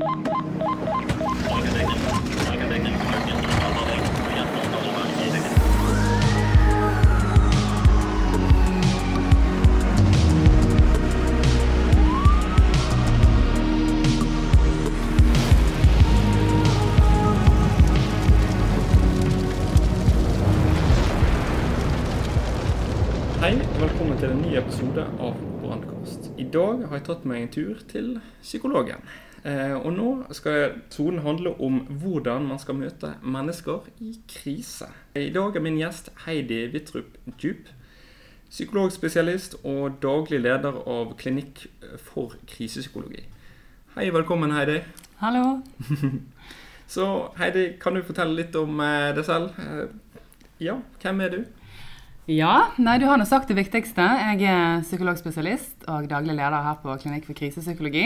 Ha ha ha! Dag har jeg tatt meg en tur til psykologen. Eh, og nå skal tonen handle om hvordan man skal møte mennesker i krise. I dag er min gjest Heidi Wittrup Djup, psykologspesialist og daglig leder av Klinikk for krisepsykologi. Hei, velkommen Heidi. Hallo. Så Heidi, kan du fortelle litt om eh, deg selv? Eh, ja, hvem er du? Ja, nei, du har nå sagt det viktigste. Jeg er psykologspesialist og daglig leder her på Klinikk for krisepsykologi.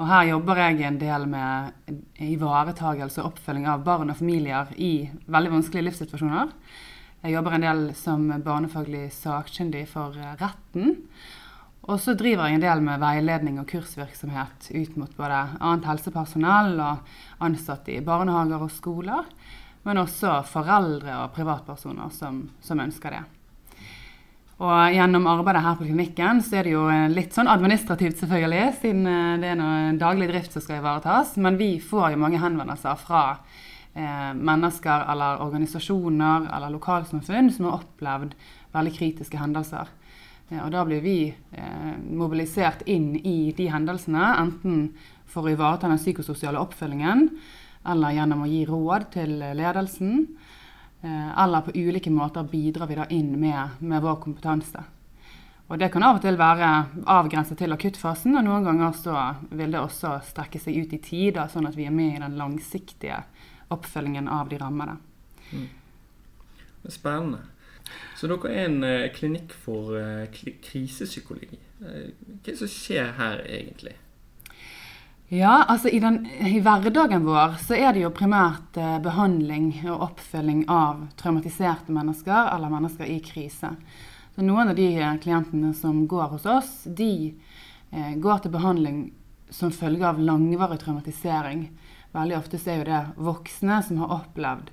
Og her jobber jeg en del med ivaretagelse og oppfølging av barn og familier i veldig vanskelige livssituasjoner. Jeg jobber en del som barnefaglig sakkyndig for retten. Og så driver jeg en del med veiledning og kursvirksomhet ut mot både annet helsepersonell og ansatte i barnehager og skoler, men også foreldre og privatpersoner som, som ønsker det. Og gjennom arbeidet her på klinikken så er det jo litt sånn administrativt, selvfølgelig, siden eh, det er noe daglig drift som skal ivaretas. Men vi får jo mange henvendelser fra eh, mennesker eller organisasjoner eller lokalsamfunn som har opplevd veldig kritiske hendelser. Eh, og da blir vi eh, mobilisert inn i de hendelsene, enten for å ivareta den psykososiale oppfølgingen, eller gjennom å gi råd til ledelsen. Eh, eller på ulike måter bidrar vi da inn med, med, vår kompetanse. Og Det kan av og til være avgrenset til akuttfasen, og noen ganger så vil det også strekke seg ut i tid, sånn at vi er med i den langsiktige oppfølgingen av de rammede. Mm. Spennende. Så dere er en eh, klinikk for eh, krisepsykologi. Hva er det som skjer her egentlig? Ja, altså i, den, i, hverdagen vår så er det jo primært eh, behandling og oppfølging av traumatiserte mennesker eller mennesker i krise. Så Noen av de eh, klientene som går hos oss, de eh, går til behandling som følge av langvarig traumatisering. Veldig ofte så er jo det voksne som har opplevd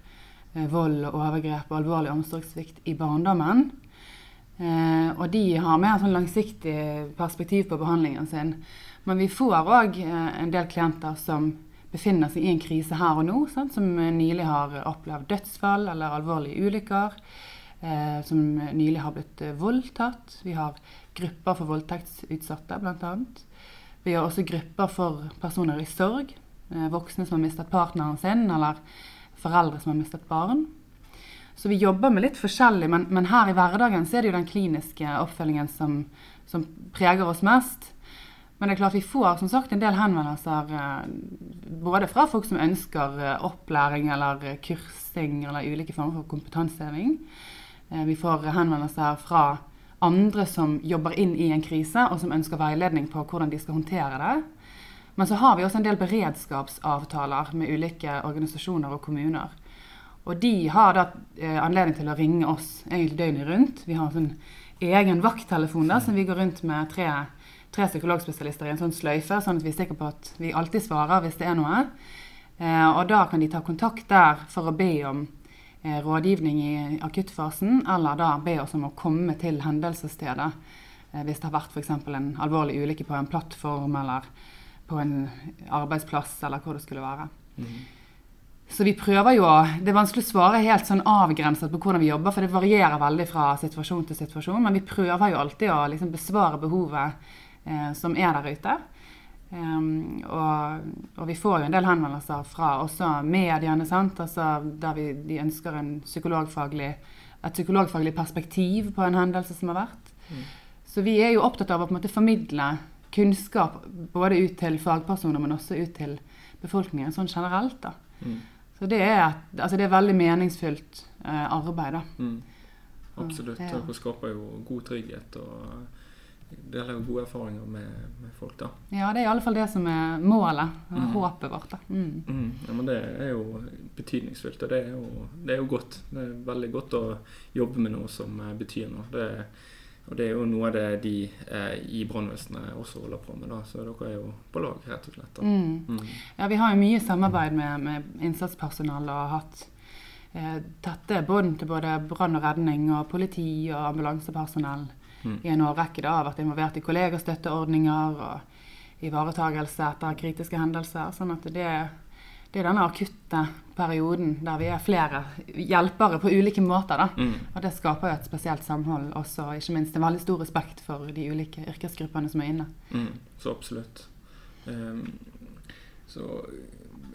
eh, vold og overgrep og alvorlig omsorgssvikt i barndommen. Eh, og de har mer sånn langsiktig perspektiv på behandlingen sin. Men vi får òg eh, en del klienter som befinner seg i en krise her og nå, sant? som nylig har opplevd dødsfall eller alvorlige ulykker. Eh, som nylig har blitt eh, voldtatt. Vi har grupper for voldtektsutsatte, bl.a. Vi har også grupper for personer i sorg. Eh, voksne som har mistet partneren sin, eller foreldre som har mistet barn. Så vi jobber med litt forskjellig, men, men, her i hverdagen så er det jo den kliniske oppfølgingen som, som preger oss mest. Men det er klart vi får som sagt en del henvendelser eh, både fra folk som ønsker eh, opplæring eller kursing eller ulike former for kompetanseheving. Eh, vi får henvendelser fra andre som jobber inn i en krise, og som ønsker veiledning på hvordan de skal håndtere det. Men så har vi også en del beredskapsavtaler med ulike organisasjoner og kommuner. Og de har da anledning til å ringe oss egentlig døgnet rundt. Vi har en sånn egen vakttelefon da, som vi går rundt med tre tre psykologspesialister i en sånn sløyfe, sånn at vi er sikre på at vi alltid svarer hvis det er noe. Eh, og da kan de ta kontakt der for å be om eh, rådgivning i akuttfasen, eller da be oss om å komme til hendelsesstedet eh, hvis det har vært f.eks. en alvorlig ulykke på en plattform eller på en arbeidsplass, eller hvor det skulle være. Mm. Så vi prøver jo Det er vanskelig å svare helt sånn avgrenset på hvordan vi jobber, for det varierer veldig fra situasjon til situasjon. Men vi prøver jo alltid å liksom besvare behovet eh, som er der ute. Um, og, og, vi får jo en del henvendelser fra også mediene, altså, der vi, de ønsker psykologfaglig, et psykologfaglig perspektiv på en hendelse som har vært. Mm. Så vi er jo opptatt av å på en måte formidle kunnskap både ut til fagpersoner, men også ut til befolkningen sånn generelt. da. Mm. Så det er, altså det er veldig meningsfylt uh, arbeid. da. Mm. Absolutt. Det skaper jo god trygghet. og deler gode erfaringer med, med, folk. da. Ja, det er i alle fall det som er målet. Mm. Håpet vårt. da. Mm. Mm. Ja, men Det er jo betydningsfullt, og det er, jo, det er, jo, godt. Det er veldig godt å jobbe med noe som betyr noe. Det Og det er jo noe av det de eh, i brannvesenet også holder på med, da. Så dere er jo på lag, rett og slett. Da. Mm. Mm. Ja, vi har jo mye samarbeid med, med innsatspersonell og har hatt eh, tette bånd til både brann og redning og politi og ambulansepersonell Mm. i en årrekke. da, Har vært involvert i kollegastøtteordninger og ivaretagelse etter kritiske hendelser. sånn at det, det er denne akutte perioden der vi er flere hjelpere på ulike måter. da. Mm. Og det skaper jo et spesielt samhold også, og ikke minst en veldig stor respekt for de ulike yrkesgruppene som er inne. Mm, så absolutt. Um, så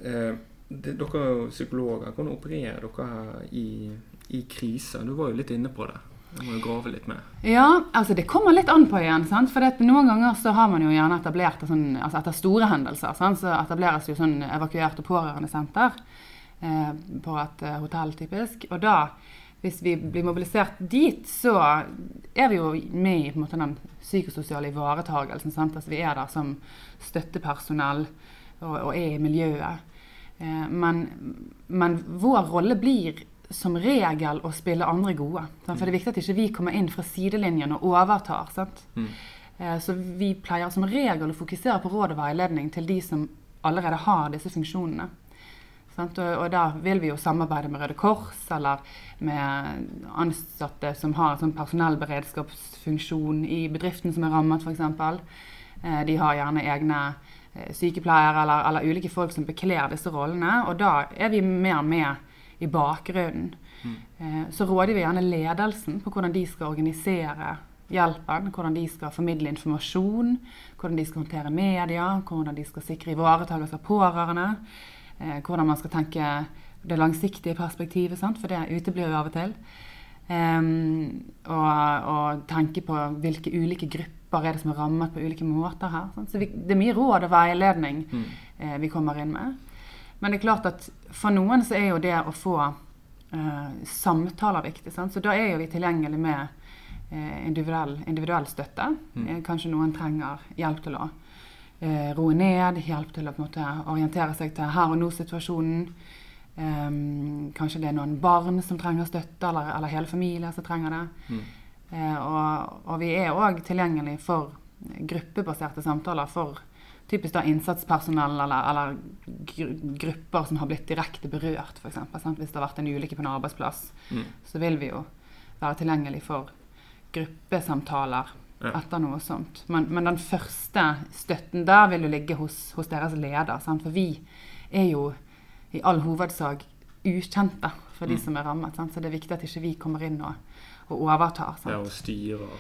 eh, det, Dere er psykologer. Hvordan opererer dere i, i kriser? Du var jo litt inne på det. Må jo grave litt mer. Ja, altså det kommer litt an på igjen. sant? For noen ganger så har man jo gjerne etablert sånn, altså etter store hendelser, sant? så etableres jo sånn evakuert og pårørendesenter eh, på et eh, hotell typisk. Og da, hvis vi blir mobilisert dit, så er vi jo med i på en måte, den psykososiale ivaretagelsen. Altså Vi er der som støttepersonell og, og er i miljøet. Eh, men, men vår rolle blir som regel å spille andre gode. Sant? For det er viktig at ikke vi kommer inn fra sidelinjen og overtar. sant? Mm. Eh, Så vi pleier som regel å fokusere på råd og veiledning til de som allerede har disse funksjonene. Sant? Og, og da vil vi jo samarbeide med Røde Kors eller med ansatte som har en sånn personellberedskapsfunksjon i bedriften som er rammet, f.eks. Eh, de har gjerne egne eh, sykepleiere eller, eller ulike folk som bekler disse rollene. Og da er vi mer med i bakgrunnen. Eh, Så råder vi gjerne ledelsen på hvordan de skal organisere hjelpen, hvordan de skal formidle informasjon, hvordan de skal håndtere media, hvordan de skal sikre ivaretakelse av pårørende, eh, hvordan man skal tenke det langsiktige perspektivet, sant? for det uteblir jo av og til. Um, og, og tenke på hvilke ulike grupper er det som er rammet på ulike måter her. Sant? Så vi, det er mye råd og veiledning Mm. eh, vi kommer inn med. Men det er klart at for noen så er jo det å få eh, samtaler viktig. Sant? Så da er jo vi tilgjengelig med eh, individuell, individuell støtte. Mm. Eh, kanskje noen trenger hjelp til å eh, roe ned, hjelp til å måte orientere seg til her og nå-situasjonen. Um, kanskje det er noen barn som trenger støtte, eller, eller hele familier som trenger det. Mm. Og, og vi er òg tilgjengelig for gruppebaserte samtaler for typisk da innsatspersonell eller, eller gru grupper som har blitt direkte berørt, f.eks. Hvis det har vært en ulykke på en arbeidsplass, Mm. så vil vi jo være tilgjengelig for gruppesamtaler Ja. etter noe sånt. Men, men den første støtten der vil jo ligge hos, hos deres leder. Sant? For vi er jo i all hovedsak ukjente for de Mm. som er rammet. Sant? Så det er viktig at ikke vi kommer inn og, og overtar. Sant? Ja, og styrer.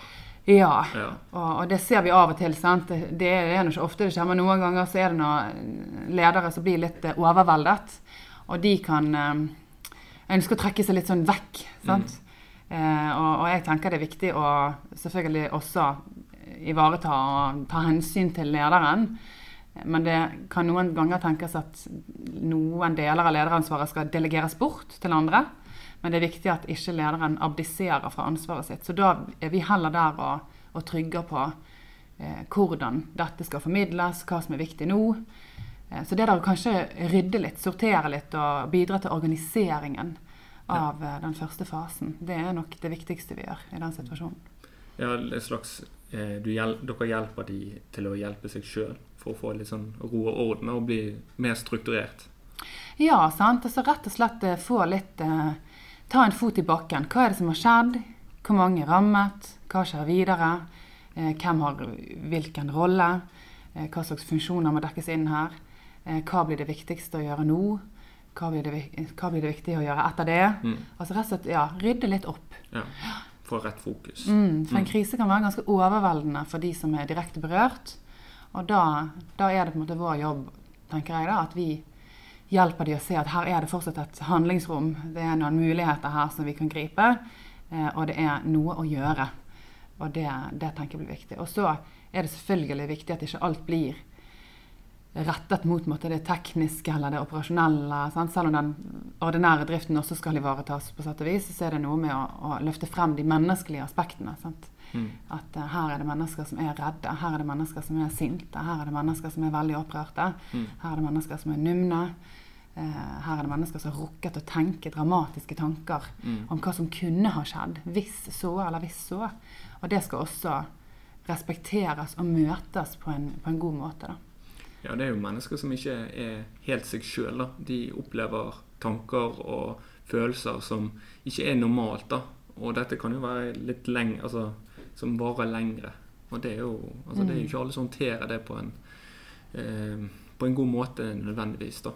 Ja, Ja. og, og det ser vi av og til. sant? Det, er nå ikke ofte det skjer, men noen ganger så er det noen ledere som blir litt eh, overveldet. Og de kan eh, ønske å trekke seg litt sånn vekk. sant? Eh, og, og jeg tenker det er viktig å selvfølgelig også ivareta og ta hensyn til lederen. Men det kan noen ganger tenkes at noen deler av lederansvaret skal delegeres bort til andre. Men det er viktig at ikke lederen abdiserer fra ansvaret sitt. Så da er vi heller der og, og trygger på eh, hvordan dette skal formidles, hva som er viktig nå. Eh, så det der å kanskje rydde litt, sortere litt og bidra til organiseringen av ja. den første fasen, det er nok det viktigste vi gjør i den situasjonen. Ja, et slags eh, du hjel Dere hjelper de til å hjelpe seg sjøl for å få litt sånn ro og orden og bli mer strukturert. Ja, sant. Altså rett og slett eh, få litt eh, Ta en fot i bakken. Hva er det som har skjedd? Hvor mange er rammet? Hva skjer videre? Eh, hvem har hvilken rolle? Eh, hva slags funksjoner må dekkes inn her? Eh, hva blir det viktigste å gjøre nå? Hva blir det, hva blir det viktig å gjøre etter det? Mm. Altså rett og slett, ja, rydde litt opp. Ja. Få rett fokus. Mm, for en Mm. krise kan være ganske overveldende for de som er direkte berørt. Og da, da er det på en måte vår jobb, tenker jeg, da, at vi hjelper de å se at her er det fortsatt et handlingsrom. Det er noen muligheter her som vi kan gripe, eh, og det er noe å gjøre. Og det, det tenker jeg blir viktig. Og så er det selvfølgelig viktig at ikke alt blir rettet mot måte, det tekniske eller det operasjonelle. Sant? Selv om den ordinære driften også skal ivaretas, på sett og vis, så er det noe med å, å løfte frem de menneskelige aspektene. Sant? Mm. At uh, her er det mennesker som er redde, her er det mennesker som er sinte, her er det mennesker som er veldig opprørte. Mm. Her er det mennesker som er numne. Uh, her er det mennesker som har rukket å tenke dramatiske tanker om hva som kunne ha skjedd hvis så eller hvis så. Og det skal også respekteres og møtes på en, på en god måte. da. Ja, det er jo mennesker som ikke er helt seg sjøl. De opplever tanker og følelser som ikke er normalt. da. Og dette kan jo være litt lenge, altså, som varer lengre. Og det er jo, altså, det er jo ikke alle som håndterer det på en, eh, på en god måte nødvendigvis. da.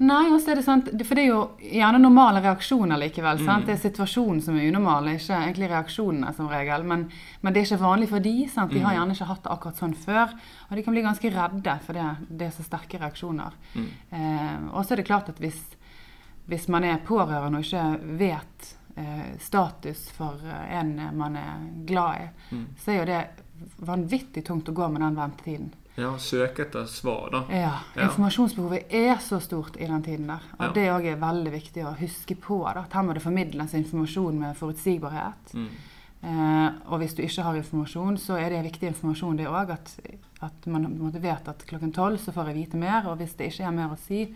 Nei, også er det sant, for det er jo gjerne normale reaksjoner likevel. sant? Det er situasjonen som er unormal, ikke egentlig reaksjonene som regel. Men, men det er ikke vanlig for de, sant? De har gjerne ikke hatt det akkurat sånn før. Og de kan bli ganske redde for det, det er så sterke reaksjoner. Eh, og så er det klart at hvis, hvis man er pårørende og ikke vet status for eh, en man er glad i, så er jo det vanvittig tungt å gå med den ventetiden. Ja, Søke etter svar, da. Ja. Informasjonsbehovet er så stort i den tiden der. Og Ja. det òg er veldig viktig å huske på. Da. Her må det formidles informasjon med forutsigbarhet. Mm. Eh, og hvis du ikke har informasjon, så er det viktig informasjon det òg. At, at man vet at klokken tolv så får jeg vite mer. Og hvis det ikke er mer å si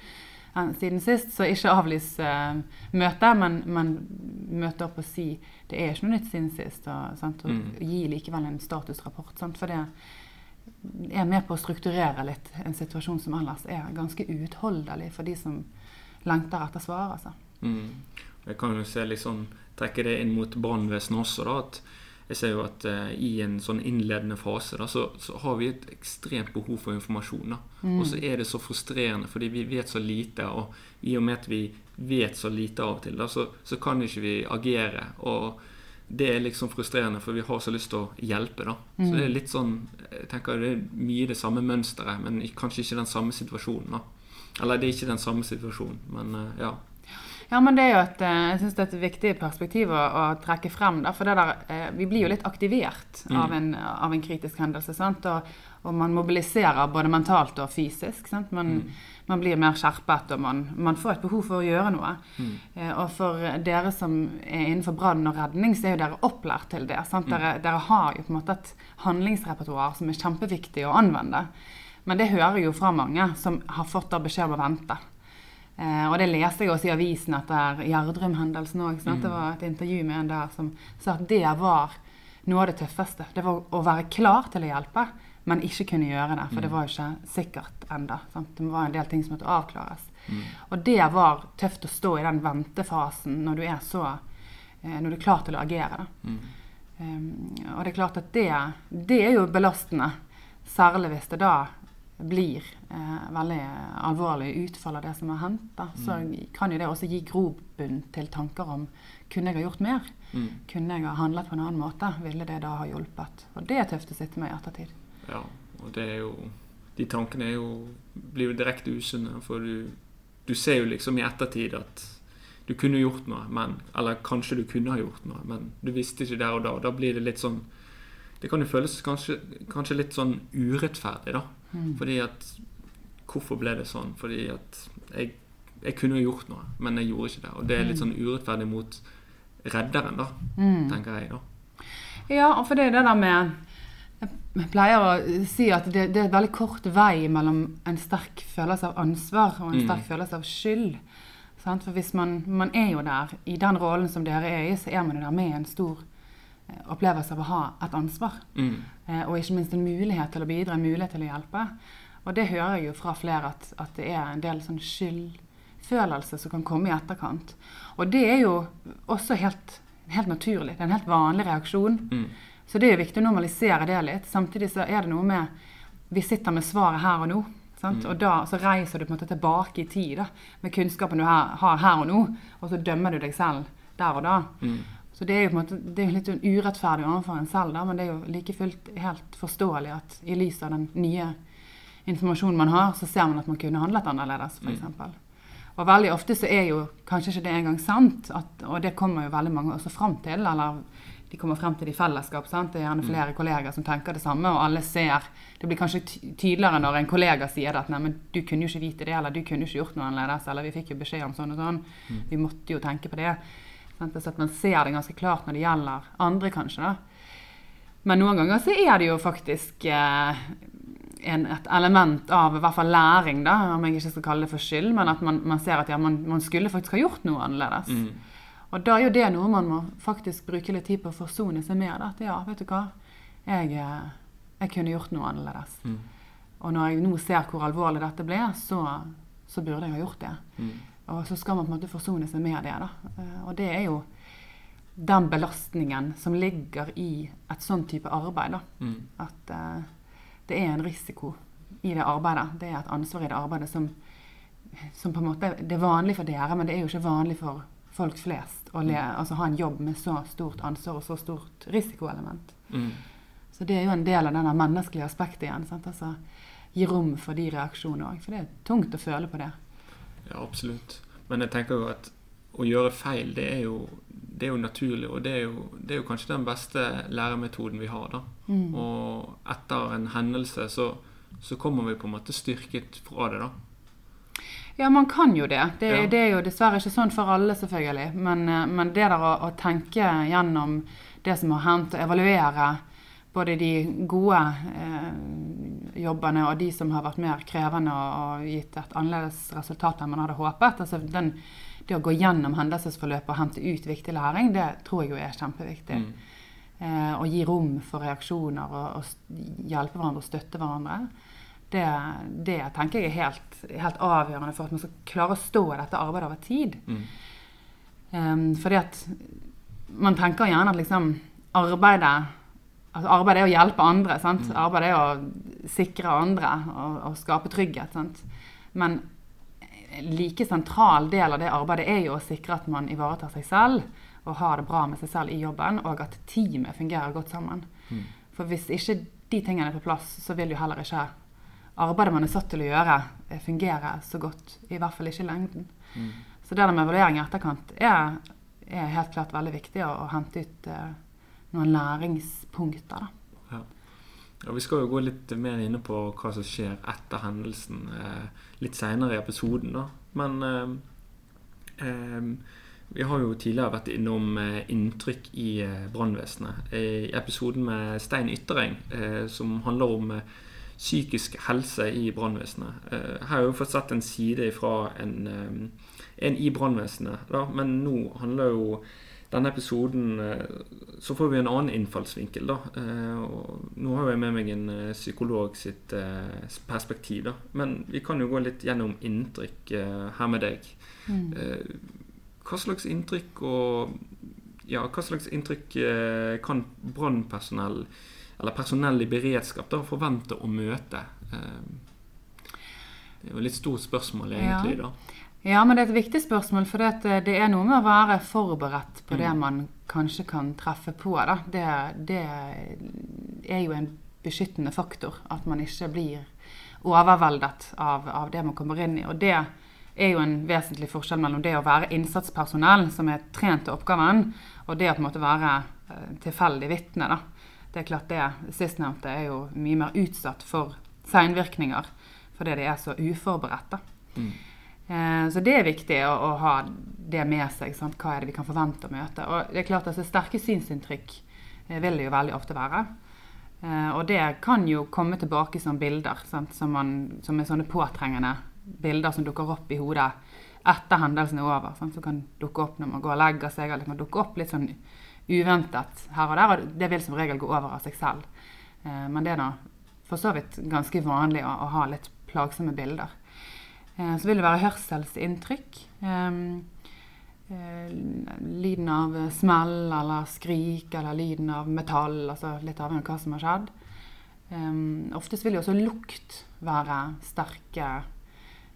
siden sist, så ikke avlys uh, møtet, men, men møte opp og si det er ikke noe nytt siden sist. Og, sant? og Mm. gi likevel en statusrapport. Sant? For det er med på å strukturere litt en situasjon som ellers er ganske uutholdelig for de som lengter etter svar. Altså. Mm. Jeg kan jo se sånn, trekke det inn mot brannvesenet også. da, at jeg ser jo at eh, I en sånn innledende fase da, så, så har vi et ekstremt behov for informasjon. da, Og så er det så frustrerende fordi vi vet så lite. Og i og med at vi vet så lite av og til, da, så, så kan ikke vi agere. og det er liksom frustrerende, for vi har så lyst til å hjelpe. da. Så det er litt sånn, jeg tenker det er mye det samme mønsteret, men kanskje ikke den samme situasjonen. da. Eller det er ikke den samme situasjonen, men eh, ja. Ja, men det er jo et, eh, jeg synes det er et viktig perspektiv å, å trekke frem. Da, for det der, eh, vi blir jo litt aktivert av, en, av en kritisk hendelse. Sant? Og, og man mobiliserer både mentalt og fysisk. Sant? Man, man blir mer skjerpet, og man, man får et behov for å gjøre noe. Mm. og for dere som er innenfor brann og redning, så er jo dere opplært til det. Sant? Dere, dere har jo på en måte et handlingsrepertoar som er kjempeviktig å anvende. Men det hører jo fra mange som har fått beskjed om å vente. Eh, og det leste jeg også i avisen etter Gjerdrum-hendelsen òg. Det var et intervju med en der som sa at det var noe av det tøffeste. Det var å være klar til å hjelpe, men ikke kunne gjøre det. For det var jo ikke sikkert ennå. Det var en del ting som måtte avklares. Og det var tøft å stå i den ventefasen når du er så eh, Når du er klar til å agere. Um, og det er klart at det, det er jo belastende. Særlig hvis det da blir eh, veldig alvorlig utfall av det som har hendt. Så kan jo det også gi grobunn til tanker om kunne jeg ha gjort mer? Mm. Kunne jeg ha handlet på en annen måte? Ville det da ha hjulpet? Og det er tøft å sitte med i ettertid. Ja, og det er jo De tankene jo, blir jo direkte usunne, for du, du ser jo liksom i ettertid at du kunne gjort noe, men Eller kanskje du kunne ha gjort noe, men du visste ikke der og da. Da blir det litt sånn Det kan jo føles kanskje, kanskje litt sånn urettferdig, da. Fordi at Hvorfor ble det sånn? Fordi at jeg, jeg kunne jo gjort noe, men jeg gjorde ikke det. Og det er litt sånn urettferdig mot redderen, da, tenker jeg, da. Ja, og for det er det der med Jeg pleier å si at det, det er veldig kort vei mellom en sterk følelse av ansvar og en sterk følelse av skyld. Sant? For hvis man, man er jo der, i den rollen som dere er i, så er man jo der med en stor opplevelse av å ha et ansvar. Mm. Eh, og ikke minst en mulighet til å bidra, en mulighet til å hjelpe. Og det hører jeg jo fra flere at, at det er en del sånn skyldfølelse som kan komme i etterkant. Og det er jo også helt, helt naturlig. Det er en helt vanlig reaksjon. Mm. Så det er jo viktig å normalisere det litt. Samtidig så er det noe med Vi sitter med svaret her og nå. Sant? Og da så reiser du på en måte tilbake i tid da, med kunnskapen du her, har her og nå, og så dømmer du deg selv der og da. Mm. Så det er jo på en måte, det er litt urettferdig overfor en selv, da, men det er jo like fullt helt forståelig at i lys av den nye informasjonen man har, så ser man at man kunne handlet annerledes, f.eks. eksempel. Og veldig ofte så er jo kanskje ikke det engang sant, at, og det kommer jo veldig mange også fram til. Eller de kommer frem til det i fellesskap. sant? Det er gjerne flere kollegaer som tenker det samme, og alle ser Det blir kanskje tydeligere når en kollega sier det, at nei, men du kunne jo ikke vite det, eller du kunne jo ikke gjort noe annerledes, eller vi fikk jo beskjed om sånn og sånn. Vi måtte jo tenke på det. Så at man ser det ganske klart når det gjelder andre, kanskje. da. Men noen ganger så er det jo faktisk eh, en, et element av i hvert fall læring, da, om jeg ikke skal kalle det for skyld, men at man, man ser at ja, man, man, skulle faktisk ha gjort noe annerledes. Mm. Og da er jo det noe man må faktisk bruke litt tid på å forsone seg med. Da. At ja, vet du hva, jeg, eh, jeg kunne gjort noe annerledes. Mm. Og når jeg nå ser hvor alvorlig dette ble, så, så burde jeg ha gjort det. Mm. Og så skal man på en måte forsone seg med det. da. Eh, Og det er jo den belastningen som ligger i et sånn type arbeid. da. Mm. At uh, det er en risiko i det arbeidet. Det er et ansvar i det arbeidet som, som på en måte Det er vanlig for dere, men det er jo ikke vanlig for folk flest å le, altså ha en jobb med så stort ansvar og så stort risikoelement. Mm. Så det er jo en del av denne menneskelige aspektet igjen. sant? Altså, Gi rom for de reaksjonene òg. For det er tungt å føle på det. Ja, absolutt. Men jeg tenker jo at å gjøre feil, det er jo, det er jo naturlig. Og det er jo, det er jo kanskje den beste læremetoden vi har. da. Mm. Og etter en hendelse så, så kommer vi på en måte styrket fra det, da. Ja, man kan jo det. Det, Ja. det er jo dessverre ikke sånn for alle, selvfølgelig. Men, eh, men det der å, å tenke gjennom det som har hendt, og evaluere både de gode eh, jobbene og de som har vært mer krevende og, og gitt et annerledes resultat enn man hadde håpet. Altså den, det å gå gjennom hendelsesforløpet og hente ut viktig læring, det tror jeg jo er kjempeviktig. Mm. Eh, å gi rom for reaksjoner og, og hjelpe hverandre og støtte hverandre. Det, det tenker jeg er helt, helt avgjørende for at man skal klare å stå i dette arbeidet over tid. Mm. Um, fordi at man tenker gjerne at liksom arbeidet altså Arbeid er å hjelpe andre. sant? Arbeid er å sikre andre og, og skape trygghet. sant? Men like sentral del av det arbeidet er jo å sikre at man ivaretar seg selv og har det bra med seg selv i jobben, og at teamet fungerer godt sammen. Mm. For hvis ikke de tingene er på plass, så vil jo heller ikke arbeidet man er satt til å gjøre, eh, fungere så godt. I hvert fall ikke i lengden. Mm. Så det med evaluering i etterkant er, er helt klart veldig viktig å, å hente ut eh, noen læringspunkter. Da. Ja. Ja, Vi skal jo gå litt mer inne på hva som skjer etter hendelsen eh, litt seinere i episoden. da. Men eh, eh, vi har jo tidligere vært innom eh, inntrykk i eh, brannvesenet. I episoden med Stein Yttereng, eh, som handler om psykisk helse i brannvesenet. Her har vi fått sett en side fra en, en i brannvesenet, men nå handler jo denne episoden eh, så får vi en annen innfallsvinkel. da. Eh, nå har jeg med meg en eh, psykolog sitt perspektiv. da. Men vi kan jo gå litt gjennom inntrykk her med deg. Mm. hva slags inntrykk og ja, hva slags inntrykk kan brannpersonell eller personell i beredskap da forvente å møte? Det er jo et litt stort spørsmål, egentlig. da. Ja, men det er et viktig spørsmål, for det, at det er noe med å være forberedt på det Mm. man kanskje kan treffe på. Det, det er jo en beskyttende faktor, at man ikke blir overveldet av, av det man kommer inn i. Og det er jo en vesentlig forskjell mellom det å være innsatspersonell som er trent til oppgaven, og det å på en måte være eh, tilfeldig vitne. da. Det er klart det sistnevnte er jo mye mer utsatt for seinvirkninger fordi de er så uforberedte. Mm. Eh, Så det er viktig å, å ha det med seg. Sant? Hva er det vi kan forvente å møte? Og det er klart altså, Sterke synsinntrykk eh, vil det jo veldig ofte være. Eh, Og det kan jo komme tilbake som bilder, sant? Som, man, som er sånne påtrengende bilder som dukker opp i hodet etter hendelsen er over. Sant? Som kan dukke opp når man går og legger seg, eller kan dukke opp litt sånn uventet her og der. Og det vil som regel gå over av seg selv. Men det er da for så vidt ganske vanlig å, å ha litt plagsomme bilder. Eh, Så vil det være hørselsinntrykk. Eh, lyden av smell eller skrik eller lyden av metall, altså litt avhengig av hva som har skjedd. Oftest vil jo også lukt være sterke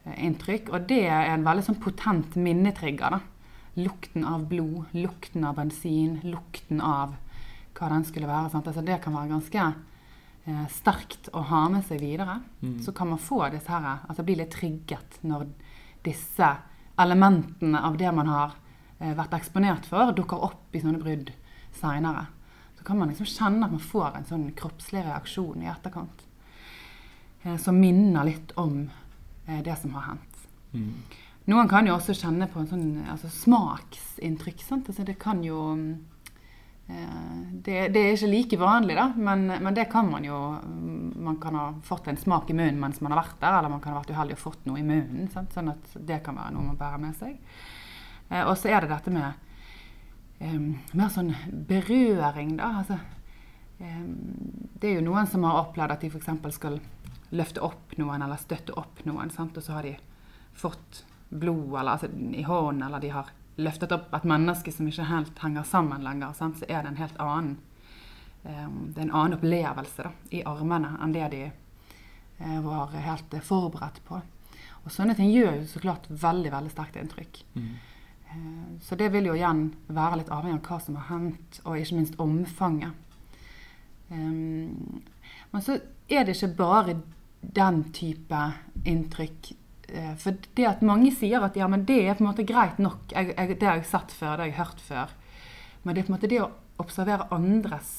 eh, inntrykk, og det er en veldig sånn potent minnetrigger. da. Lukten av blod, lukten av bensin, lukten av hva den skulle være. Altså, det kan være ganske eh, sterkt å ha med seg videre. Mm. Så kan man få disse her, altså bli litt trygget når disse elementene av det man har eh, vært eksponert for, dukker opp i sånne brudd seinere. Så kan man liksom kjenne at man får en sånn kroppslig reaksjon i etterkant. Eh, som minner litt om eh, det som har hendt. Mm. Noen kan jo også kjenne på en sånn altså smaksinntrykk. Altså det kan jo Eh, det, det, er ikke like vanlig, da, men, men, det kan man jo Man kan ha fått en smak i munnen mens man har vært der, eller man kan ha vært uheldig og fått noe i munnen. Sant? Sånn at det kan være noe man bærer med seg. Eh, og så er det dette med um, mer sånn berøring, da. Altså, um, det er jo noen som har opplevd at de f.eks. skal løfte opp noen eller støtte opp noen, sant? og så har de fått blod eller, altså, i hånden, eller de har løftet opp et menneske som ikke helt henger sammen lenger, sant? så er det en helt annen um, det er en annen opplevelse da, i armene enn det de uh, var helt uh, forberedt på. Og sånne ting gjør jo så klart veldig veldig sterkt inntrykk. Mm. Uh, så det vil jo igjen være litt avhengig av hva som har hendt, og ikke minst omfanget. Um, men så er det ikke bare den type inntrykk for det at mange sier at ja, men det er på en måte greit nok, jeg, jeg, det har jeg sett før, det har jeg hørt før. Men det er på en måte det å observere andres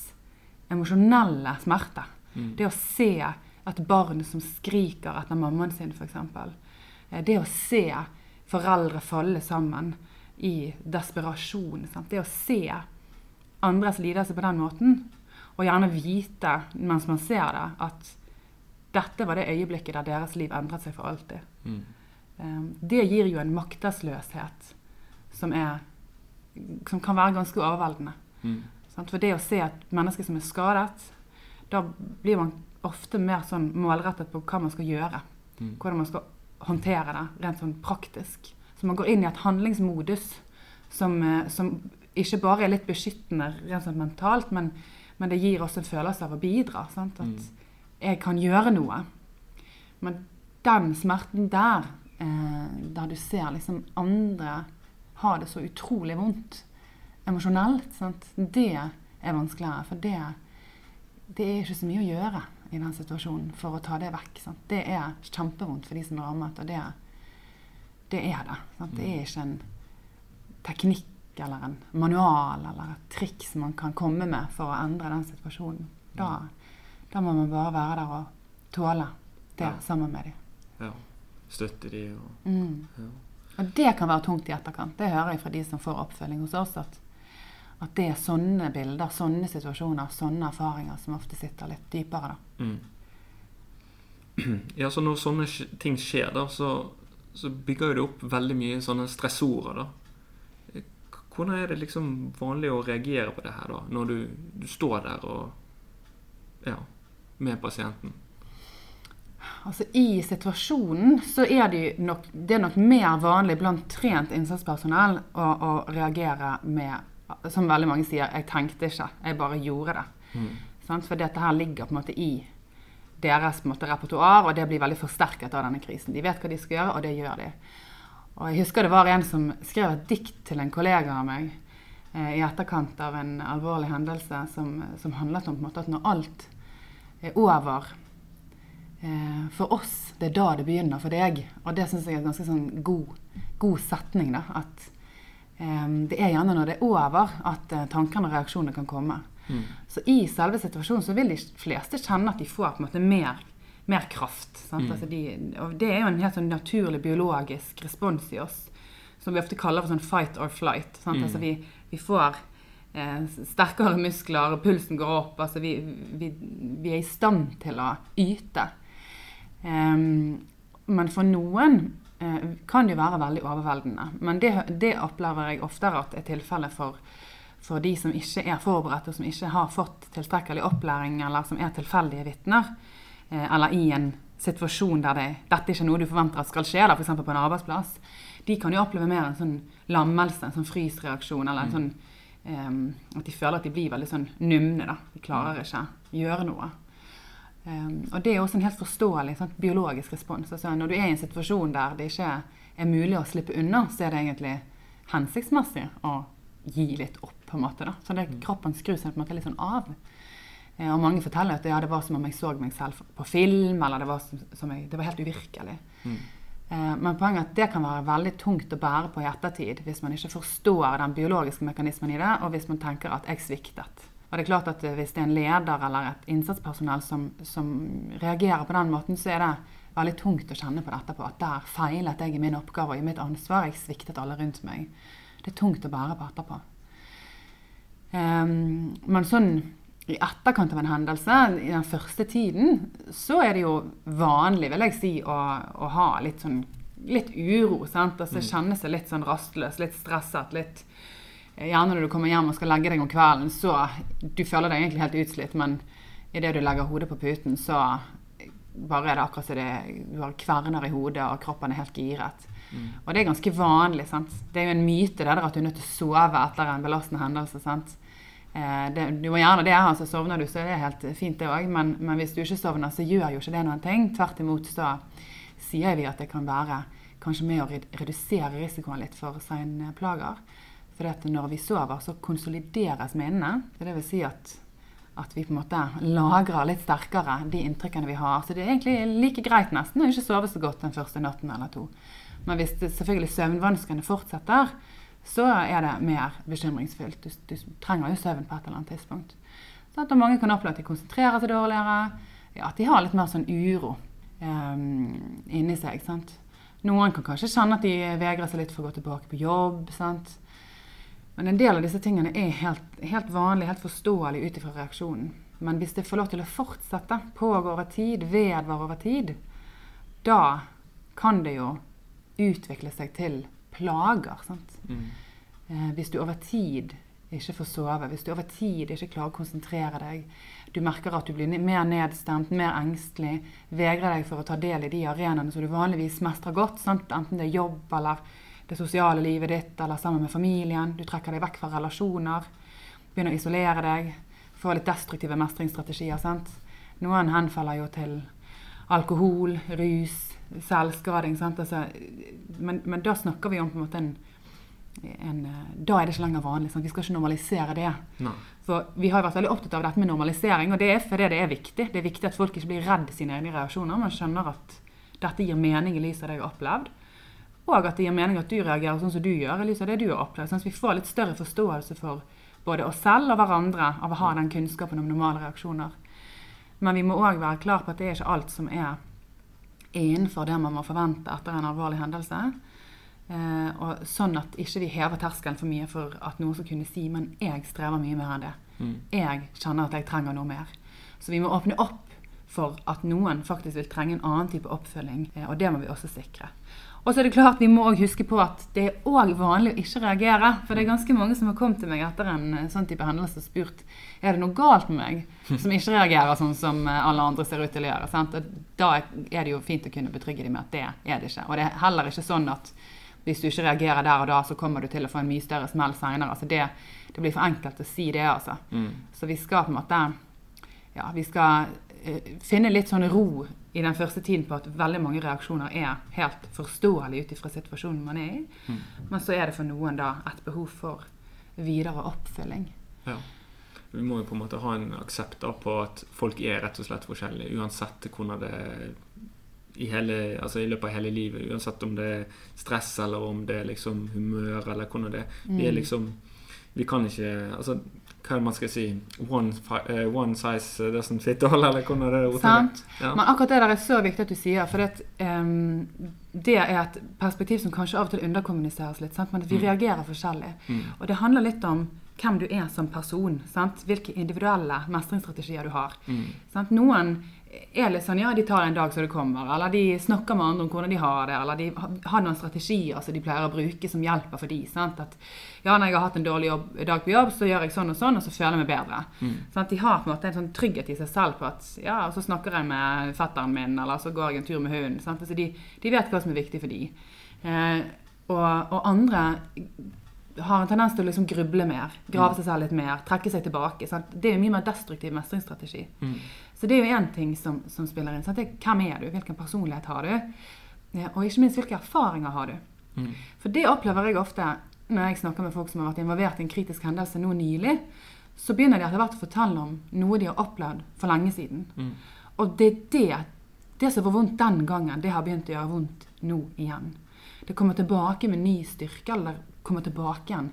emosjonelle smerte. Mm. Det å se et barn som skriker etter mammaen sin, f.eks. Eh, det å se foreldre falle sammen i desperasjon. Sant? Det å se andres lidelse på den måten, og gjerne vite mens man ser det, at dette var det øyeblikket der deres liv endret seg for alltid. Mm. Um, det gir jo en maktesløshet som, er, som kan være ganske overveldende. Mm. For det å se et menneske som er skadet, da blir man ofte mer sånn målrettet på hva man skal gjøre. Mm. Hvordan man skal håndtere det rent sånn praktisk. Så man går inn i et handlingsmodus som, eh, som ikke bare er litt beskyttende rent sånn mentalt, men, men, det gir også en følelse av å bidra. Sant? At, mm jeg kan gjøre noe. Men den smerten der, eh, der du ser liksom andre ha det så utrolig vondt emosjonelt, det er vanskeligere. For det, det, er ikke så mye å gjøre i den situasjonen for å ta det vekk. Sant? Det er kjempevondt for de som er rammet, og det, det er det. Sant? Det er ikke en teknikk eller en manual eller et triks man kan komme med for å endre den situasjonen. Da, da må man bare være der og tåle det sammen med dem. Ja. Støtte de. Og, mm. ja. og det kan være tungt i etterkant. Det hører jeg fra de som får oppfølging hos oss. At, at det er sånne bilder, sånne situasjoner, sånne erfaringer som ofte sitter litt dypere. da. Mm. Ja, så når sånne ting skjer, da, så, så bygger det opp veldig mye sånne stressorer, da. Hvordan er det liksom vanlig å reagere på det her, da? Når du, du står der og Ja med pasienten? Altså I situasjonen så er det nok, det er nok mer vanlig blant trent innsatspersonell å, å, reagere med Som veldig mange sier 'jeg tenkte ikke, jeg bare gjorde det'. Mm. For dette her ligger på en måte i deres måte, repertoar, og det blir veldig forsterket av denne krisen. De vet hva de skal gjøre, og det gjør de. Og Jeg husker det var en som skrev et dikt til en kollega av meg eh, i etterkant av en alvorlig hendelse som, som handlet om måte, at når alt er over for oss, det er da det begynner for deg. Og det syns jeg er en ganske sånn god, god setning. da, At eh, det er gjerne når det er over at eh, tankene og reaksjonene kan komme. Mm. Så i selve situasjonen så vil de fleste kjenne at de får på en måte mer, mer kraft. Mm. Altså de, og det er jo en helt sånn naturlig biologisk respons i oss som vi ofte kaller for sånn fight or flight. Mm. Altså vi, vi får eh, sterkere muskler, pulsen går opp. Altså vi, vi, vi, er i stand til å yte. Um, men for noen uh, kan det jo være veldig overveldende. Men det, det opplever jeg oftere at er tilfellet for, for de som ikke er forberedt, og som ikke har fått tilstrekkelig opplæring, eller som er tilfeldige vitner, uh, eller i en situasjon der det, dette er noe du forventer at skal skje, f.eks. på en arbeidsplass, de kan jo oppleve mer en sånn lammelse, en sånn frysreaksjon, eller en mm. sånn Um, at de føler at de blir veldig sånn numne. da. De klarer ikke gjøre noe. Um, og det er også en helt forståelig sant, biologisk respons. Altså, når du er i en situasjon der det ikke er mulig å slippe unna, så er det egentlig hensiktsmessig å gi litt opp. på en måte da. Så det, kroppen skrur seg på en måte litt sånn av. Uh, og mange forteller at ja, det var som om jeg så meg selv på film, eller det var, som, som jeg, det var helt uvirkelig. Mm. Eh, men poenget er at det kan være veldig tungt å bære på i ettertid hvis man ikke forstår den biologiske mekanismen i det, og hvis man tenker at 'jeg sviktet'. Og det er klart at Hvis det er en leder eller et innsatspersonell som, som reagerer på den måten, så er det veldig tungt å kjenne på dette på at der feilet jeg i min oppgave og i mitt ansvar. Jeg sviktet alle rundt meg. Det er tungt å bære på etterpå. Um, men sånn i etterkant av en hendelse, i den første tiden, så er det jo vanlig, vil jeg si, å, å ha litt sånn litt uro. sant? Altså Kjenne seg litt sånn rastløs, litt stresset. litt Gjerne når du kommer hjem og skal legge deg om kvelden, så du føler deg egentlig helt utslitt, men idet du legger hodet på puten, så bare er det akkurat som det du har kverner i hodet, og kroppen er helt giret. Mm. Og det er ganske vanlig. sant? Det er jo en myte det der at du er nødt til å sove etter en belastende hendelse. sant? Eh, det, du må gjerne det. altså Sovner du, så er det helt fint, det òg. Men, men, hvis du ikke sovner, så gjør jo ikke det noen ting. Tvert imot så sier vi at det kan være kanskje med å redusere risikoen litt for senplager. For når vi sover, så konsolideres minnene. Det vil si at, at, vi på en måte lagrer litt sterkere de inntrykkene vi har. Så det er egentlig like greit nesten å ikke sove så godt den første natten eller to. Men hvis det, selvfølgelig søvnvanskene fortsetter, så er det mer bekymringsfullt. Du, du trenger jo søvn på et eller annet tidspunkt. Så at mange kan oppleve at de konsentrerer seg dårligere. Ja, at de har litt mer sånn uro um, inni seg. sant? Noen kan kanskje kjenne at de vegrer seg litt for å gå tilbake på jobb. sant? Men en del av disse tingene er helt, helt vanlig, helt forståelig ut ifra reaksjonen. Men hvis det får lov til å fortsette, pågå over tid, vedvare over tid, da kan det jo utvikle seg til plager. Mm. Eh, hvis du over tid ikke får sove, hvis du over tid ikke klarer å konsentrere deg, du merker at du blir mer nedstemt, mer engstelig, vegrer deg for å ta del i de arenaene som du vanligvis mestrer godt, sant? enten det er jobb eller det sosiale livet ditt eller sammen med familien. Du trekker deg vekk fra relasjoner. Begynner å isolere deg. Får litt destruktive mestringsstrategier. sant? Noen henfaller jo til alkohol, rus, selvskading. sant? Altså, men, men, da snakker vi om på en måte en, en Da er det ikke lenger vanlig. Sant? Vi skal ikke normalisere det. No. For Vi har vært veldig opptatt av dette med normalisering, og det er fordi det er viktig. Det er viktig at folk ikke blir redd sine egne reaksjoner, men skjønner at dette gir mening i lys av det jeg har opplevd. Og at det gir mening at du reagerer sånn som du gjør, i lys av det du har opplevd. Sånn at vi får litt større forståelse for både oss selv og hverandre av å ha den kunnskapen om normale reaksjoner. Men vi må òg være klar på at det er ikke alt som er innenfor det man må forvente etter en alvorlig hendelse. Eh, og sånn at ikke vi hever terskelen for mye for at noen skal kunne si men jeg strever mye mer enn det. Mm. Jeg kjenner at jeg trenger noe mer. Så vi må åpne opp for at noen faktisk vil trenge en annen type oppfølging. Eh, og det må vi også sikre. Og så er det klart Vi må også huske på at det er òg vanlig å ikke reagere. For det er ganske mange som har kommet til meg etter en eh, sånn type hendelse og spurt er det noe galt med meg som ikke reagerer sånn som eh, alle andre ser ut til å gjøre. Sant? Da er det jo fint å kunne betrygge dem med at det er det ikke. Og det er heller ikke sånn at hvis du ikke reagerer der og da, så kommer du til å få en mye større smell seinere. Altså det, det, blir for enkelt å si det, altså. Mm. Så vi skal på en måte ja, vi skal uh, finne litt sånn ro i den første tiden på at veldig mange reaksjoner er helt forståelige ut ifra situasjonen man er i. Mm. Men så er det for noen da et behov for videre oppfølging. Ja. Vi må jo på en måte ha en aksept på at folk er rett og slett forskjellige, uansett hvordan det i, hele, altså i løpet av hele livet. Uansett om det er stress eller om det er liksom humør eller hvordan det er. Vi er mm. liksom Vi kan ikke altså hva man skal si One, uh, one size doesn't fit all, eller hvordan er det Sant. Ja. Men akkurat det der er så viktig at du sier. For det, um, det er et perspektiv som kanskje av og til underkommuniseres litt. Sant? Men at vi mm. reagerer forskjellig. Mm. Og det handler litt om hvem du er som person. Sant? Hvilke individuelle mestringsstrategier du har. Mm. Noen er litt sånn ja, de tar en dag så det kommer, eller de snakker med andre om hvordan de har det, eller de har noen strategier som de pleier å bruke som hjelper for de, sant? At ja, når jeg har hatt en dårlig jobb, dag på jobb, så gjør jeg sånn og sånn, og så føler jeg meg bedre. Mm. Sånn at de har på en måte en sånn trygghet i seg selv på at ja, og så snakker jeg med fetteren min, eller så går jeg en tur med hunden. Sant? Altså de, de, vet hva som er viktig for de. Eh, og, og andre har en tendens til å liksom gruble mer, grave mm. seg selv litt mer, trekke seg tilbake. Sant? Det er jo mye mer destruktiv mestringsstrategi. Mm. Så det er jo én ting som, som, spiller inn. Sant? Hvem er du? Hvilken personlighet har du? Og ikke minst hvilke erfaringer har du? Mm. For det opplever jeg ofte når jeg snakker med folk som har vært involvert i en kritisk hendelse nå nylig. Så begynner de etter hvert å fortelle om noe de har opplevd for lenge siden. Mm. Og det er det, det som var vondt den gangen, det har begynt å gjøre vondt nå igjen. Det kommer tilbake med ny styrke, eller kommer tilbake igjen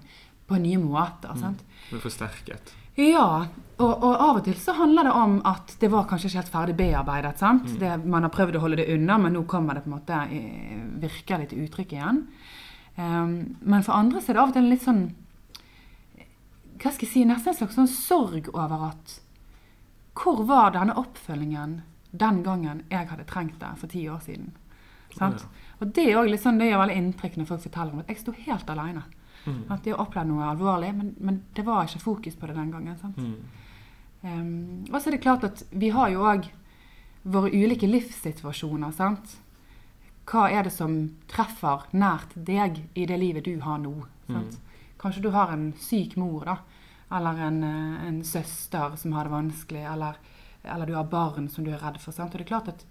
på nye måter. Mm. sant? Blir forsterket. Ja, og, og, av og til så handler det om at det var kanskje ikke helt ferdig bearbeidet. sant? Mm. Det, man har prøvd å holde det unna, men nå kommer det på en måte virkelig til uttrykk igjen. Um, men for andre så er det av og til litt sånn hva skal jeg si, nesten en slags sånn sorg over at Hvor var denne oppfølgingen den gangen jeg hadde trengt det for ti år siden? Sant? Og det er litt sånn, det gjør veldig inntrykk når folk forteller om at jeg sto helt alene. Mm. At de har opplevd noe alvorlig, men, men det var ikke fokus på det den gangen. sant? Mm. Um, og så er det klart at vi har jo òg våre ulike livssituasjoner. sant? Hva er det som treffer nært deg i det livet du har nå? sant? Kanskje du har en syk mor, da. Eller en, eh, en søster som har det vanskelig. Eller, eller du har barn som du er redd for. sant? Og det er klart at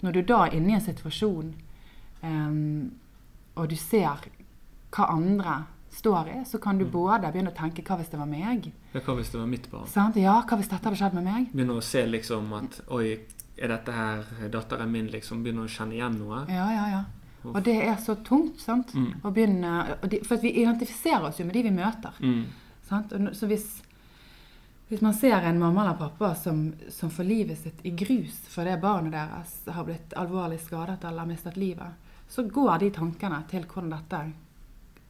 når du da er inne i en situasjon, um, og du ser hva andre står i, så kan du både begynne å tenke 'hva hvis det var meg'? Ja, Hva hvis det var mitt barn? Sant? Ja, hva hvis dette hadde skjedd med meg? Begynner å se liksom at Oi, er dette her datteren min? liksom Begynner å kjenne igjen noe. Ja, ja, ja. Og det er så tungt, sant? Mm. Å begynne, de, for vi identifiserer oss jo med de vi møter. Mm. Sant? Så hvis, hvis man ser en mamma eller pappa som, som får livet sitt i grus fordi barnet deres har blitt alvorlig skadet eller mistet livet, så går de tankene til hvordan dette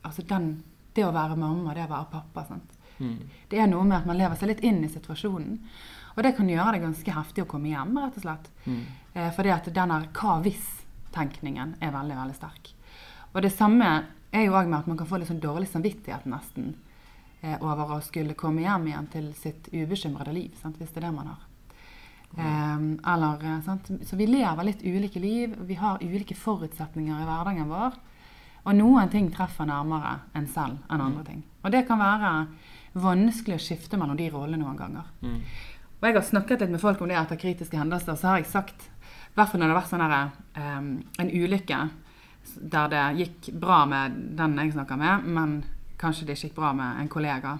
Altså den, det å være mamma, det å være pappa. sant? Mm. Det er noe med at man lever seg litt inn i situasjonen. Og det kan gjøre det ganske heftig å komme hjem, rett og slett. Mm. Eh, fordi at den der hva hvis-tenkningen er veldig, veldig sterk. Og det samme er jo òg med at man kan få litt sånn dårlig samvittighet nesten eh, over å skulle komme hjem igjen til sitt ubekymrede liv, sant? hvis det er det man har. Eh, eller, eh? Så vi lever litt ulike liv, vi har ulike forutsetninger i hverdagen vår. Og noen ting treffer nærmere en selv enn andre ting. Og det kan være vanskelig å skifte mellom de rollene noen ganger. Mm. Og jeg har snakket litt med folk om det etter kritiske hendelser, så har jeg sagt, i hvert fall når det har vært sånn der, um, en ulykke der det gikk bra med den jeg snakker med, men kanskje det ikke gikk bra med en kollega,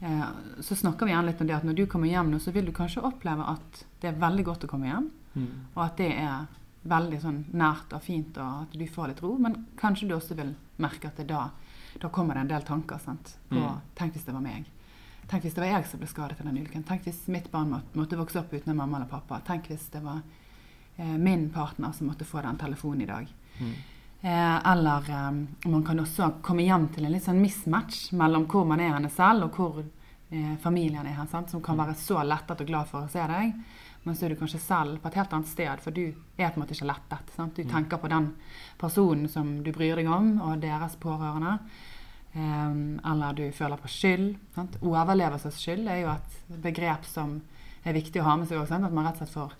så snakker vi gjerne litt om det at når du kommer hjem nå, så vil du kanskje oppleve at det er veldig godt å komme hjem, Mm. og at det er veldig sånn nært og fint, og at du får litt ro, men kanskje du også vil merke at det da, da kommer det en del tanker, sant? På, Mm. tenk hvis det var meg. Tenk hvis det var jeg som ble skadet i den ulykken. Tenk hvis mitt barn måtte, måtte vokse opp uten en mamma eller pappa. Tenk hvis det var eh, min partner som måtte få den telefonen i dag. Mm. Eh, eller eh, man kan også komme hjem til en litt sånn mismatch mellom hvor man er henne selv, og hvor eh, familien er hen. sant? Som kan være så lettet og glad for å se deg. Men så er du kanskje selv på et helt annet sted, for du er på en måte ikke lettet. sant? Du tenker på den personen som du bryr deg om, og deres pårørende. Eh, eller du føler på skyld. Sant? Overlevelsesskyld er jo et begrep som er viktig å ha med seg også, sant? At man rett og slett får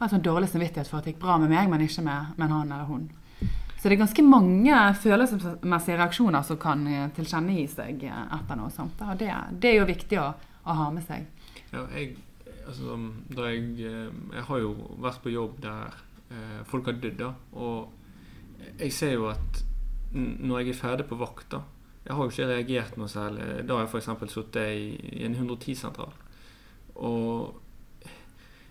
altså, dårlig samvittighet for at det gikk bra med meg, men ikke med, med han eller hun. Så det er ganske mange følelsesmessige reaksjoner som kan eh, tilkjennegi seg eh, etter noe sånt. Og det, det er jo viktig å, å ha med seg. Ja, jeg, altså, da jeg, eh, jeg har jo vært på jobb der eh, folk har dødd, da. Og jeg ser jo at når jeg er ferdig på vakt, da Jeg har jo ikke reagert noe særlig. Da har jeg f.eks. sittet i, i en 110-sentral. Og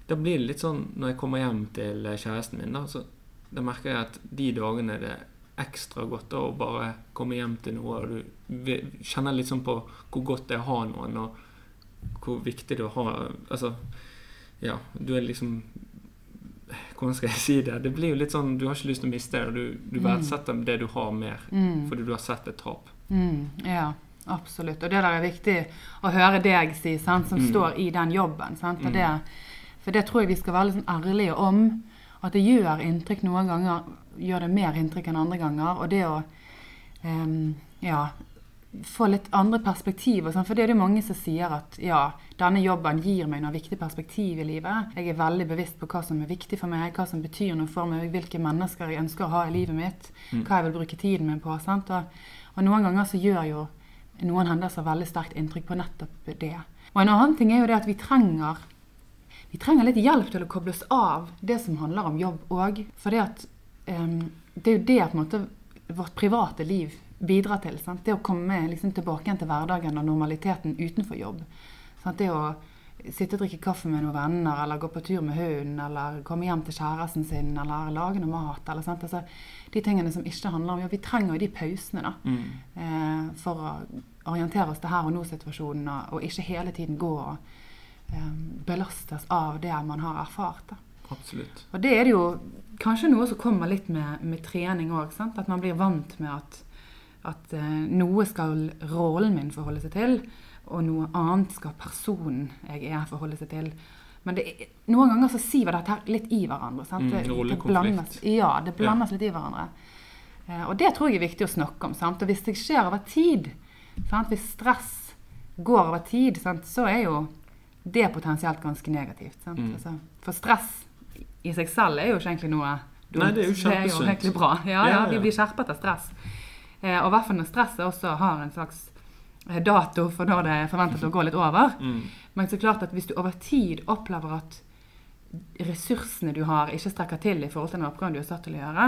da blir det litt sånn når jeg kommer hjem til kjæresten min, da, så da merker jeg at de dagene er det ekstra godt å bare komme hjem til noe, og du kjenner litt sånn på hvor godt det er å ha noen, og hvor viktig det er å ha Altså, ja, du er liksom Hvordan skal jeg si det? Det blir jo litt sånn Du har ikke lyst til å miste det, og du, du Mm. verdsetter det du har, mer Mm. fordi du har sett et tap. Mm, ja, absolutt. Og det der er viktig å høre deg si, sant, som Mm. står i den jobben. Sant? Mm. det, for det tror jeg vi skal være litt sånn ærlige om. At det gjør inntrykk noen ganger. Gjør det mer inntrykk enn andre ganger. Og det å um, ja, få litt andre perspektiv. Og sånn, for det er det mange som sier at ja, denne jobben gir meg noe viktig perspektiv i livet. Jeg er veldig bevisst på hva som er viktig for meg, hva som betyr noe for meg, hvilke mennesker jeg ønsker å ha i livet mitt, Mm. hva jeg vil bruke tiden min på. Sant? Og, og noen ganger så gjør jo noen hendelser veldig sterkt inntrykk på nettopp det. Og en annen ting er jo det at vi trenger vi trenger litt hjelp til å koble oss av det som handler om jobb òg. For det, at, um, det er jo det en måte vårt private liv bidrar til. Sant? Det å komme liksom, tilbake igjen til hverdagen og normaliteten utenfor jobb. Sant? Det å sitte og drikke kaffe med noen venner, eller gå på tur med hunden, eller komme hjem til kjæresten sin, eller lage noe mat. Eller, sant? Altså, de tingene som ikke handler om jobb. Vi trenger jo de pausene da, Mm. eh, for å orientere oss til her og nå-situasjonen, og, og ikke hele tiden gå og belastes av det man har erfart. Da. Absolutt. Og det er det jo kanskje noe som kommer litt med, med trening òg. At man blir vant med at, at eh, noe skal rollen min forholde seg til. og noe annet skal personen jeg er, forholde seg til. Men det, noen ganger så siver dette her litt i hverandre. Sant? Mm, Det- det blandes- Ja, det blandes litt i hverandre. Eh, Og det tror jeg er viktig å snakke om. Sant? Og hvis det skjer over tid, sant? hvis stress går over tid, sant? så er jo det er potensielt ganske negativt. Sant? Mm. Altså, for stress i seg selv er jo ikke egentlig noe dumt. Nei, det er jo Det er jo kjempesunt. egentlig bra. Ja, Ja, ja, ja. vi blir skjerpet av stress. Eh, og i hvert fall når stresset også har en slags eh, dato for når det er forventet å gå litt over. Mm. Men så klart at hvis du over tid opplever at ressursene du har, ikke strekker til i forhold til den oppgaven du er satt til å gjøre,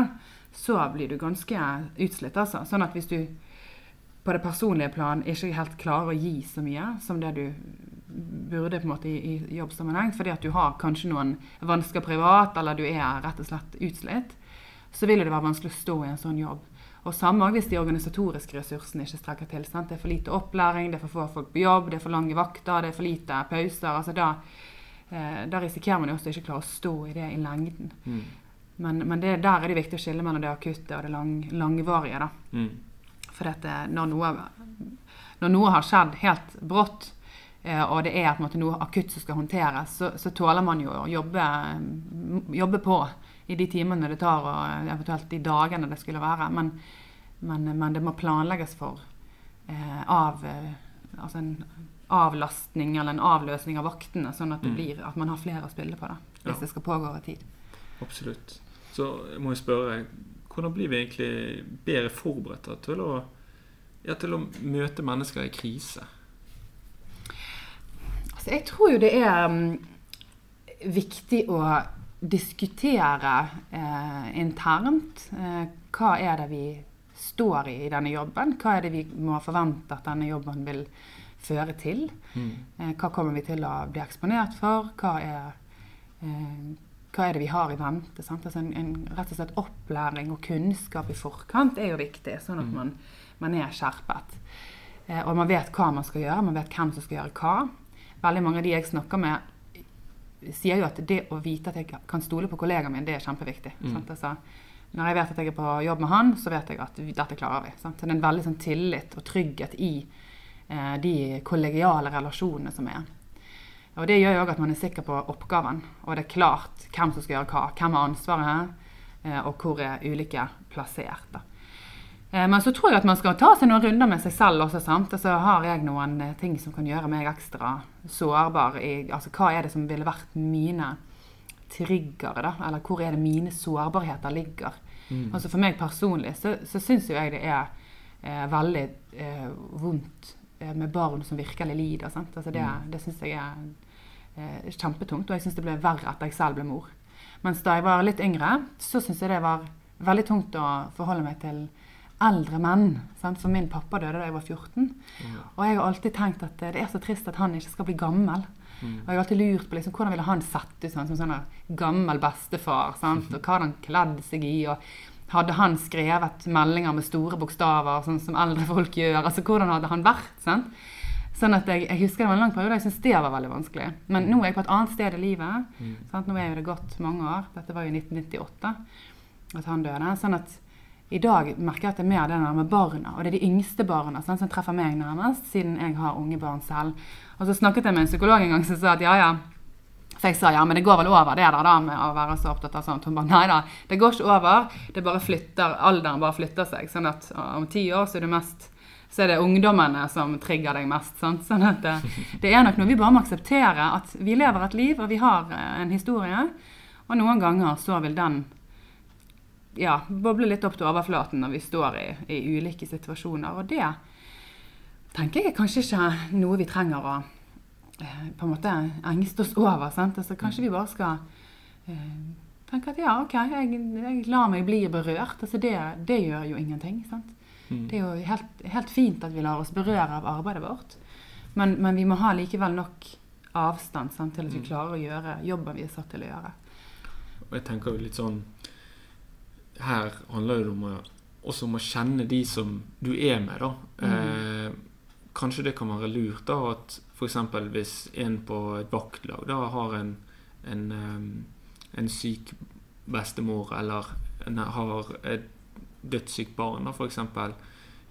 så blir du ganske utslitt. Altså. Sånn at hvis du på det personlige plan ikke helt klarer å gi så mye som det du burde på en måte i, i jobbsammenheng, fordi at du har kanskje noen vansker privat, eller du er rett og slett utslitt, så vil det være vanskelig å stå i en sånn jobb. Og samme hvis de organisatoriske ressursene ikke strekker til. Sant? Det er for lite opplæring, det er for få folk på jobb, det er for lange vakter, det er for lite pauser. altså da eh, da risikerer man jo også å ikke klare å stå i det i lengden. Mm. Men, men det, der er det viktig å skille mellom det akutte og det lang, langvarige. da. Mm. For eh, når, noe, når noe har skjedd helt brått, og det er noe akutt som skal håndteres, så, så tåler man jo å jobbe, jobbe på i de timene det tar, og eventuelt de dagene det skulle være. Men, men, men det må planlegges for eh, av, eh, altså en avlastning eller en avløsning av vaktene, sånn at, det Mm. blir, at man har flere å spille på da, hvis Ja. det skal pågå over tid. Absolutt. Så jeg må jeg spørre, hvordan blir vi egentlig bedre forberedt til å, ja, til å møte mennesker i krise? Altså, jeg tror jo det er um, viktig å diskutere eh, internt eh, hva er det vi står i i denne jobben. Hva er det vi må forvente at denne jobben vil føre til. Mm. Eh, hva kommer vi til å bli eksponert for? Hva er, eh, hva er det vi har i vente? Sant? Altså en, en, rett og slett opplæring og kunnskap i forkant er jo viktig, sånn at man, man er skjerpet. Eh, og man vet hva man skal gjøre, man vet hvem som skal gjøre hva. Veldig mange av de jeg snakker med, sier jo at det å vite at jeg kan stole på kollegaen min, det er kjempeviktig. Mm. Altså, når jeg vet at jeg er på jobb med han, så vet jeg at dette klarer vi. Sant? Så det er en veldig sånn tillit og trygghet i eh, de kollegiale relasjonene som er. Og Det gjør jo også at man er sikker på oppgaven, og det er klart hvem som skal gjøre hva. Hvem har ansvaret her, eh, og hvor er ulike plassert. da. Eh, Men så tror jeg at man skal ta seg noen runder med seg selv også. sant? Og så har jeg noen eh, ting som kan gjøre meg ekstra sårbar. I, altså Hva er det som ville vært mine triggere, da? Eller hvor er det mine sårbarheter ligger? Mm. Altså For meg personlig så, så syns jo jeg det er eh, veldig eh, vondt eh, med barn som virkelig lider. sant? Altså Det, Mm. det syns jeg er eh, kjempetungt, og jeg syns det ble verre etter jeg selv ble mor. Mens da jeg var litt yngre, så syns jeg det var veldig tungt å forholde meg til eldre menn. Sant? For min pappa døde da jeg var 14. Ja. Og jeg har alltid tenkt at eh, det er så trist at han ikke skal bli gammel. Mm. Og jeg har alltid lurt på liksom, hvordan ville han sett ut sånn, som sånn gammel bestefar. Sant? Og hva hadde han kledd seg i? Og hadde han skrevet meldinger med store bokstaver, sånn som eldre folk gjør? Altså, Hvordan hadde han vært? Sant? Sånn at jeg, jeg husker det var en lang periode jeg syntes det var veldig vanskelig. Men nå er jeg på et annet sted i livet. Mm. Sant? Nå er jo det gått mange år. Dette var jo i 1998 at han døde. Sånn at i dag merker jeg at det er mer det der med barna. Og det er de yngste barna sånn, som treffer meg nærmest, siden jeg har unge barn selv. Og så snakket jeg med en psykolog en gang som sa at ja, ja. For jeg sa ja, men det går vel over det der da med å være så opptatt av sånt. Hun bare nei da, det går ikke over. Det bare flytter, alderen bare flytter seg. Sånn at om ti år så er det mest så er det ungdommene som trigger deg mest. Sant? Sånn at det, det er nok noe vi bare må akseptere. At vi lever et liv, og vi har eh, en historie. Og noen ganger så vil den ja, boble litt opp til overflaten når vi står i, i ulike situasjoner. Og det tenker jeg er kanskje ikke noe vi trenger å eh, på en måte engste oss over. Sant? Altså, kanskje vi bare skal eh, tenke at ja, OK, jeg, jeg lar meg bli berørt. Altså, det, det gjør jo ingenting. Sant? Mm. Det er jo helt, helt fint at vi lar oss berøre av arbeidet vårt, men, men vi må ha likevel nok avstand sant, til at vi Mm. klarer å gjøre jobben vi er satt til å gjøre. Og jeg tenker litt sånn Her handler det om å, også om å kjenne de som du er med, da. Eh, kanskje det kan være lurt da at f.eks. hvis en på et vaktlag da har en, en, eh, en syk bestemor eller en har et dødssykt barn, da, f.eks.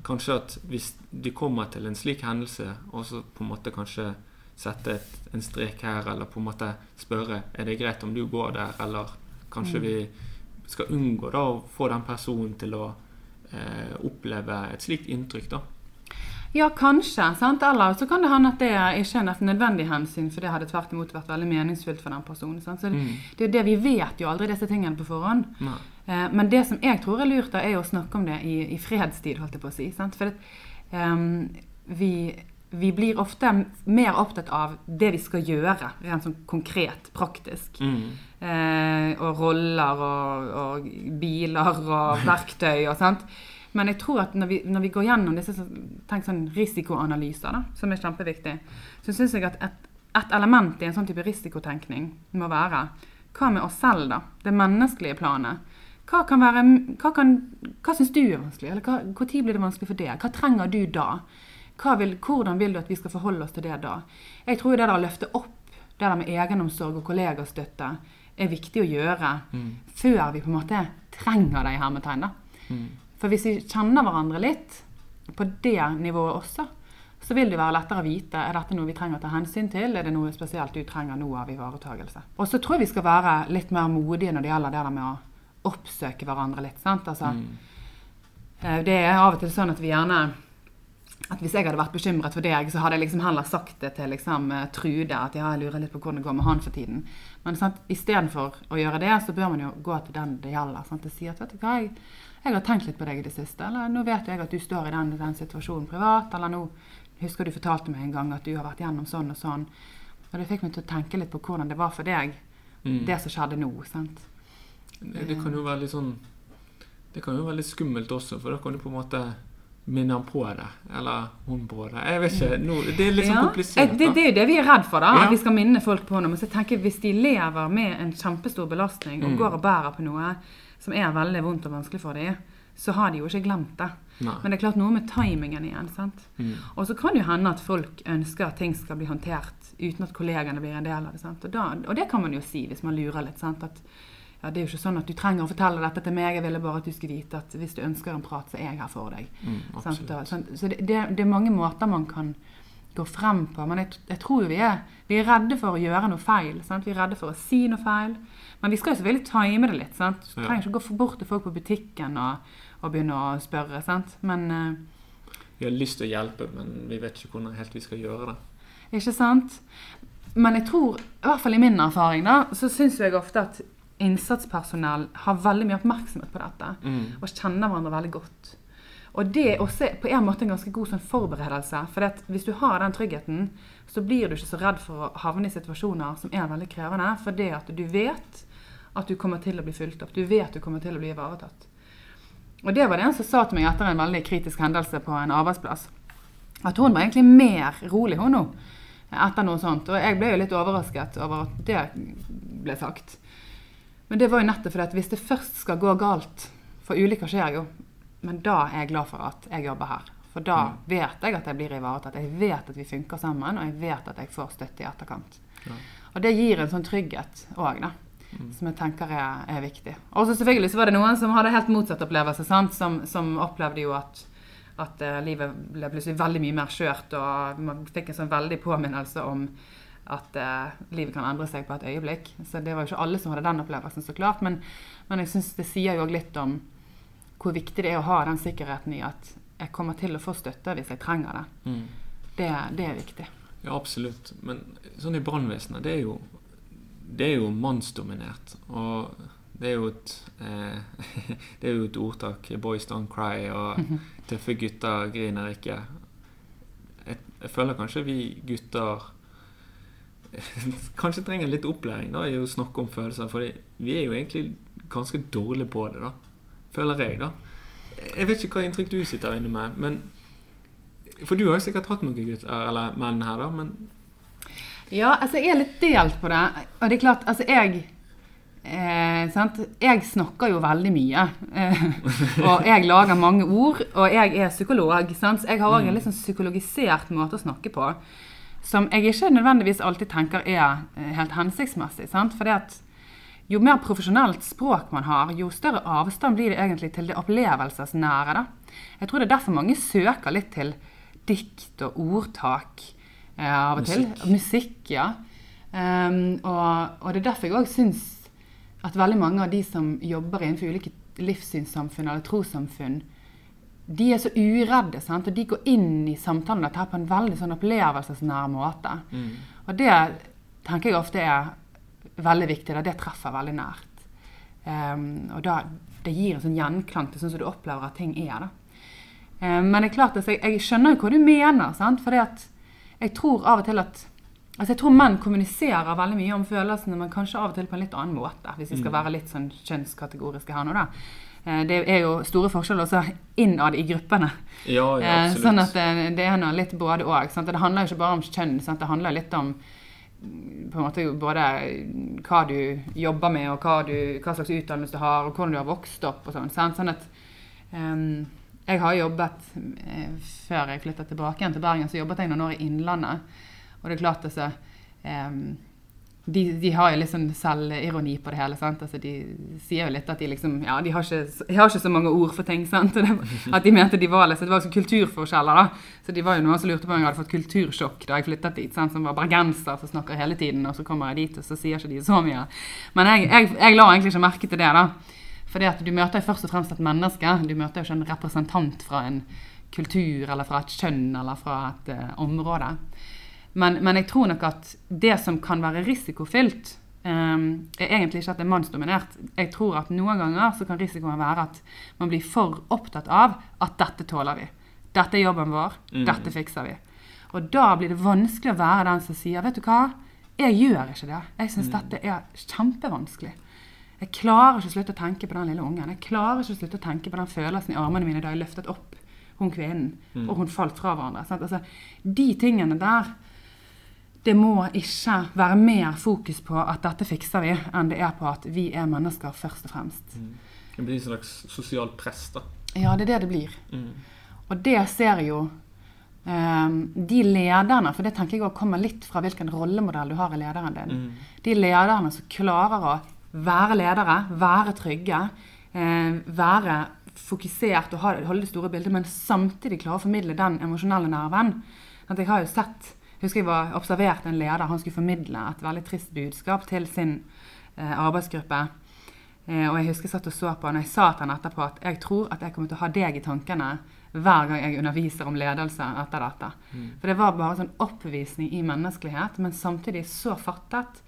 kanskje at hvis de kommer til en slik hendelse, og så på en måte kanskje sette et, en strek her, eller på en måte spørre er det greit om du går der, eller kanskje Mm. vi skal unngå da å få den personen til å eh, oppleve et slikt inntrykk, da. Ja, kanskje. sant? Eller så kan det hende at det ikke er et nødvendig hensyn, for det hadde tvert imot vært veldig meningsfullt for den personen. sant? Så det, Mm. det er jo det vi vet jo aldri disse tingene på forhånd. Nei. Eh, men det som jeg tror er lurt, er jo å snakke om det i, i fredstid, holdt jeg på å si. Sant? For det, um, vi, vi blir ofte mer opptatt av det vi skal gjøre, rent sånn konkret, praktisk. Mm. Eh, og roller og, og biler og verktøy og sånt. Men jeg tror at når vi, når vi går gjennom disse tenk sånn risikoanalyser, da, som er kjempeviktig, så syns jeg at et, et element i en sånn type risikotenkning må være hva med oss selv, da? Det menneskelige planet. Hva kan være, hva, kan, hva syns du er vanskelig? Eller hva, tid blir det vanskelig for deg? Hva trenger du da? Vil, hvordan vil du at vi skal forholde oss til det da? Jeg tror det der å løfte opp det der med egenomsorg og kollegastøtte er viktig å gjøre Mm. før vi på en måte trenger det i hermetegn. Mm. For hvis vi kjenner hverandre litt på det nivået også, så vil det være lettere å vite er dette noe vi trenger å ta hensyn til. Er det noe spesielt du trenger nå av ivaretakelse? Og så tror jeg vi skal være litt mer modige når det gjelder det der med å oppsøke hverandre litt. sant? Altså, Mm. eh, Det er av og til sånn at vi gjerne at Hvis jeg hadde vært bekymret for deg, så hadde jeg liksom heller sagt det til liksom, eh, Trude. At ja, jeg lurer litt på hvordan det går med han for tiden. Men sant, istedenfor å gjøre det, så bør man jo gå til den det gjelder. Sant? Og si at vet du hva, jeg, jeg har tenkt litt på deg i det siste. Eller nå vet jeg at du står i den, den situasjonen privat. Eller nå husker du fortalte meg en gang at du har vært gjennom sånn og sånn. Og det fikk meg til å tenke litt på hvordan det var for deg, Mm. det som skjedde nå. sant? Det, det kan jo være litt sånn Det kan jo være litt skummelt også, for da kan du på en måte minne han på det. Eller hun på det. Jeg vet ikke. No, det er litt sånn Ja, komplisert. Det, det er jo det vi er redd for, da. Ja. At vi skal minne folk på noe. Men så tenker jeg, hvis de lever med en kjempestor belastning og Mm. går og bærer på noe som er veldig vondt og vanskelig for dem, så har de jo ikke glemt det. Nei. Men det er klart noe med timingen igjen. sant? Mm. Og så kan det jo hende at folk ønsker at ting skal bli håndtert uten at kollegene blir en del av det. sant? Og, da, og det kan man jo si hvis man lurer litt. sant? At ja, Det er jo ikke sånn at du trenger å fortelle dette til meg, jeg ville bare at du skulle vite at hvis du ønsker en prat, så er jeg her for deg. Mm, sånn. Så det, det, det er mange måter man kan gå frem på. Men jeg, jeg tror vi er, vi er redde for å gjøre noe feil. Sant? Vi er redde for å si noe feil. Men vi skal jo selvfølgelig time det litt. Sant? Du trenger ikke gå bort til folk på butikken og, og begynne å spørre. Sant? Men eh, Vi har lyst til å hjelpe, men vi vet ikke hvordan helt vi skal gjøre det. Ikke sant? Men jeg tror, i hvert fall i min erfaring, da, så syns jeg ofte at innsatspersonell har veldig mye oppmerksomhet på dette. Mm. Og kjenner hverandre veldig godt. Og det er også på en måte en ganske god sånn forberedelse. For hvis du har den tryggheten, så blir du ikke så redd for å havne i situasjoner som er veldig krevende. For det at du vet at du kommer til å bli fulgt opp. Du vet du kommer til å bli ivaretatt. Og det var det en som sa til meg etter en veldig kritisk hendelse på en arbeidsplass. At hun var egentlig mer rolig, hun nå. Etter noe sånt. Og jeg ble jo litt overrasket over at det ble sagt. Men det var jo nettopp fordi at hvis det først skal gå galt For ulykker skjer jo. Men da er jeg glad for at jeg jobber her. For da Mm. vet jeg at jeg blir ivaretatt. Jeg vet at vi funker sammen, og jeg vet at jeg får støtte i etterkant. Ja. Og det gir en sånn trygghet òg, da. Mm. Som jeg tenker er, er viktig. Og så selvfølgelig så var det noen som hadde helt motsatt opplevelse. Sant? Som, som opplevde jo at, at eh, livet ble plutselig veldig mye mer skjørt, og man fikk en sånn veldig påminnelse om at eh, livet kan endre seg på et øyeblikk. Så det var jo ikke alle som hadde den opplevelsen, så klart. Men, men jeg syns det sier jo òg litt om hvor viktig det er å ha den sikkerheten i at jeg kommer til å få støtte hvis jeg trenger det. Mm. Det, det er viktig. Ja, absolutt. Men sånn i brannvesenet, det er jo det er jo mannsdominert. Og det er jo et eh, Det er jo et ordtak 'boys don't cry', og 'tøffe gutter griner ikke'. Jeg, jeg føler kanskje vi gutter kanskje trenger litt opplæring da, i å snakke om følelser. For vi er jo egentlig ganske dårlige på det, da. Føler jeg, da. Jeg vet ikke hva inntrykk du sitter inne med, men For du har jo sikkert hatt noen gutter, eller menn her, da, men Ja, altså jeg er litt delt på det. Og det er klart, altså jeg eh, sant? Jeg snakker jo veldig mye. Eh, og jeg lager mange ord. Og jeg er psykolog. Sant? Så jeg har òg en litt sånn psykologisert måte å snakke på. Som jeg ikke nødvendigvis alltid tenker er eh, helt hensiktsmessig. Sant? Fordi at jo mer profesjonelt språk man har, jo større avstand blir det egentlig til det opplevelsesnære. da. Jeg tror det er derfor mange søker litt til dikt og ordtak eh, av og til. Musikk. Musikk, ja. Um, og, og det er derfor jeg òg syns at veldig mange av de som jobber innenfor ulike livssynssamfunn eller trossamfunn, de er så uredde, sant? og de går inn i samtalen dette her på en veldig sånn opplevelsesnær måte. Mm. Og det tenker jeg ofte er veldig viktig. Da. Det treffer veldig nært. Um, og da, det gir en sånn gjenklang til sånn som du opplever at ting er. Da. Um, men det er klart altså, jeg, jeg skjønner jo hva du mener. sant? For jeg tror av og til at Altså jeg tror menn kommuniserer veldig mye om følelsene, men kanskje av og til på en litt annen måte. Hvis vi skal Mm. være litt sånn kjønnskategoriske her nå, da. Eh, Det er jo store forskjeller også innad i gruppene. Ja, ja, Eh, absolutt. Sånn at det, det er noe litt både òg. Det handler jo ikke bare om kjønn. Sant? Det handler litt om på en måte både hva du jobber med, og hva, du, hva slags utdannelse du har, og hvordan du har vokst opp. og sånn. Sånn at um, Jeg har jobbet eh, Før jeg flytta tilbake igjen til Bergen, så jobbet jeg noen år i Innlandet. Og det er klart altså ehm, de, de har jo liksom selvironi på det hele. Altså, de sier jo litt at de liksom Ja, de har ikke, de har ikke så mange ord for ting. Det, at de mente de var liksom, Det var liksom kulturforskjeller. da. Så de var jo noen som lurte på om jeg hadde fått kultursjokk da jeg flyttet dit. sant? Som var bergenser som snakker hele tiden, og så kommer jeg dit, og så sier ikke de så mye. Men jeg, jeg, jeg la egentlig ikke merke til det. da. Fordi at du møter jo først og fremst et menneske. Du møter jo ikke en representant fra en kultur eller fra et kjønn eller fra et uh, område. Men, men jeg tror nok at det som kan være risikofylt, um, er egentlig ikke at det er mannsdominert. Jeg tror at noen ganger så kan risikoen være at man blir for opptatt av at dette tåler vi. Dette er jobben vår. Mm. Dette fikser vi. Og da blir det vanskelig å være den som sier vet du hva, jeg gjør ikke det. Jeg syns Mm. dette er kjempevanskelig. Jeg klarer ikke å slutte å tenke på den lille ungen. Jeg klarer ikke å slutte å tenke på den følelsen i armene mine da jeg løftet opp hun kvinnen, Mm. og hun falt fra hverandre. Sant? Altså, de tingene der det må ikke være mer fokus på at dette fikser vi, enn det er på at vi er mennesker først og fremst. Mm. Det blir en slags sosialt press, da. Ja, det er det det blir. Mm. Og det ser jo Um, de lederne, for det tenker jeg også kommer litt fra hvilken rollemodell du har i lederen din. Mm. De lederne som klarer å være ledere, være trygge, uh, være fokusert og holde det store bildet, men samtidig klare å formidle den emosjonelle nerven. At jeg har jo sett husker jeg var observert en leder. Han skulle formidle et veldig trist budskap til sin eh, arbeidsgruppe. Eh, og jeg husker jeg satt og så på han, og jeg sa til han etterpå at jeg tror at jeg kommer til å ha deg i tankene hver gang jeg underviser om ledelse etter dette. Mm. For det var bare sånn oppvisning i menneskelighet, men samtidig så fattet.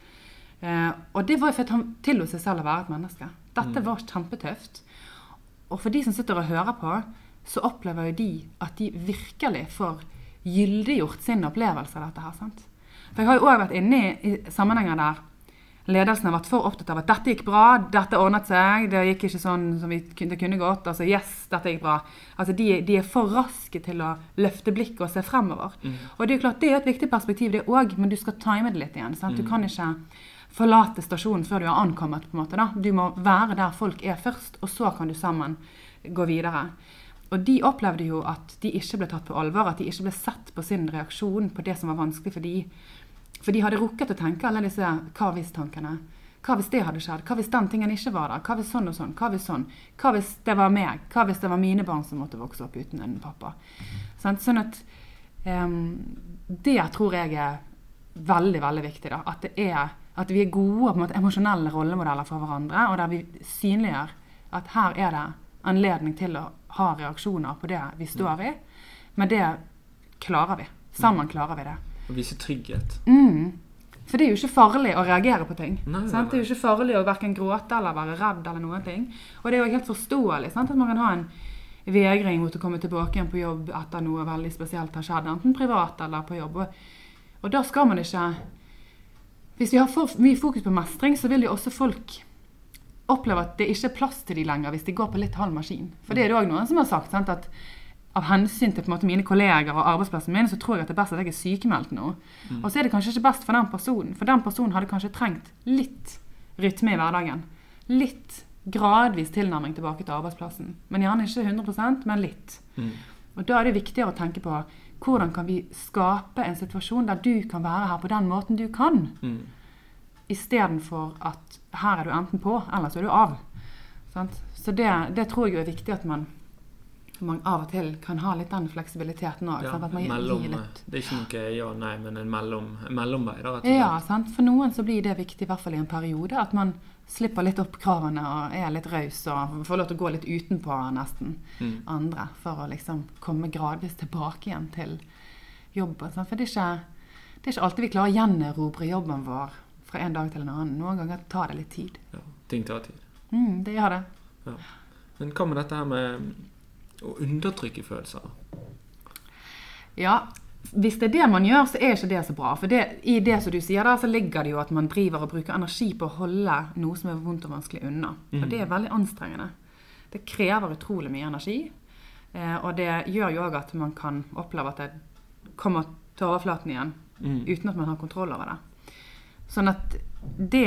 Eh, og det var jo fordi han tillot seg selv å være et menneske. Dette Mm. var kjempetøft. Og for de som sitter og hører på, så opplever jo de at de virkelig får gyldiggjort sin opplevelse av dette her. sant? For jeg har jo òg vært inne i, i sammenhenger der ledelsen har vært for opptatt av at dette gikk bra, dette ordnet seg, det gikk ikke sånn som vi det kunne gått. Altså yes, dette gikk bra. Altså de, de er for raske til å løfte blikket og se fremover. Mm. Og det er jo klart, det er et viktig perspektiv, det òg, men du skal time det litt igjen. sant? Du Mm. kan ikke forlate stasjonen før du har ankommet. på en måte da. Du må være der folk er først, og så kan du sammen gå videre. Og de opplevde jo at de ikke ble tatt på alvor, at de ikke ble sett på sin reaksjon på det som var vanskelig for de. For de hadde rukket å tenke alle disse hva hvis-tankene. Hva hvis det hadde skjedd? Hva hvis den tingen ikke var der? Hva hvis sånn og sånn? Hva hvis sånn? Hva hvis det var meg? Hva hvis det var mine barn som måtte vokse opp uten en pappa? Sånn at um, Det tror jeg er veldig, veldig viktig. da. At, er, at vi er gode på en måte, emosjonelle rollemodeller for hverandre, og der vi synliggjør at her er det anledning til å ha reaksjoner på det vi står i. Men det klarer vi. Sammen klarer vi det. Å vise trygghet. Mm. For det er jo ikke farlig å reagere på ting. Nei, nei, nei. Det er jo ikke farlig å hverken gråte eller være redd eller noen ting. Og det er jo helt forståelig sant? at man kan ha en vegring mot å komme tilbake igjen på jobb etter noe veldig spesielt har skjedd, enten privat eller på jobb. Og, og da skal man ikke Hvis vi har for mye fokus på mestring, så vil jo også folk oppleve at det ikke er plass til de lenger hvis de går på litt halv maskin. For det er det òg noen som har sagt. Sant? at av hensyn til på en måte, mine kolleger og arbeidsplassen min, så tror jeg at det er best at jeg er sykemeldt nå. Og så er det kanskje ikke best for den personen, for den personen hadde kanskje trengt litt rytme i hverdagen. Litt gradvis tilnærming tilbake til arbeidsplassen. Men gjerne ikke 100% men litt. Mm. Og da er det viktigere å tenke på hvordan kan vi skape en situasjon der du kan være her på den måten du kan. Mm. istedenfor at her er du enten på, eller så er du av. Sant? Så det, det tror jeg er viktig at man, man av og til kan ha litt den fleksibiliteten òg. Ja, mellom, litt Det er ikke noe ja og nei, men en, mellom, mellomvei. da, Ja, sant? For noen så blir det viktig, i hvert fall i en periode, at man slipper litt opp kravene og er litt raus og får lov til å gå litt utenpå nesten Mm. andre for å liksom komme gradvis tilbake igjen til jobben. Sant? For det er, ikke, det er ikke alltid vi klarer å gjenerobre jobben vår fra en dag til en annen. Noen ganger tar det litt tid. Ja, ting tar tid. Mm, det gjør det. Men hva med dette her med å undertrykke følelser? Ja, hvis det er det man gjør, så er ikke det så bra. For det, i det som du sier der, så ligger det jo at man driver og bruker energi på å holde noe som er vondt og vanskelig unna. Og det er veldig anstrengende. Det krever utrolig mye energi. Eh, og det gjør jo òg at man kan oppleve at det kommer til overflaten igjen Mm. uten at man har kontroll over det. Sånn at det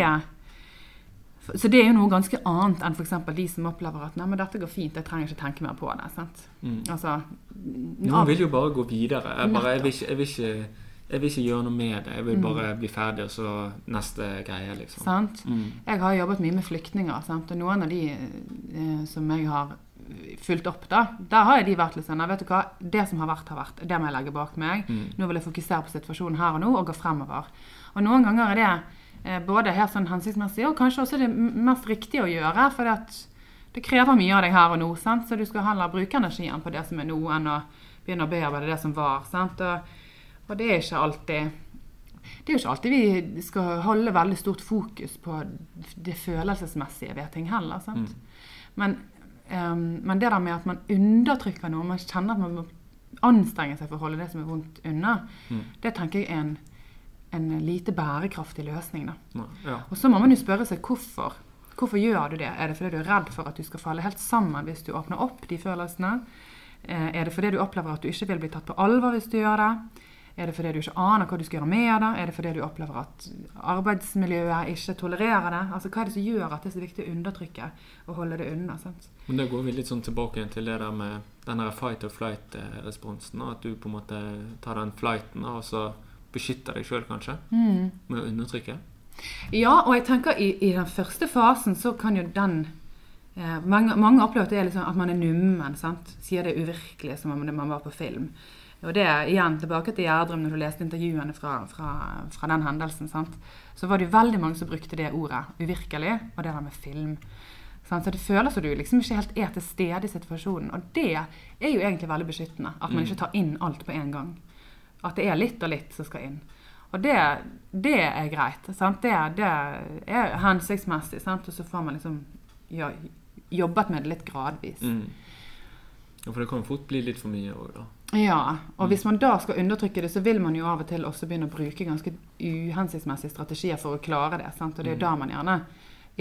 Så det er jo noe ganske annet enn f.eks. de som opplever at nei, men dette går fint, jeg trenger ikke tenke mer på det. sant? Mm. Altså, Noen vil jo bare gå videre. Jeg, bare, jeg, vil ikke, jeg, vil ikke, jeg vil ikke gjøre noe med det. Jeg vil Mm. bare bli ferdig, og så neste greie, liksom. sant? Mm. Jeg har jobbet mye med flyktninger, sant? og noen av de eh, som jeg har fulgt opp, da, der har de vært litt sånn vet du hva, Det som har vært, har vært. Det må jeg legge bak meg. Mm. Nå vil jeg fokusere på situasjonen her og nå og gå fremover. Og noen ganger er det eh, både helt sånn hensiktsmessig og kanskje også det mest riktige å gjøre. For det krever mye av deg her og nå, sant? så du skal heller bruke energien på det som er nå, enn å begynne å bearbeide det som var. Sant? Og, og det er ikke alltid det er jo ikke alltid vi skal holde veldig stort fokus på det følelsesmessige ved ting heller. Sant? Men, um, men det der med at man undertrykker noe, man kjenner at man må anstrenge seg for å holde det som er vondt unna, Mm. det tenker jeg er en, en lite bærekraftig løsning. Da. Ja. Og så må man jo spørre seg hvorfor. Hvorfor gjør du det? Er det fordi du er redd for at du skal falle helt sammen hvis du åpner opp de følelsene? Eh, Er det fordi du opplever at du ikke vil bli tatt på alvor hvis du gjør det? Er det fordi du ikke aner hva du skal gjøre med det? Er det fordi du opplever at arbeidsmiljøet ikke tolererer det? Altså, Hva er det som gjør at det er så viktig å undertrykke og holde det unna? sant? Men da går vi litt sånn tilbake til det der med den fight or flight-responsen. At du på en måte tar den flighten og så beskytter deg sjøl, kanskje, Mm. med å undertrykke. Ja, og jeg tenker i, i den første fasen så kan jo den eh, mange, mange opplever at det liksom at man er nummen. sant? Sier det uvirkelige som om man var på film. Og det er igjen tilbake til Gjerdrum, når du leste intervjuene fra, fra, fra den hendelsen. sant? Så var det jo veldig mange som brukte det ordet, uvirkelig, og det der med film. Så det føles som du liksom ikke helt er til stede i situasjonen. Og det er jo egentlig veldig beskyttende. At man Mm. ikke tar inn alt på en gang. At det er litt og litt som skal inn. Og det, det er greit. Sant? Det, det er hensiktsmessig. Sant? Og så får man liksom ja, jobbet med det litt gradvis. Mm. Ja, for det kan fort bli litt for mye òg, da. Ja, og hvis man da skal undertrykke det, så vil man jo av og til også begynne å bruke ganske uhensiktsmessige strategier for å klare det. Sant? Og det er jo da man gjerne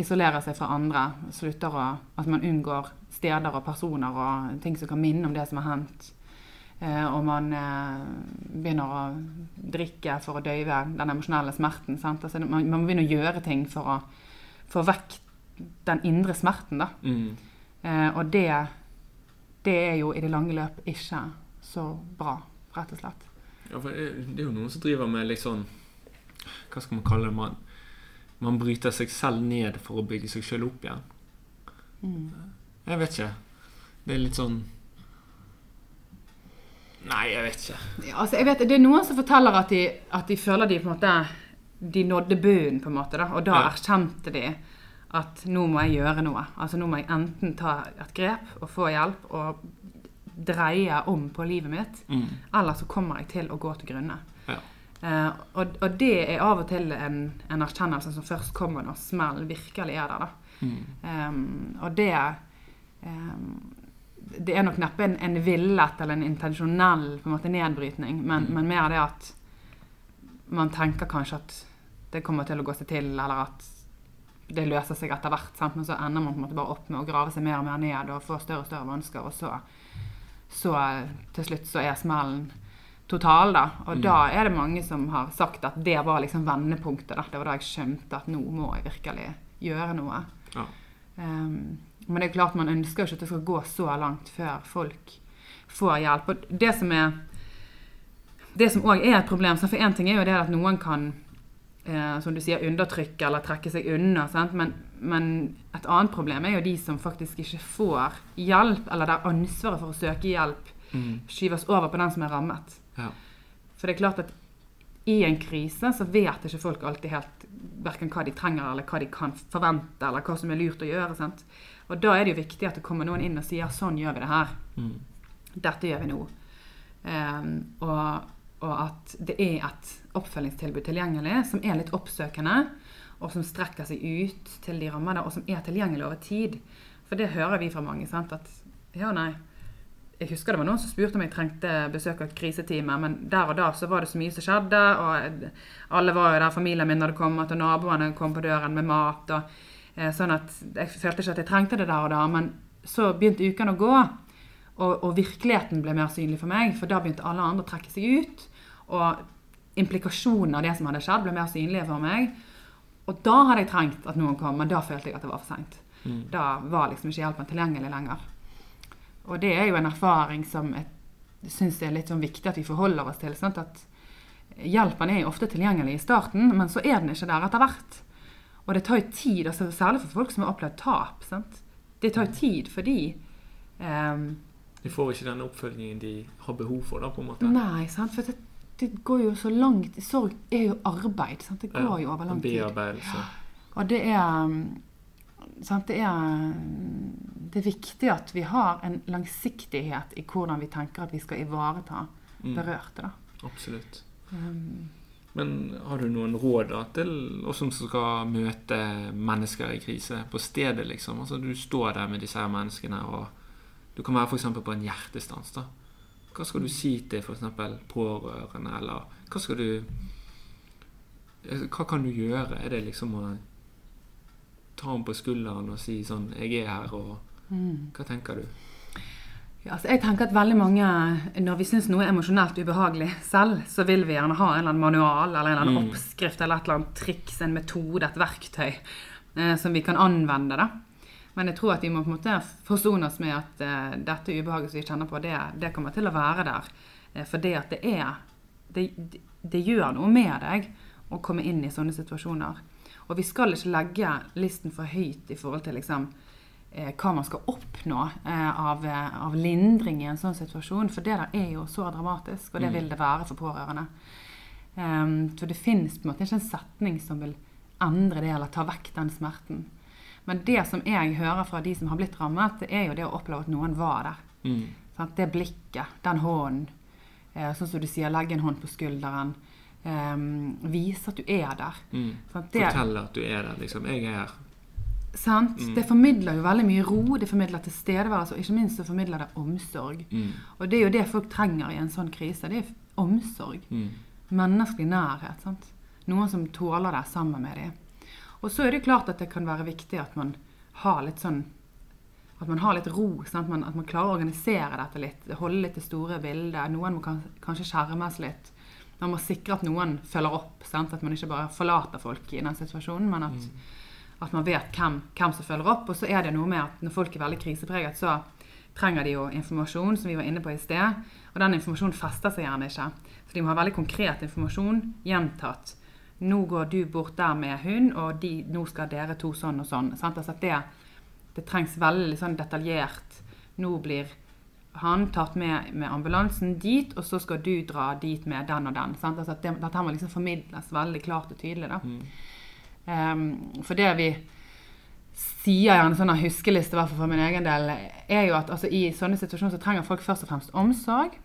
isolerer seg fra andre. Slutter å At man unngår steder og personer og ting som kan minne om det som har hendt. Eh, og man eh, begynner å drikke for å døyve den emosjonelle smerten. Sant? Altså, man, man må begynne å gjøre ting for å få vekk den indre smerten. da. Mm. Eh, og det, det er jo i det lange løp ikke så bra, rett og slett. Ja, for det er jo noen som driver med litt sånn Hva skal man kalle det? Man, man bryter seg selv ned for å bygge seg selv opp igjen. Mm. Jeg vet ikke. Det er litt sånn Nei, jeg vet ikke. Ja, altså, jeg vet, det er noen som forteller at de, at de føler de på en måte de nådde bunnen, på en måte, da, og da Ja. erkjente de at nå må jeg gjøre noe. Altså Nå må jeg enten ta et grep og få hjelp og dreie om på livet mitt, Mm. eller så kommer jeg til å gå til grunne. Ja. Eh, og, og det er av og til en, en erkjennelse som først kommer når smell virkelig er der. da. Mm. Um, og det um, Det er nok neppe en, en villet eller en intensjonell på en måte, nedbrytning, men, Mm. men mer det at man tenker kanskje at det kommer til å gå seg til, eller at det løser seg etter hvert. Sant? Men så ender man på en måte bare opp med å grave seg mer og mer ned og få større og større vansker, og så, så til slutt så er smellen total, da. Og Mm. da er det mange som har sagt at det var liksom vendepunktet. da. Det var da jeg skjønte at nå må jeg virkelig gjøre noe. Ja. Um, men det er klart man ønsker jo ikke at det skal gå så langt før folk får hjelp. Og det som er det som òg er et problem, for én ting er jo det at noen kan eh, som du sier, undertrykke eller trekke seg unna. Sant? Men, men et annet problem er jo de som faktisk ikke får hjelp, eller der ansvaret for å søke hjelp Mm. skyves over på den som er rammet. Ja. For det er klart at i en krise så vet ikke folk alltid helt hverken hva de trenger, eller hva de kan forvente, eller hva som er lurt å gjøre. Sant? Og da er det jo viktig at det kommer noen inn og sier sånn gjør vi det her. Mm. Dette gjør vi nå. Um, og, og at det er et oppfølgingstilbud tilgjengelig som er litt oppsøkende, og som strekker seg ut til de rammede, og som er tilgjengelig over tid. For det hører vi fra mange. sant, at ja, nei, jeg husker det var noen som spurte om jeg trengte besøk av et krisetime, men der og da så var det så mye som skjedde, og alle var jo der, familien min hadde kommet, og naboene kom på døren med mat, og sånn at jeg følte ikke at jeg trengte det der og da, men så begynte ukene å gå, og, og virkeligheten ble mer synlig for meg, for da begynte alle andre å trekke seg ut, og implikasjonen av det som hadde skjedd, ble mer synlige for meg, og da hadde jeg trengt at noen kom, men da følte jeg at det var for sent. Mm. Da var liksom ikke hjelpen tilgjengelig lenger. Og det er jo en erfaring som jeg syns er litt sånn viktig at vi forholder oss til. Sant? At hjelpen er jo ofte tilgjengelig i starten, men så er den ikke der etter hvert. Og det tar jo tid, altså særlig for folk som har opplevd tap. Sant? Det tar jo tid fordi um, De får ikke den oppfølgingen de har behov for, da, på en måte. Nei, sant? for det, det går jo så langt Sorg er jo arbeid. Sant? Det går jo over lang tid. Bearbeidelse. Og det er, um, sant, det er Det er viktig at vi har en langsiktighet i hvordan vi tenker at vi skal ivareta Mm. berørte. Da. Absolutt. Um, Men har du noen råd da, til oss som skal møte mennesker i krise på stedet, liksom? Altså, du står der med disse her menneskene, og du kan være f.eks. på en hjertestans. da. Hva skal du si til f.eks. pårørende, eller hva skal du eh, Hva kan du gjøre? Er det liksom å ta ham på skulderen og si sånn 'Jeg er her', og mm. hva tenker du? Ja, altså jeg tenker at veldig mange, Når vi syns noe er emosjonelt ubehagelig selv, så vil vi gjerne ha en eller annen manual eller en eller annen Mm. oppskrift eller et eller annet triks, en metode, et verktøy eh, som vi kan anvende. da. Men jeg tror at vi må på en måte forsone oss med at eh, dette ubehaget som vi kjenner på, det, det kommer til å være der. Eh, for det at det er det, det, gjør noe med deg å komme inn i sånne situasjoner. Og vi skal ikke legge listen for høyt i forhold til liksom, hva man skal oppnå eh, av, eh, av lindring i en sånn situasjon. For det der er jo så dramatisk, og det Mm. vil det være for pårørende. så for det finnes på en måte ikke en setning som vil endre det eller ta vekk den smerten. Men det som jeg hører fra de som har blitt rammet, det er jo det å oppleve at noen var der. Mm. Det blikket, den hånden. Eh, sånn som du sier, legge en hånd på skulderen. Um, vise at du er der. Mm. Det, Fortelle at du er der, liksom. 'Jeg er her'. Sant? Mm. det formidler jo veldig mye ro, det formidler tilstedeværelse, og ikke minst så formidler det omsorg. Mm. Og det er jo det folk trenger i en sånn krise. Det er omsorg. Mm. Menneskelig nærhet. sant? Noen som tåler det sammen med dem. Og så er det klart at det kan være viktig at man har litt sånn at man har litt ro. Sant? Man, at man klarer å organisere dette litt. Holde litt det store bildet. Noen må kan, kanskje skjermes litt. Man må sikre at noen følger opp. Sant? At man ikke bare forlater folk i den situasjonen, men at, at man vet hvem, hvem som følger opp. Og så er det noe med at når folk er veldig krisepreget, så trenger de jo informasjon, som vi var inne på i sted. Og den informasjonen fester seg gjerne ikke. Så de må ha veldig konkret informasjon gjentatt. Nå går du bort der med hund, og de, nå skal dere to sånn og sånn. Altså det, det trengs veldig sånn detaljert. Nå blir han tatt med med ambulansen dit, og så skal du dra dit med den og den. Sant? Altså det, dette må liksom formidles veldig klart og tydelig. Da. Mm. Um, for det vi sier en sånn huskeliste, i hvert fall for min egen del, er jo at altså, i sånne situasjoner så trenger folk først og fremst omsorg.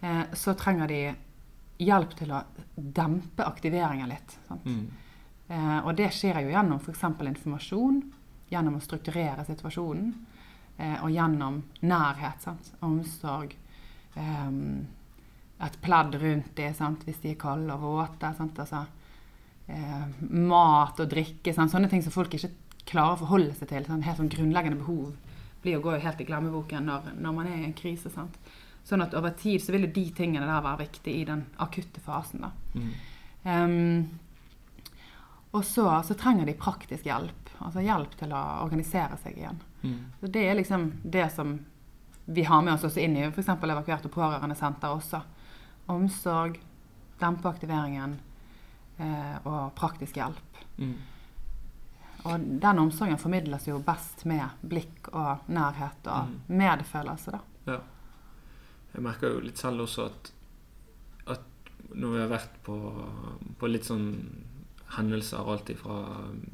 Eh, så trenger de hjelp til å dempe aktiveringen litt. Sant? Mm. Eh, og det skjer jo gjennom f.eks. informasjon, gjennom å strukturere situasjonen, eh, og gjennom nærhet. Sant? Omsorg. ehm, et pledd rundt dem hvis de er kalde og våte. Sant? Altså, eh, mat og drikke. Sånn. Sånne ting som folk ikke klarer å forholde seg til. Sånn. Helt sånn grunnleggende behov blir å gå helt i glemmeboken når, når man er i en krise. Sant? Sånn at over tid så vil jo de tingene der være viktige i den akutte fasen. da. Mm. Um, og så, så trenger de praktisk hjelp. Altså hjelp til å organisere seg igjen. Mm. Så Det er liksom det som vi har med oss også inn i f.eks. evakuerte pårørendesenter også. Omsorg, dempe aktiveringen. Eh, og praktisk hjelp. Mm. Og den omsorgen formidles jo best med blikk og nærhet og Mm. medfølelse, da. Ja. Jeg merker jo litt selv også at, at når vi har vært på, på litt sånn hendelser, alt ifra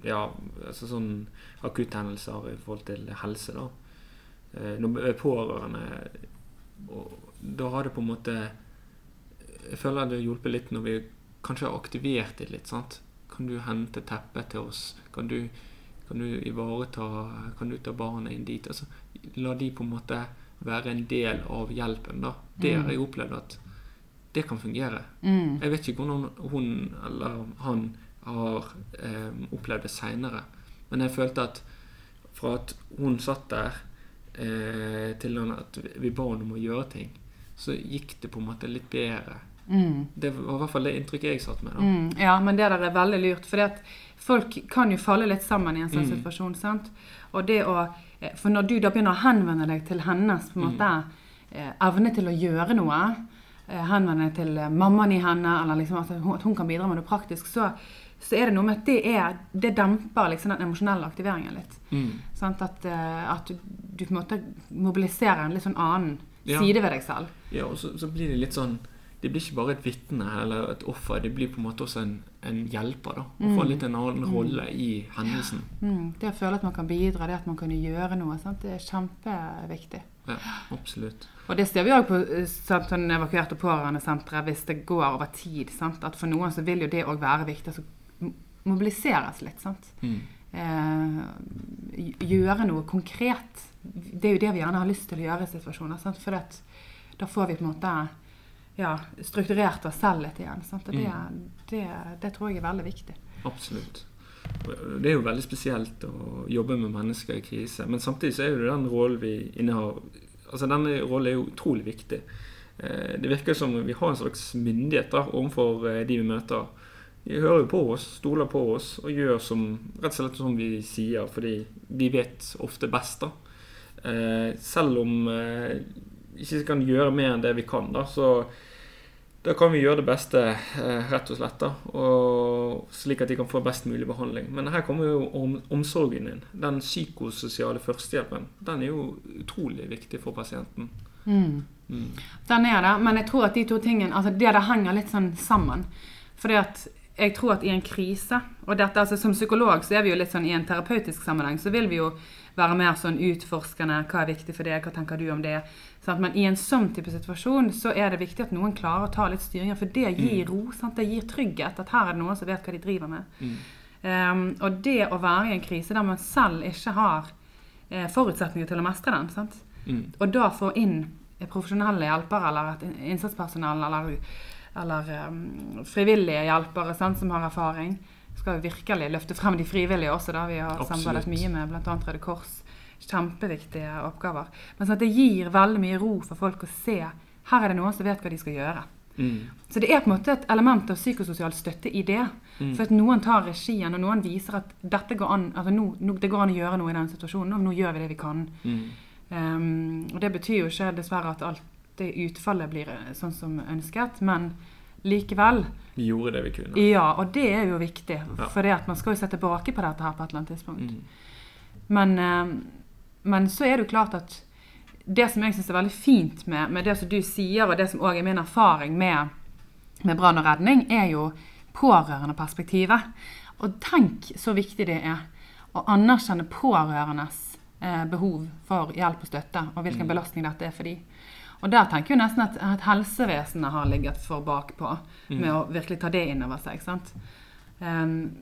ja, altså sånn akutthendelser i forhold til helse, da. Eh, Når vi er pårørende, og da har det på en måte Jeg føler det har hjulpet litt når vi kanskje har aktivert det litt. sant? Kan du hente teppet til oss? Kan du, kan du ivareta Kan du ta barna inn dit? Altså, la de på en måte være en del av hjelpen. da. Det har jeg opplevd at det kan fungere. Mm. Jeg vet ikke hvordan hun eller han har eh, opplevd det seinere, men jeg følte at fra at hun satt der eh, til at vi ba henne om å gjøre ting, så gikk det på en måte litt bedre. Mm. Det var i hvert fall det inntrykket jeg satt med. Mm, ja, men det der er veldig lurt. For folk kan jo falle litt sammen i en sånn Mm. situasjon. sant? Og det å, eh, For når du da begynner å henvende deg til hennes på en Mm. måte eh, evne til å gjøre noe, eh, henvende deg til mammaen i henne, eller liksom at hun, at hun kan bidra med noe praktisk, så, så er det noe med at det, er, det demper liksom den emosjonelle aktiveringen litt. Mm. Sant? At, at du, du på en måte mobiliserer en litt sånn annen Ja. side ved deg selv. Ja, og så, så blir det litt sånn Det blir ikke bare et vitne eller et offer, de blir på en måte også en, en hjelper. da. Og får litt en annen rolle i hendelsen. Mm, det å føle at man kan bidra, det at man kan gjøre noe, sant? det er kjempeviktig. Ja, absolutt. Og det ser vi òg på eh, sånn evakuerte pårørendesentre hvis det går over tid. Sant? At for noen så vil jo det òg være viktig. Altså mobiliseres litt. Sant? Mm. Eh, gjøre noe konkret. Det er jo det vi gjerne har lyst til å gjøre i situasjoner. Sant? For at, da får vi på en måte ja, strukturert oss selv litt igjen. Sant? Og det, det, det tror jeg er veldig viktig. Absolutt. Det er jo veldig spesielt å jobbe med mennesker i krise. Men samtidig så er jo det den rollen vi innehar Altså Denne rollen er jo utrolig viktig. Eh, Det virker som vi har en slags myndighet da, overfor eh, de vi møter. De hører jo på oss, stoler på oss og gjør som, rett og slett som vi sier, fordi vi vet ofte best. da. Eh, Selv om ikke kan gjøre mer enn det vi kan, da, så da kan vi gjøre det beste, eh, rett og slett. da, og Slik at de kan få best mulig behandling. Men her kommer jo om, omsorgen inn. Den psykososiale førstehjelpen. Den er jo utrolig viktig for pasienten. Mm. Mm. Den er det, men jeg tror at de to tingene altså det der henger litt sånn sammen. Fordi at jeg tror at i en krise, og dette altså som psykolog så er vi jo litt sånn i en terapeutisk sammenheng, så vil vi jo være mer sånn utforskende. Hva er viktig for deg? Hva tenker du om det? Sant? Men i en sånn type situasjon så er det viktig at noen klarer å ta litt styring. For det gir ro. Sant? Det gir trygghet. At her er det noen som vet hva de driver med. Mm. Um, og det å være i en krise der man selv ikke har eh, forutsetninger til å mestre den, sant? Mm. og da få inn profesjonelle hjelpere eller et innsatspersonell eller, eller um, frivillige hjelpere sant, som har erfaring. Skal virkelig løfte frem de frivillige også. da Vi har samarbeidet mye med bl.a. Røde Kors. Kjempeviktige oppgaver. Men sånn at det gir veldig mye ro for folk å se her er det noen som vet hva de skal gjøre. Mm. Så det er på en måte et element av psykososial støtte i det. Mm. For at noen tar regien, og noen viser at dette går an, altså nå, nå, det går an å gjøre noe i den situasjonen, og nå gjør vi det vi kan. Mm. Um, og det betyr jo ikke dessverre at alt det utfallet blir eh, sånn som ønsket, men likevel. Vi gjorde det vi kunne. Ja, og det er jo viktig. Ja. For man skal jo se tilbake på dette her på et eller annet tidspunkt. Mm. Men, eh, men så er det jo klart at det som jeg syns er veldig fint med, med det som du sier, og det som òg er min erfaring med, med brann og redning, er jo pårørendeperspektivet. Og tenk så viktig det er å anerkjenne pårørendes eh, behov for hjelp og støtte, og hvilken Mm. belastning dette er for dem. Og der tenker jeg nesten at, at helsevesenet har ligget for bakpå Mm. med å virkelig ta det inn over seg. sant? Um,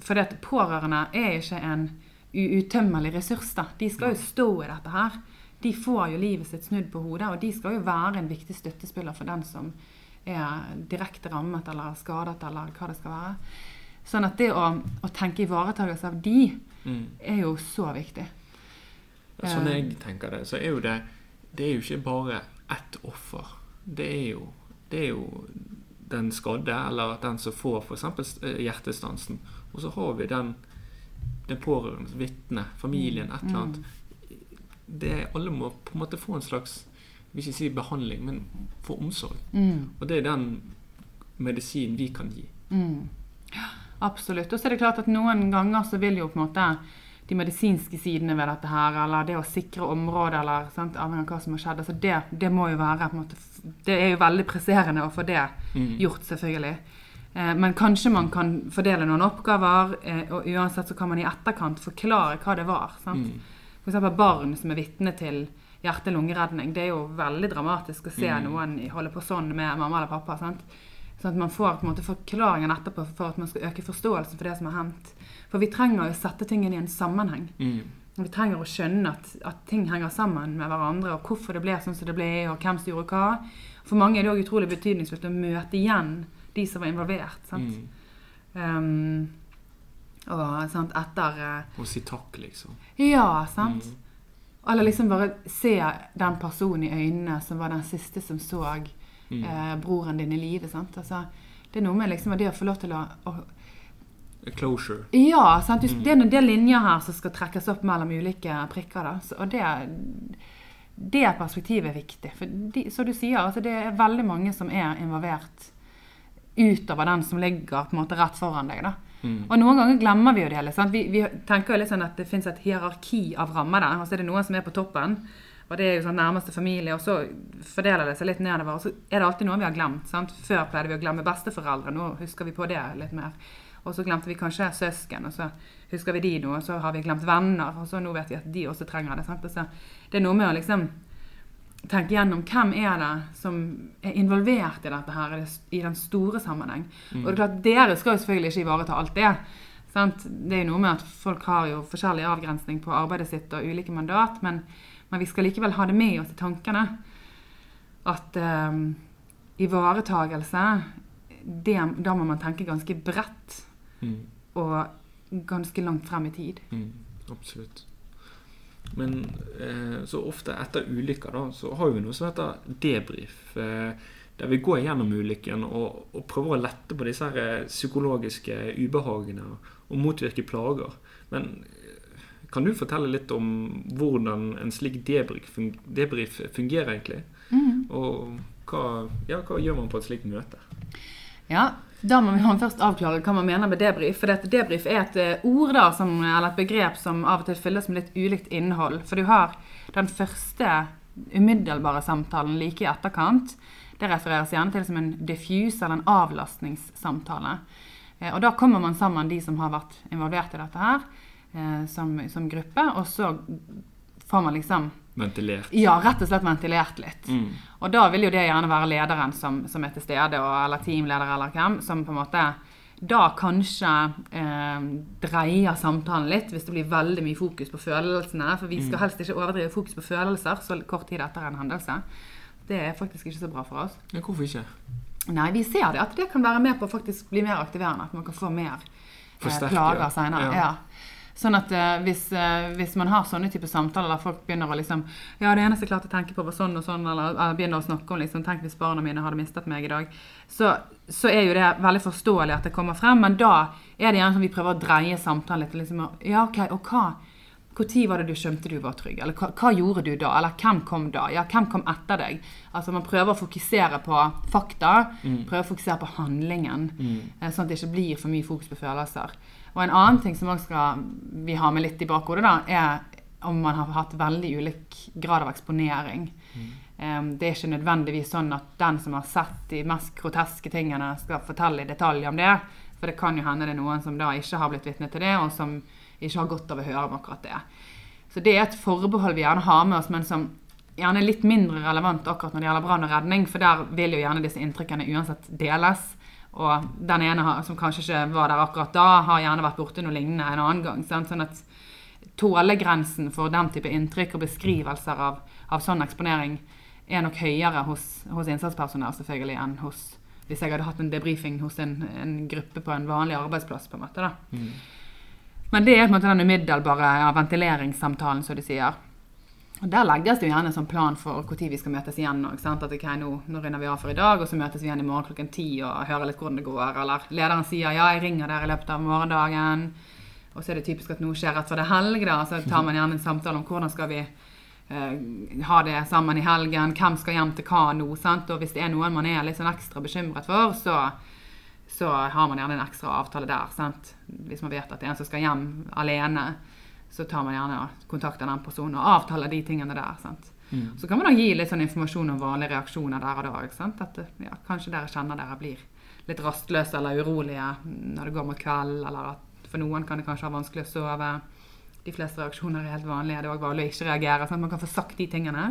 for det at pårørende er ikke en uuttømmelig ressurs. da. De skal jo stå i dette her. De får jo livet sitt snudd på hodet, og de skal jo være en viktig støttespiller for den som er direkte rammet eller skadet, eller hva det skal være. Sånn at det å, å tenke ivaretakelse av de Mm. er jo så viktig. Sånn Eh. jeg tenker det, så er jo det Det er jo ikke bare ett offer. Det er jo, det er jo den skadde, eller den som får f.eks. hjertestansen. Og så har vi den, den pårørende, vitne, familien, et eller annet. Det, alle må på en måte få en slags vil ikke si behandling, men få omsorg. Mm. Og det er den medisinen vi kan gi. Mm. Absolutt. Og så er det klart at noen ganger så vil jo på en måte de medisinske sidene ved dette her, eller det å sikre området, eller sant, avhengig av hva som har skjedd. Altså det, det må jo være på en måte, Det er jo veldig presserende å få det Mm. gjort, selvfølgelig. Eh, men kanskje man kan fordele noen oppgaver, eh, og uansett så kan man i etterkant forklare hva det var. sant? Mm. F.eks. barn som er vitne til hjerte-lungeredning. Det er jo veldig dramatisk å se Mm. noen holde på sånn med mamma eller pappa. sant? Sånn at man får på en måte forklaringen etterpå for at man skal øke forståelsen for det som har hendt. For vi trenger å sette tingene i en sammenheng. Mm. Vi trenger å skjønne at, at ting henger sammen med hverandre, og hvorfor det ble sånn som det ble, og hvem som gjorde hva. For mange er det òg utrolig betydningsfullt å møte igjen de som var involvert. sant? Mm. Um, og sant, etter eh, Og si takk, liksom. Ja, sant? Mm. Eller liksom bare se den personen i øynene som var den siste som så Mm. eh, broren din i live. Altså, det er noe med liksom det å få lov til å, å Closure. Ja, sant? Mm. det er en del linjer her som skal trekkes opp mellom ulike prikker. Så, og det, det perspektivet er viktig. For de, som du sier, altså det er veldig mange som er involvert utover den som ligger på en måte rett foran deg. da. Mm. Og noen ganger glemmer vi jo det. sant? Vi, vi tenker jo litt sånn at det fins et hierarki av rammer der. Og så er det noen som er på toppen, og det er jo sånn nærmeste familie. Og så fordeler det seg litt nedover. Og så er det alltid noe vi har glemt. sant? Før pleide vi å glemme besteforeldre. Nå husker vi på det litt mer. Og så glemte vi kanskje søsken, og så husker vi de nå. Og så har vi glemt venner, og så nå vet vi at de også trenger det. sant? Altså, det er noe med å liksom tenke gjennom hvem er det som er involvert i dette her, i den store sammenheng. Mm. Og det er klart, dere skal jo selvfølgelig ikke ivareta alt det. Sant? Det er jo noe med at folk har jo forskjellig avgrensning på arbeidet sitt og ulike mandat, men, men vi skal likevel ha det med oss i tankene. At eh, ivaretagelse, det, da må man tenke ganske bredt Mm. og ganske langt frem i tid. Mm. Absolutt. Men eh, så ofte etter ulykker da, så har vi noe som heter debrief. Eh, der vi går gjennom ulykken og, og prøver å lette på disse her eh, psykologiske ubehagene og, motvirke plager. Men eh, kan du fortelle litt om hvordan en slik debrief, fungerer egentlig? Og hva, ja, hva gjør man på et slikt møte? Ja, da må vi først avklare hva man mener med debrief. For dette debrief er et eh, ord da, som, eller et begrep som av og til fylles med litt ulikt innhold. For du har den første umiddelbare samtalen like i etterkant. Det refereres gjerne til som en diffuse eller en avlastningssamtale. Eh, Og da kommer man sammen, de som har vært involvert i dette her, eh, som, som gruppe. Og så får man liksom Ventilert. ja, rett og slett ventilert litt. Mm. Og da vil jo det gjerne være lederen som, som er til stede, og, eller teamleder eller hvem, som på en måte da kanskje eh, dreier samtalen litt, hvis det blir veldig mye fokus på følelsene. For vi skal helst ikke overdrive fokus på følelser så kort tid etter en hendelse. Det er faktisk ikke så bra for oss. Ja, hvorfor ikke? Nei, vi ser det, at det kan være med på å faktisk bli mer aktiverende. At man kan få mer eh, plager seinere. Ja. Ja. Sånn at eh, hvis, eh, hvis man har sånne typer samtaler der folk begynner å liksom Ja, det eneste jeg klarte å tenke på, var sånn og sånn, eller, eller begynner å snakke om liksom Tenk hvis barna mine hadde mistet meg i dag. Så, så er jo det veldig forståelig at det kommer frem, men da er det gjerne som vi prøver å dreie samtalen litt. Liksom, ja, ok, og hva? Når var det du skjønte du var trygg? Eller hva, hva gjorde du da? Eller hvem kom da? Ja, hvem kom etter deg? Altså Man prøver å fokusere på fakta, prøver å fokusere på handlingen. Mm. Sånn at det ikke blir for mye fokus på følelser. Og en annen ting som skal vi har med litt i bakhodet, da, er om man har hatt veldig ulik grad av eksponering. Um, det er ikke nødvendigvis sånn at den som har sett de mest groteske tingene, skal fortelle i detalj om det. For det kan jo hende det er noen som da ikke har blitt vitne til det, og som ikke har godt av å høre om akkurat det. Så det er et forbehold vi gjerne har med oss, men som gjerne er litt mindre relevant akkurat når det gjelder brann og redning, for der vil jo gjerne disse inntrykkene uansett deles. Og den ene har, som kanskje ikke var der akkurat da, har gjerne vært borte noe lignende en annen gang. Sant? Sånn at tålegrensen for den type inntrykk og beskrivelser av, av sånn eksponering er nok høyere hos, hos innsatspersonell selvfølgelig enn hos hvis jeg hadde hatt en debrifing hos en, en gruppe på en vanlig arbeidsplass. på en måte da. Men det er på en måte den umiddelbare ja, ventileringssamtalen, som de sier. Og Der legges det jo gjerne en sånn plan for når vi skal møtes igjen. Også, at okay, nå, nå runder vi av for i dag, og så møtes vi igjen i morgen klokken ti og hører litt hvordan det går. Eller lederen sier ja, jeg ringer der i løpet av morgendagen. Og så er det typisk at noe skjer rett før det er helg. da, Så tar man gjerne en samtale om hvordan skal vi eh, ha det sammen i helgen. Hvem skal hjem til hva nå? sant? Og hvis det er noen man er litt sånn ekstra bekymret for, så så har man gjerne en ekstra avtale der. Sant? Hvis man vet at det er en som skal hjem alene, så tar man gjerne kontakt kontakter den personen og avtaler de tingene der. Sant? Mm. Så kan man da gi litt sånn informasjon om vanlige reaksjoner der og da. Ikke sant? At ja, kanskje dere kjenner dere blir litt rastløse eller urolige når det går mot kveld, eller at for noen kan det kanskje ha vanskelig å sove. De fleste reaksjoner er helt vanlige. Det er òg vanlig å ikke reagere. sånn at Man kan få sagt de tingene.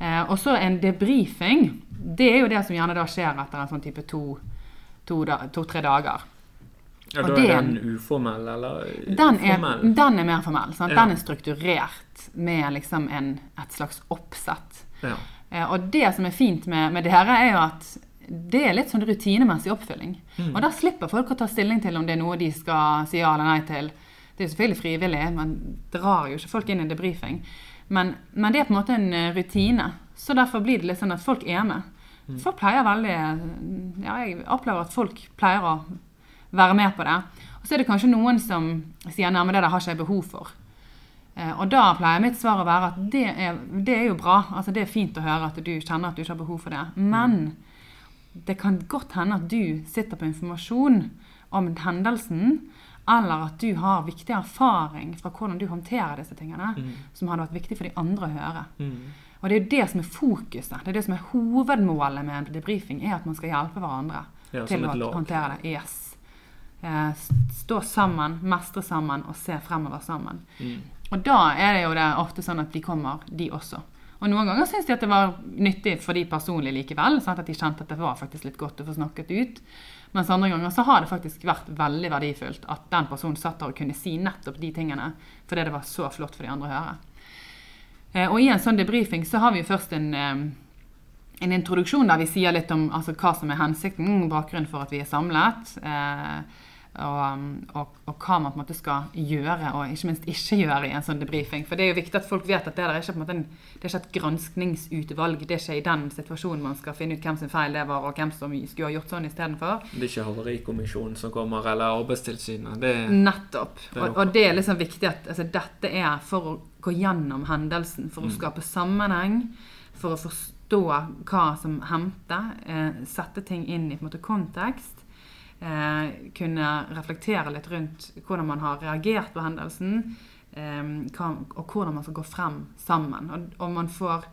Eh, og så en debrifing. Det er jo det som gjerne da skjer etter en sånn type to-tre to, to, dager. Ja, Da er den uformell, eller Den er, den er mer formell. Ja. Den er strukturert med liksom en, et slags oppsett. Ja. Eh, og det som er fint med, med dere, er jo at det er litt sånn rutinemessig oppfylling. Mm. Og da slipper folk å ta stilling til om det er noe de skal si ja eller nei til. Det er jo selvfølgelig frivillig, man drar jo ikke folk inn i debrifing. Men, men det er på en måte en eh, rutine. Så derfor blir det litt sånn at folk er med. Mm. Folk pleier veldig Ja, jeg opplever at folk pleier å være med på det. Og så er det kanskje noen som sier nei, men det der har ikke jeg behov for. Eh, Og da pleier mitt svar å være at det er, det er jo bra. Altså Det er fint å høre at du kjenner at du ikke har behov for det. Men det kan godt hende at du sitter på informasjon om hendelsen, eller at du har viktig erfaring fra hvordan du håndterer disse tingene, Mm. som hadde vært viktig for de andre å høre. Mm. Og det er jo det som er fokuset. Det er det som er hovedmålet med en debrifing, er at man skal hjelpe hverandre Ja, til å håndtere det. Yes. Eh, Stå sammen, mestre sammen og se fremover sammen. Mm. Og da er det jo det ofte sånn at de kommer, de også. Og noen ganger syns de at det var nyttig for de personlig likevel. Sant? At de kjente at det var faktisk litt godt å få snakket ut. Mens andre ganger så har det faktisk vært veldig verdifullt at den personen satt der og kunne si nettopp de tingene. Fordi det var så flott for de andre å høre. Eh, og i en sånn debrifing så har vi jo først en, eh, en introduksjon der vi sier litt om altså, hva som er hensikten, bakgrunnen for at vi er samlet. Eh, og, og, og hva man på en måte skal gjøre, og ikke minst ikke gjøre i en sånn debrifing. For det er jo viktig at folk vet at det er ikke, på en det er ikke et granskningsutvalg. Det er ikke i den situasjonen man skal finne ut hvem sin feil det var, og hvem som skulle ha gjort sånn istedenfor. Det er ikke Havarikommisjonen som kommer, eller Arbeidstilsynet. Det Nettopp. Det Og, og det er liksom viktig at altså, dette er for å gå gjennom hendelsen, for å Mm. skape sammenheng, for å forstå hva som hendte, eh, sette ting inn i på en måte kontekst. Eh, kunne reflektere litt rundt hvordan man har reagert på hendelsen, eh, og hvordan man skal gå frem sammen. Og, man får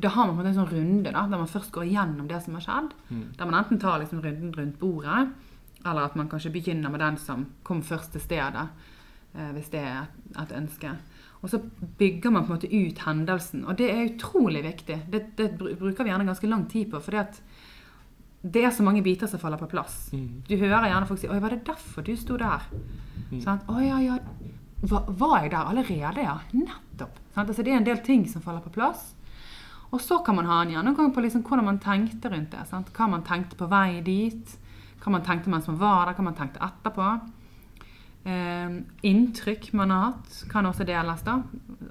da har man på en sånn runde da, der man først går igjennom det som har skjedd. Mm. Der man enten tar liksom runden rundt bordet, eller at man kanskje begynner med den som kom først til stedet, eh, hvis det er et, et ønske. Og så bygger man på en måte ut hendelsen, og det er utrolig viktig. Det, det bruker vi gjerne ganske lang tid på, fordi at det er så mange biter som faller på plass. Mm. Du hører gjerne folk si 'Oi, var det derfor du sto der?' Mm. Sånn, ja, ja. Var, var jeg der allerede, ja?' Nettopp. Sånn, Altså, det er en del ting som faller på plass. Og så kan man ha en gjennomgang på liksom hvordan man tenkte rundt det. Sant? Hva man tenkte på vei dit. Hva man tenkte mens man var der, hva man tenkte etterpå. Eh, inntrykk man har hatt, kan også deles. da.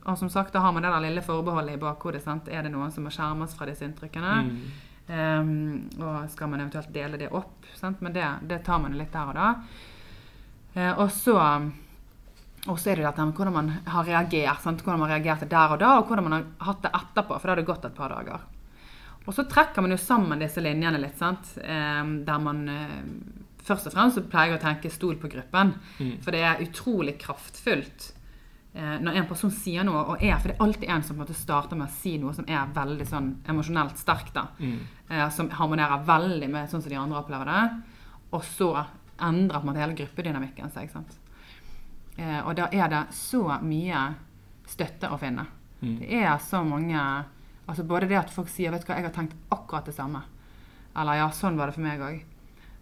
Og som sagt, da har man det der lille forbeholdet i bakhodet. Sant? Er det noen som må skjermes fra disse inntrykkene? Mm. Eh, og skal man eventuelt dele det opp? Sant? Men det, det tar man litt der og da. Uh, og så er det dette med hvordan man har reagert. Sant? Hvordan man reagerte der og da, og hvordan man har hatt det etterpå. For da har det gått et par dager. Og så trekker man jo sammen disse linjene litt, sant? Um, der man uh, først og fremst så pleier jeg å tenke 'stol på gruppen'. Mm. For det er utrolig kraftfullt når en person sier noe, og er, for det er alltid en som starter med å si noe som er veldig sånn emosjonelt sterkt. da, Mm. eh, Som harmonerer veldig med sånn som de andre opplever det. Og så endrer på en måte hele gruppedynamikken seg. sant? Eh, og da er det så mye støtte å finne. Mm. Det er så mange altså Både det at folk sier 'vet du hva, jeg har tenkt akkurat det samme'. Eller 'ja, sånn var det for meg òg'.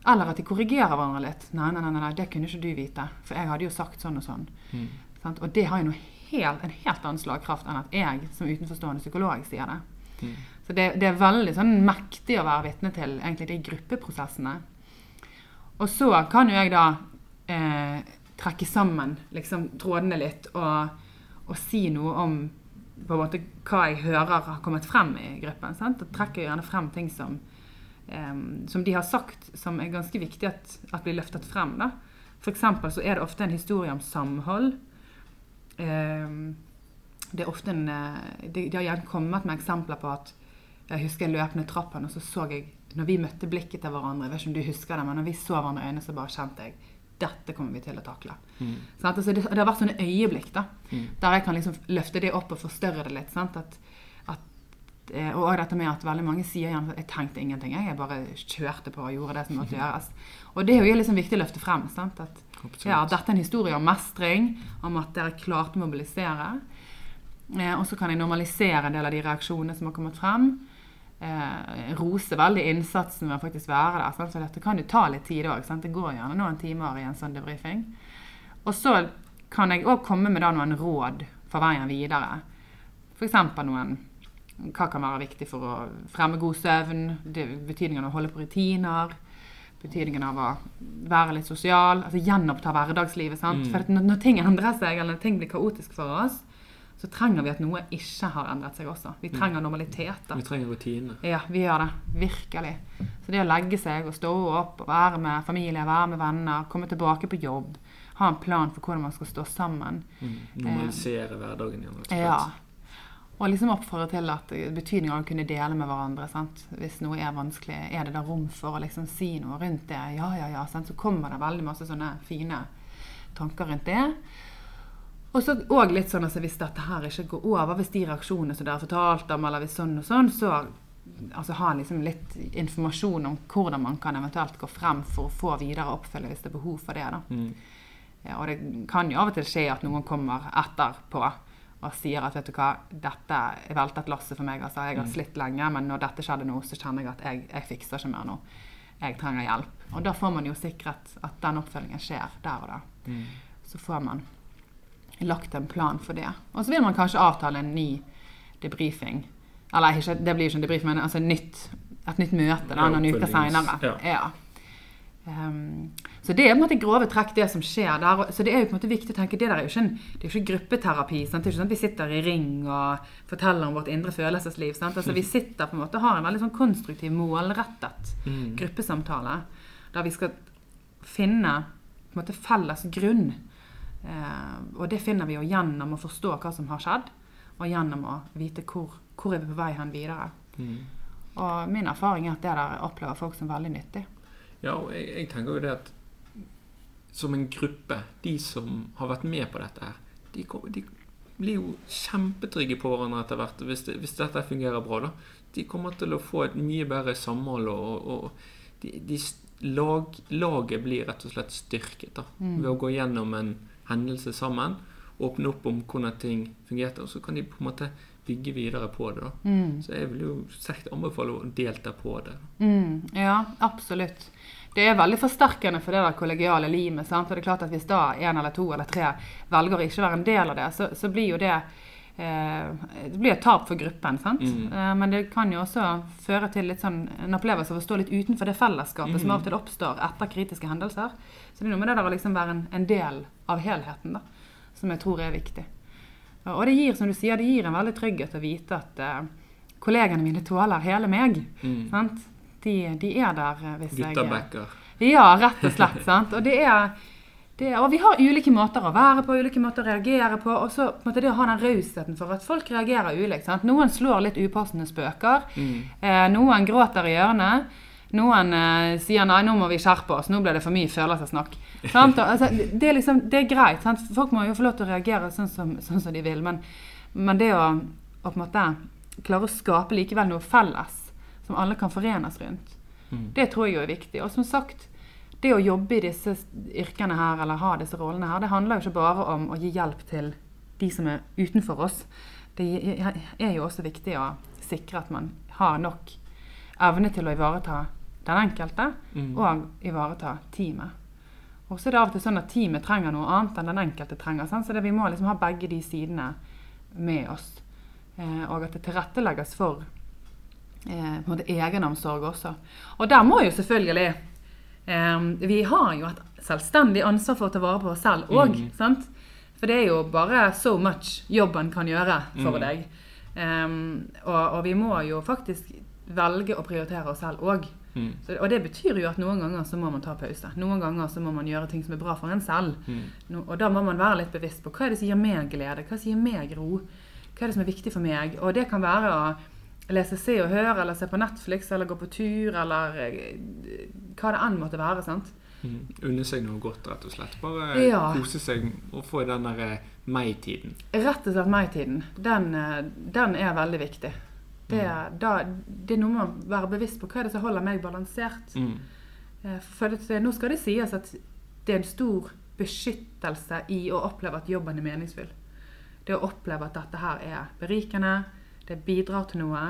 Eller at de korrigerer hverandre litt. Nei, nei, nei, nei, det kunne ikke du vite. For jeg hadde jo sagt sånn og sånn. Mm. Og det har jo helt, en helt annen slagkraft enn at jeg som utenforstående psykolog sier det. Mm. Så det, det er veldig sånn mektig å være vitne til egentlig de gruppeprosessene. Og så kan jo jeg da eh, trekke sammen liksom, trådene litt og, og si noe om på en måte hva jeg hører har kommet frem i gruppen. Sant? Og trekker gjerne frem ting som, eh, som de har sagt som er ganske viktig at, at blir løftet frem. Da. For så er det ofte en historie om samhold. Eh, det er ofte en, eh, de, de har gjerne kommet med eksempler på at jeg husker jeg løp ned trappen, og så så jeg når vi møtte blikket til hverandre, jeg vet ikke om du husker det, men når vi så hverandre i øynene, så bare kjente jeg dette kommer vi til å takle. Mm. Sånn, Altså det, det har vært sånne øyeblikk da, Mm. der jeg kan liksom løfte det opp og forstørre det litt. Sant? At, at, eh, og også dette med at veldig mange sier gjerne at jeg tenkte ingenting. Jeg bare kjørte på og gjorde det som måtte gjøres. Og det er jo liksom viktig å løfte frem. Sant? At Ja, dette er en historie om mestring, om at dere klarte å mobilisere. Eh, og så kan jeg normalisere en del av de reaksjonene som har kommet frem. Eh, rose veldig innsatsen ved å faktisk være der. Sant? Så dette kan jo ta litt tid òg. Det går gjerne noen timer i en sånn debrifing. Og så kan jeg òg komme med da noen råd for veien videre. F.eks. noen Hva kan være viktig for å fremme god søvn? Det, betydningen av å holde på rutiner. Betydningen av å være litt sosial. altså Gjenoppta hverdagslivet. sant? Mm. For når, når ting endrer seg, eller når ting blir kaotisk for oss, så trenger vi at noe ikke har endret seg også. Vi trenger normalitet. da. Vi trenger rutiner. Ja, vi gjør det. Virkelig. Så det å legge seg og stå opp og være med familie, være med venner, komme tilbake på jobb, ha en plan for hvordan man skal stå sammen. Mm. Normalisere hverdagen igjen. Ja. Og liksom oppfordre til at betydningen av å kunne dele med hverandre. Sant? Hvis noe er vanskelig, er det da rom for å liksom si noe rundt det? Ja, ja, ja. Sant? Så kommer det veldig masse sånne fine tanker rundt det. Og så òg litt sånn at hvis dette her ikke går over, hvis de reaksjonene som dere har fortalt om, eller hvis sånn og sånn, så altså ha liksom litt informasjon om hvordan man kan eventuelt gå frem for å få videre oppfølging hvis det er behov for det. da. Mm. Ja, og det kan jo av og til skje at noen kommer etterpå og sier at vet du hva, dette er veltet lasset for meg. altså Jeg har slitt lenge, men når dette skjedde nå, så kjenner jeg at jeg, jeg fikser ikke mer nå. Jeg trenger hjelp. Og da får man jo sikret at den oppfølgingen skjer der og da. Mm. Så får man lagt en plan for det. Og så vil man kanskje avtale en ny debrifing. Eller ikke, det blir jo ikke en debrifing, men altså nytt, et nytt møte da, noen uker seinere. Ja. ja. Ehm, så det er på en måte grove trekk det som skjer der. Så det er jo på en måte viktig å tenke, det der er jo ikke, en, det er jo ikke gruppeterapi. Sant? Det er ikke sånn at vi sitter i ring og forteller om vårt indre følelsesliv. Sant? Altså Vi sitter på en måte og har en veldig sånn konstruktiv, målrettet Mm. gruppesamtale. Der vi skal finne på en måte felles grunn. Eh, og det finner vi jo gjennom å forstå hva som har skjedd, og gjennom å vite hvor, hvor er vi på vei hen videre. Mm. Og min erfaring er at det der opplever folk som veldig nyttig. Ja, og jeg, jeg tenker jo det at som en gruppe, de som har vært med på dette her, de, de blir jo kjempetrygge på hverandre etter hvert. Hvis, det, hvis dette fungerer bra, da. De kommer til å få et mye bedre samhold, og, og de, de lag, laget blir rett og slett styrket da, Mm. ved å gå gjennom en hendelse sammen. Åpne opp om hvordan ting fungerte, og så kan de på en måte bygge videre på det. da. Mm. Så jeg vil jo sterkt anbefale å delta på det. Mm, ja, absolutt. Det er veldig forsterkende for det der kollegiale limet. Sant? Og det er klart at Hvis da en eller to eller tre velger å ikke være en del av det, så, så blir jo det eh, det blir et tap for gruppen. sant? Mm. Eh, men det kan jo også føre til litt sånn, en opplevelse av å stå litt utenfor det fellesskapet som Mm. av og til oppstår etter kritiske hendelser. Så det er noe med det der å liksom være en, en del av helheten da, som jeg tror er viktig. Og det gir som du sier, det gir en veldig trygghet å vite at eh, kollegene mine tåler hele meg. Mm. Sant? De, de er der eh, hvis jeg Gutta-backer. Ja, rett og slett. sant? Og, det er, det og vi har ulike måter å være på, ulike måter å reagere på. Og så på det å ha den rausheten for at folk reagerer ulikt. sant? Noen slår litt upassende spøker. Mm. Eh, noen gråter i hjørnet. Noen eh, sier 'nei, nå må vi skjerpe oss', nå ble det for mye følelsessnakk. Altså, det, er liksom, det er greit. Sant? Folk må jo få lov til å reagere sånn som, sånn som de vil. Men, men det å, å klare å skape likevel noe felles som alle kan forenes rundt, Mm. det tror jeg jo er viktig. Og som sagt, det å jobbe i disse yrkene her, eller ha disse rollene her, det handler jo ikke bare om å gi hjelp til de som er utenfor oss. Det er jo også viktig å sikre at man har nok evne til å ivareta den enkelte, Mm. og ivareta teamet. Og så er det av og til sånn at teamet trenger noe annet enn den enkelte trenger. Sant? Så det, vi må liksom ha begge de sidene med oss. Eh, og at det tilrettelegges for eh, på en måte egenomsorg også. Og der må jo selvfølgelig eh, Vi har jo et selvstendig ansvar for å ta vare på oss selv òg. Mm. For det er jo bare so much jobben kan gjøre for Mm. deg. Um, og, og vi må jo faktisk velge å prioritere oss selv òg. Mm. Og det betyr jo at noen ganger så må man ta pause. Noen ganger så må man gjøre ting som er bra for en selv. Mm. No, og da må man være litt bevisst på hva er det som gir meg glede, hva er det som gir meg ro, hva er det som er viktig for meg. Og det kan være å lese Se og Hør, eller se på Netflix, eller gå på tur, eller eh, hva det enn måtte være. sant? Mm. Unne seg noe godt, rett og slett. Bare Ja. kose seg og få den der eh, meg-tiden. Rett og slett meg-tiden. Den, eh, den er veldig viktig. Det, da, det er noe med å være bevisst på hva er det som holder meg balansert. Mm. For det, nå skal det sies at det er en stor beskyttelse i å oppleve at jobben er meningsfull. Det å oppleve at dette her er berikende, det bidrar til noe.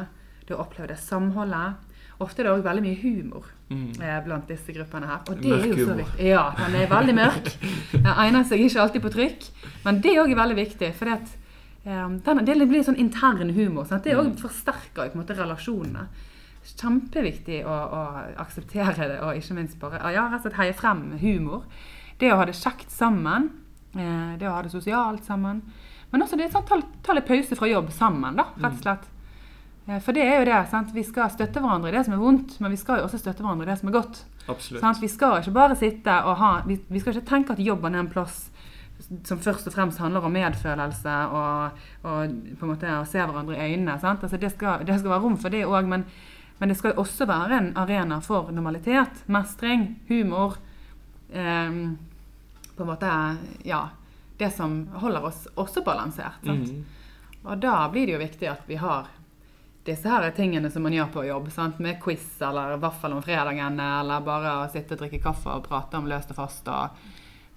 Du opplever det samholdet. Ofte er det òg veldig mye humor Mm. eh, blant disse gruppene her. Og det er Mørk jo så viktig. Ja, den er veldig mørk. Den egner seg ikke alltid på trykk. Men det òg er veldig viktig. For eh, det blir sånn intern humor. Sant? Det òg forsterker jo på en måte relasjonene. Kjempeviktig å, å akseptere det, og ikke minst bare ja, rett og slett heie frem humor. Det å ha det kjekt sammen. Eh, det å ha det sosialt sammen. Men også det å ta, ta litt pause fra jobb sammen, da, rett og slett. Eh, For det er jo det. sant? Vi skal støtte hverandre i det som er vondt, men vi skal jo også støtte hverandre i det som er godt. Vi skal ikke bare sitte og ha Vi, vi skal ikke tenke at jobben er en plass som først og fremst handler om medfølelse og, og på en måte å se hverandre i øynene. Sant? Altså det, skal, det skal være rom for det òg, men, men det skal jo også være en arena for normalitet, mestring, humor. Eh, på en måte Ja. Det som holder oss også balansert. Mm. Og da blir det jo viktig at vi har disse her tingene som man gjør på jobb. Sant? Med quiz eller vaffel om fredagen, eller bare å sitte og drikke kaffe og prate om løst og fast. Og?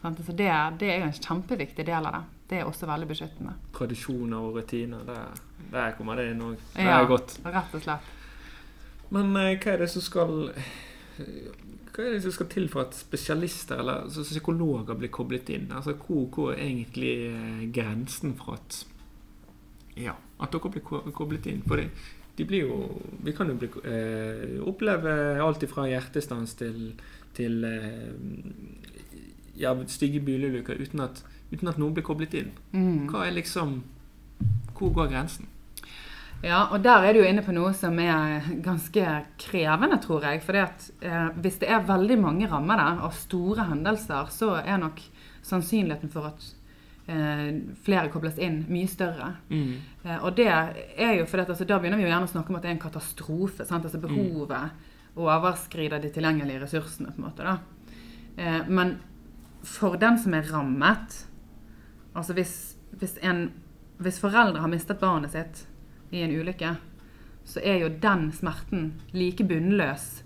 Så det, det er jo en kjempeviktig del av det. Det er også veldig beskyttende. Tradisjoner og rutiner, der, der kommer det inn òg. Det Ja. er godt. Rett og slett. Men eh, hva er det som skal Hva er det som skal til for at spesialister eller altså, psykologer blir koblet inn? Altså, hvor, hvor er egentlig eh, grensen for at Ja, at dere blir koblet inn? For det, de blir jo Vi kan jo bli, eh, oppleve alt fra hjertestans til, til eh, ja, stygge bilulykker uten uten at noen blir koblet inn. Mm. Hva er liksom Hvor går grensen? Ja, og der er du jo inne på noe som er ganske krevende, tror jeg. For eh, hvis det er veldig mange rammer der, og store hendelser, så er nok sannsynligheten for at eh, flere kobles inn, mye større. Eh, og det er jo fordi at altså, Da begynner vi jo gjerne å snakke om at det er en katastrofe. Sant? Altså Behovet overskrider de tilgjengelige ressursene. på en måte da. Eh, men for den som er rammet Altså hvis, hvis, en, hvis foreldre har mistet barnet sitt i en ulykke, så er jo den smerten like bunnløs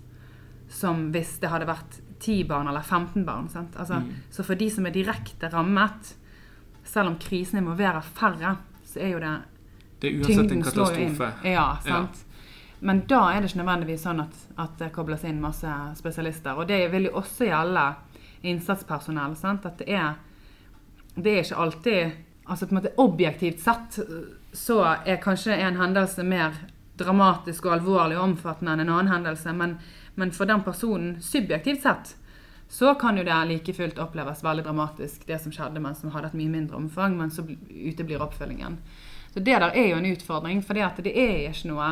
som hvis det hadde vært 10 barn eller 15 barn. Sant? Altså, Mm. Så for de som er direkte rammet, selv om krisen involverer færre, så er jo det Det er uansett en katastrofe. Ja, sant. Men da er det ikke nødvendigvis sånn at, at det kobles inn masse spesialister. Og det vil jo også gjelde innsatspersonell. Sant? At det er, det er ikke alltid altså på en måte Objektivt sett så er kanskje en hendelse mer dramatisk og alvorlig og omfattende enn en annen hendelse. Men, men for den personen, subjektivt sett, så kan jo det like fullt oppleves veldig dramatisk, det som skjedde, men som hadde et mye mindre omfang, men så bl- uteblir oppfølgingen. Så det der er jo en utfordring, for det er ikke noe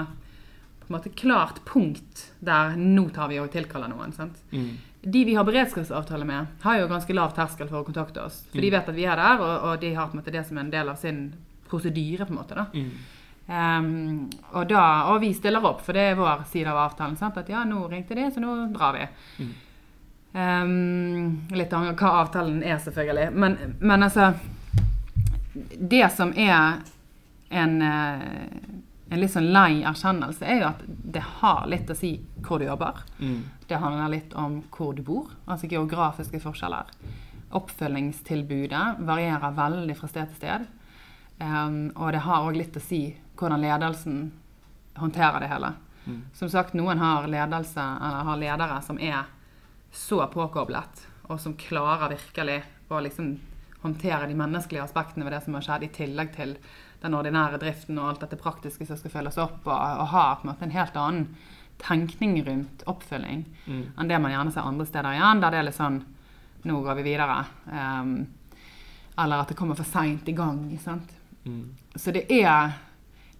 på en måte klart punkt der nå tar vi og tilkaller noen. sant? Mm. De vi har beredskapsavtale med, har jo ganske lav terskel for å kontakte oss. For de vet at vi er der, og, og de har måte det som en del av sin prosedyre. på en måte da. Mm. Um, og, da, og vi stiller opp, for det er vår side av avtalen. Sant? At ja, nå ringte de, så nå drar vi. Mm. Um, litt av hva avtalen er, selvfølgelig. Men, men altså Det som er en, eh, en litt sånn lei erkjennelse, er jo at det har litt å si hvor du jobber. Mm. Det handler litt om hvor du bor, altså geografiske forskjeller. Oppfølgingstilbudet varierer veldig fra sted til sted. Um, og det har òg litt å si hvordan ledelsen håndterer det hele. Mm. Som sagt, noen har ledelse, har ledere som er så påkoblet, og som klarer virkelig å liksom håndtere de menneskelige aspektene ved det som har skjedd, i tillegg til den ordinære driften og alt dette praktiske som skal følges opp, og, og har på en måte en helt annen tenkning rundt oppfølging Mm. enn det man gjerne ser andre steder igjen, der det er litt sånn Nå går vi videre. Um, eller at det kommer for seint i gang. Sant? Mm. Så det er,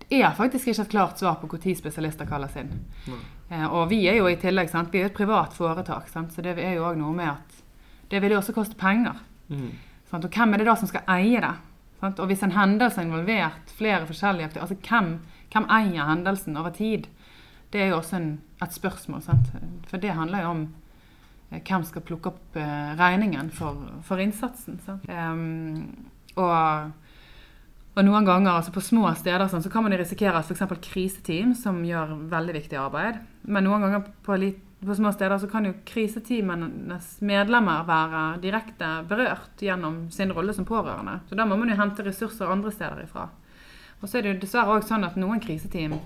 det er faktisk ikke et klart svar på når spesialister kalles inn. Mm. Eh, og vi er jo i tillegg sant? Vi er jo et privat foretak, sant? så det er jo òg noe med at det vil jo også koste penger. Mm. Sant? Og hvem er det da som skal eie det? Sant? Og hvis en hendelse er involvert flere forskjellige aktører, altså hvem, Hvem eier hendelsen over tid? Det er jo også en, et spørsmål. Sant? For det handler jo om eh, hvem skal plukke opp eh, regningen for, for innsatsen. Um, og, og, noen ganger altså på små steder sånn, så kan man risikere at f.eks. kriseteam, som gjør veldig viktig arbeid Men noen ganger på, litt, på små steder så kan jo kriseteamenes medlemmer være direkte berørt gjennom sin rolle som pårørende. Så da må man jo hente ressurser andre steder ifra. Og så er det jo dessverre òg sånn at noen kriseteam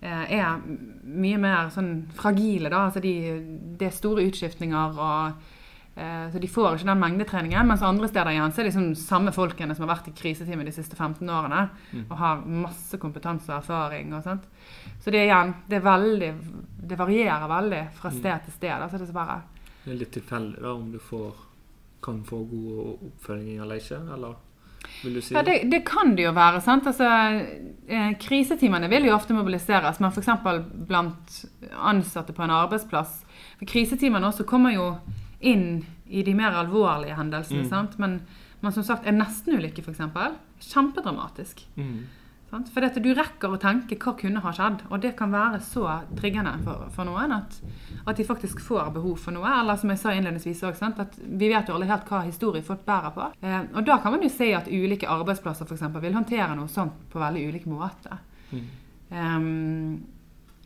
Eh, er mye mer sånn fragile. da, altså de, Det er store utskiftninger. og så De får ikke den mengdetreningen. Mens andre steder igjen så er det liksom samme folkene som har vært i kriseteamet de siste 15 årene. Mm. Og har masse kompetanse og erfaring. og sånt. Så det igjen, det, veldig, det varierer veldig fra mm. sted til sted. Altså det, er bare, det er litt tilfeldig da, om du får, kan få god oppfølging eller ikke? eller? si? Ja, det, det kan det jo være. sant? Altså, eh, kriseteamene vil jo ofte mobiliseres, men f.eks. blant ansatte på en arbeidsplass. For Krisetimene også kommer jo inn i de mer alvorlige hendelsene. Mm. sant? Men, men, som sagt, en nestenulykke f.eks. Kjempedramatisk. Mm. For dette, du rekker å tenke hva kunne ha skjedd, og det kan være så triggende for, for noen at, at, de faktisk får behov for noe. Eller som jeg sa innledningsvis også, at vi vet jo alle helt hva historie folk bærer på. Eh, og da kan man jo si at ulike arbeidsplasser eksempel, vil håndtere noe sånt på veldig ulik måte. Mm. Um,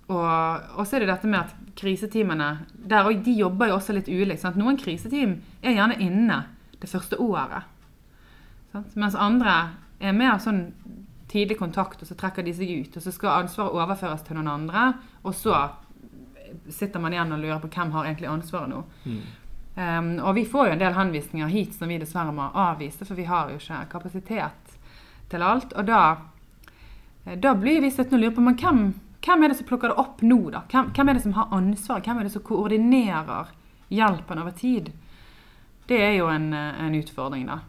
og, og, så er det dette med at kriseteamene der, De jobber jo også litt ulikt. Sant? Noen kriseteam er gjerne inne det første året. Sant? Mens andre er mer sånn tidlig kontakt, og så trekker de seg ut. Og så skal ansvaret overføres til noen andre, og så sitter man igjen og lurer på hvem har egentlig ansvaret nå. Mm. Um, og vi får jo en del henvisninger hit som vi dessverre må avvise, for vi har jo ikke kapasitet til alt. Og da, da blir vi sittende og lure på men hvem, hvem er det som plukker det opp nå, da? Hvem, hvem er det som har ansvaret? Hvem er det som koordinerer hjelpen over tid? Det er jo en, en utfordring, da.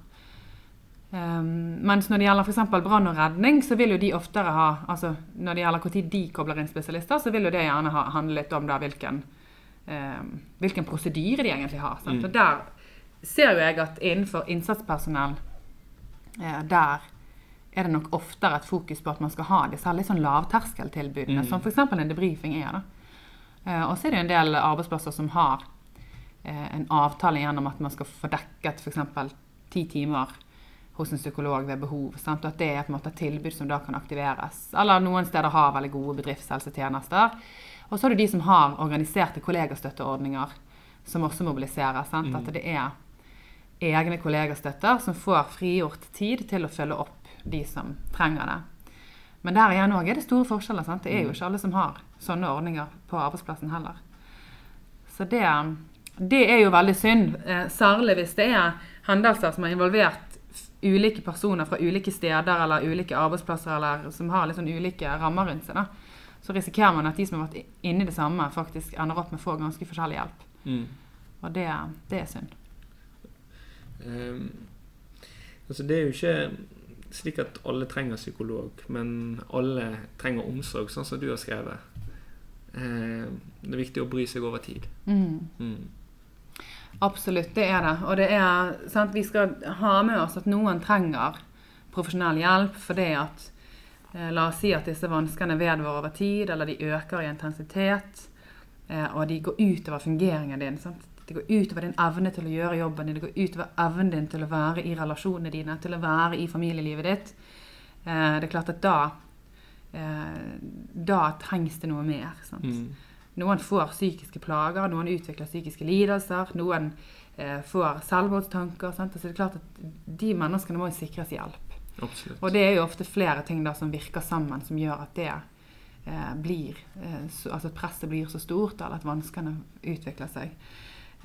Um, mens når det gjelder f.eks. brann og redning, så vil jo de oftere ha altså Når det gjelder når de kobler inn spesialister, så vil jo det gjerne ha, handle litt om da, hvilken, um, hvilken prosedyre de egentlig har. Mm. Og der ser jo jeg at innenfor innsatspersonell, eh, der er det nok oftere et fokus på at man skal ha disse litt sånn lavterskeltilbudene, mm. som f.eks. en debrifing er. da. Uh, og så er det en del arbeidsplasser som har uh, en avtale gjennom at man skal få dekket f.eks. ti timer hos en psykolog ved behov. Sant? At det er på en måte et tilbud som da kan aktiveres. Eller noen steder har veldig gode bedriftshelsetjenester. Og så er det de som har organiserte kollegastøtteordninger, som også mobiliserer. Sant? Mm. At det er egne kollegastøtter som får frigjort tid til å følge opp de som trenger det. Men der igjen òg er det store forskjeller. Sant? Det er jo mm. ikke alle som har sånne ordninger på arbeidsplassen heller. Så det, det er jo veldig synd. Eh, særlig hvis det er hendelser som har involvert ulike personer fra ulike steder eller ulike arbeidsplasser eller som har litt sånn ulike rammer rundt seg, da, så risikerer man at de som har vært inni det samme, faktisk ender opp med å få ganske forskjellig hjelp. Mm. Og det, det, er synd. Um, altså det er jo ikke slik at alle trenger psykolog, men alle trenger omsorg, sånn som du har skrevet. Eh, det er viktig å bry seg over tid. Mm. Mm. Absolutt, det er det. Og det er sant, vi skal ha med oss at noen trenger profesjonell hjelp fordi at eh, La oss si at disse vanskene vedvarer over tid, eller de øker i intensitet. Eh, og de går utover fungeringen din. Sant? Det går utover din evne til å gjøre jobben din. Det går utover evnen din til å være i relasjonene dine, til å være i familielivet ditt. Eh, det er klart at da eh, Da trengs det noe mer. Mm. Noen får psykiske plager, noen utvikler psykiske lidelser, noen eh, får selvmordstanker. Sant? Så det er klart at de menneskene må jo sikres hjelp. Absolutt. Og det er jo ofte flere ting da som virker sammen, som gjør at det eh, blir eh, så, Altså presset blir så stort, eller at vanskene utvikler seg.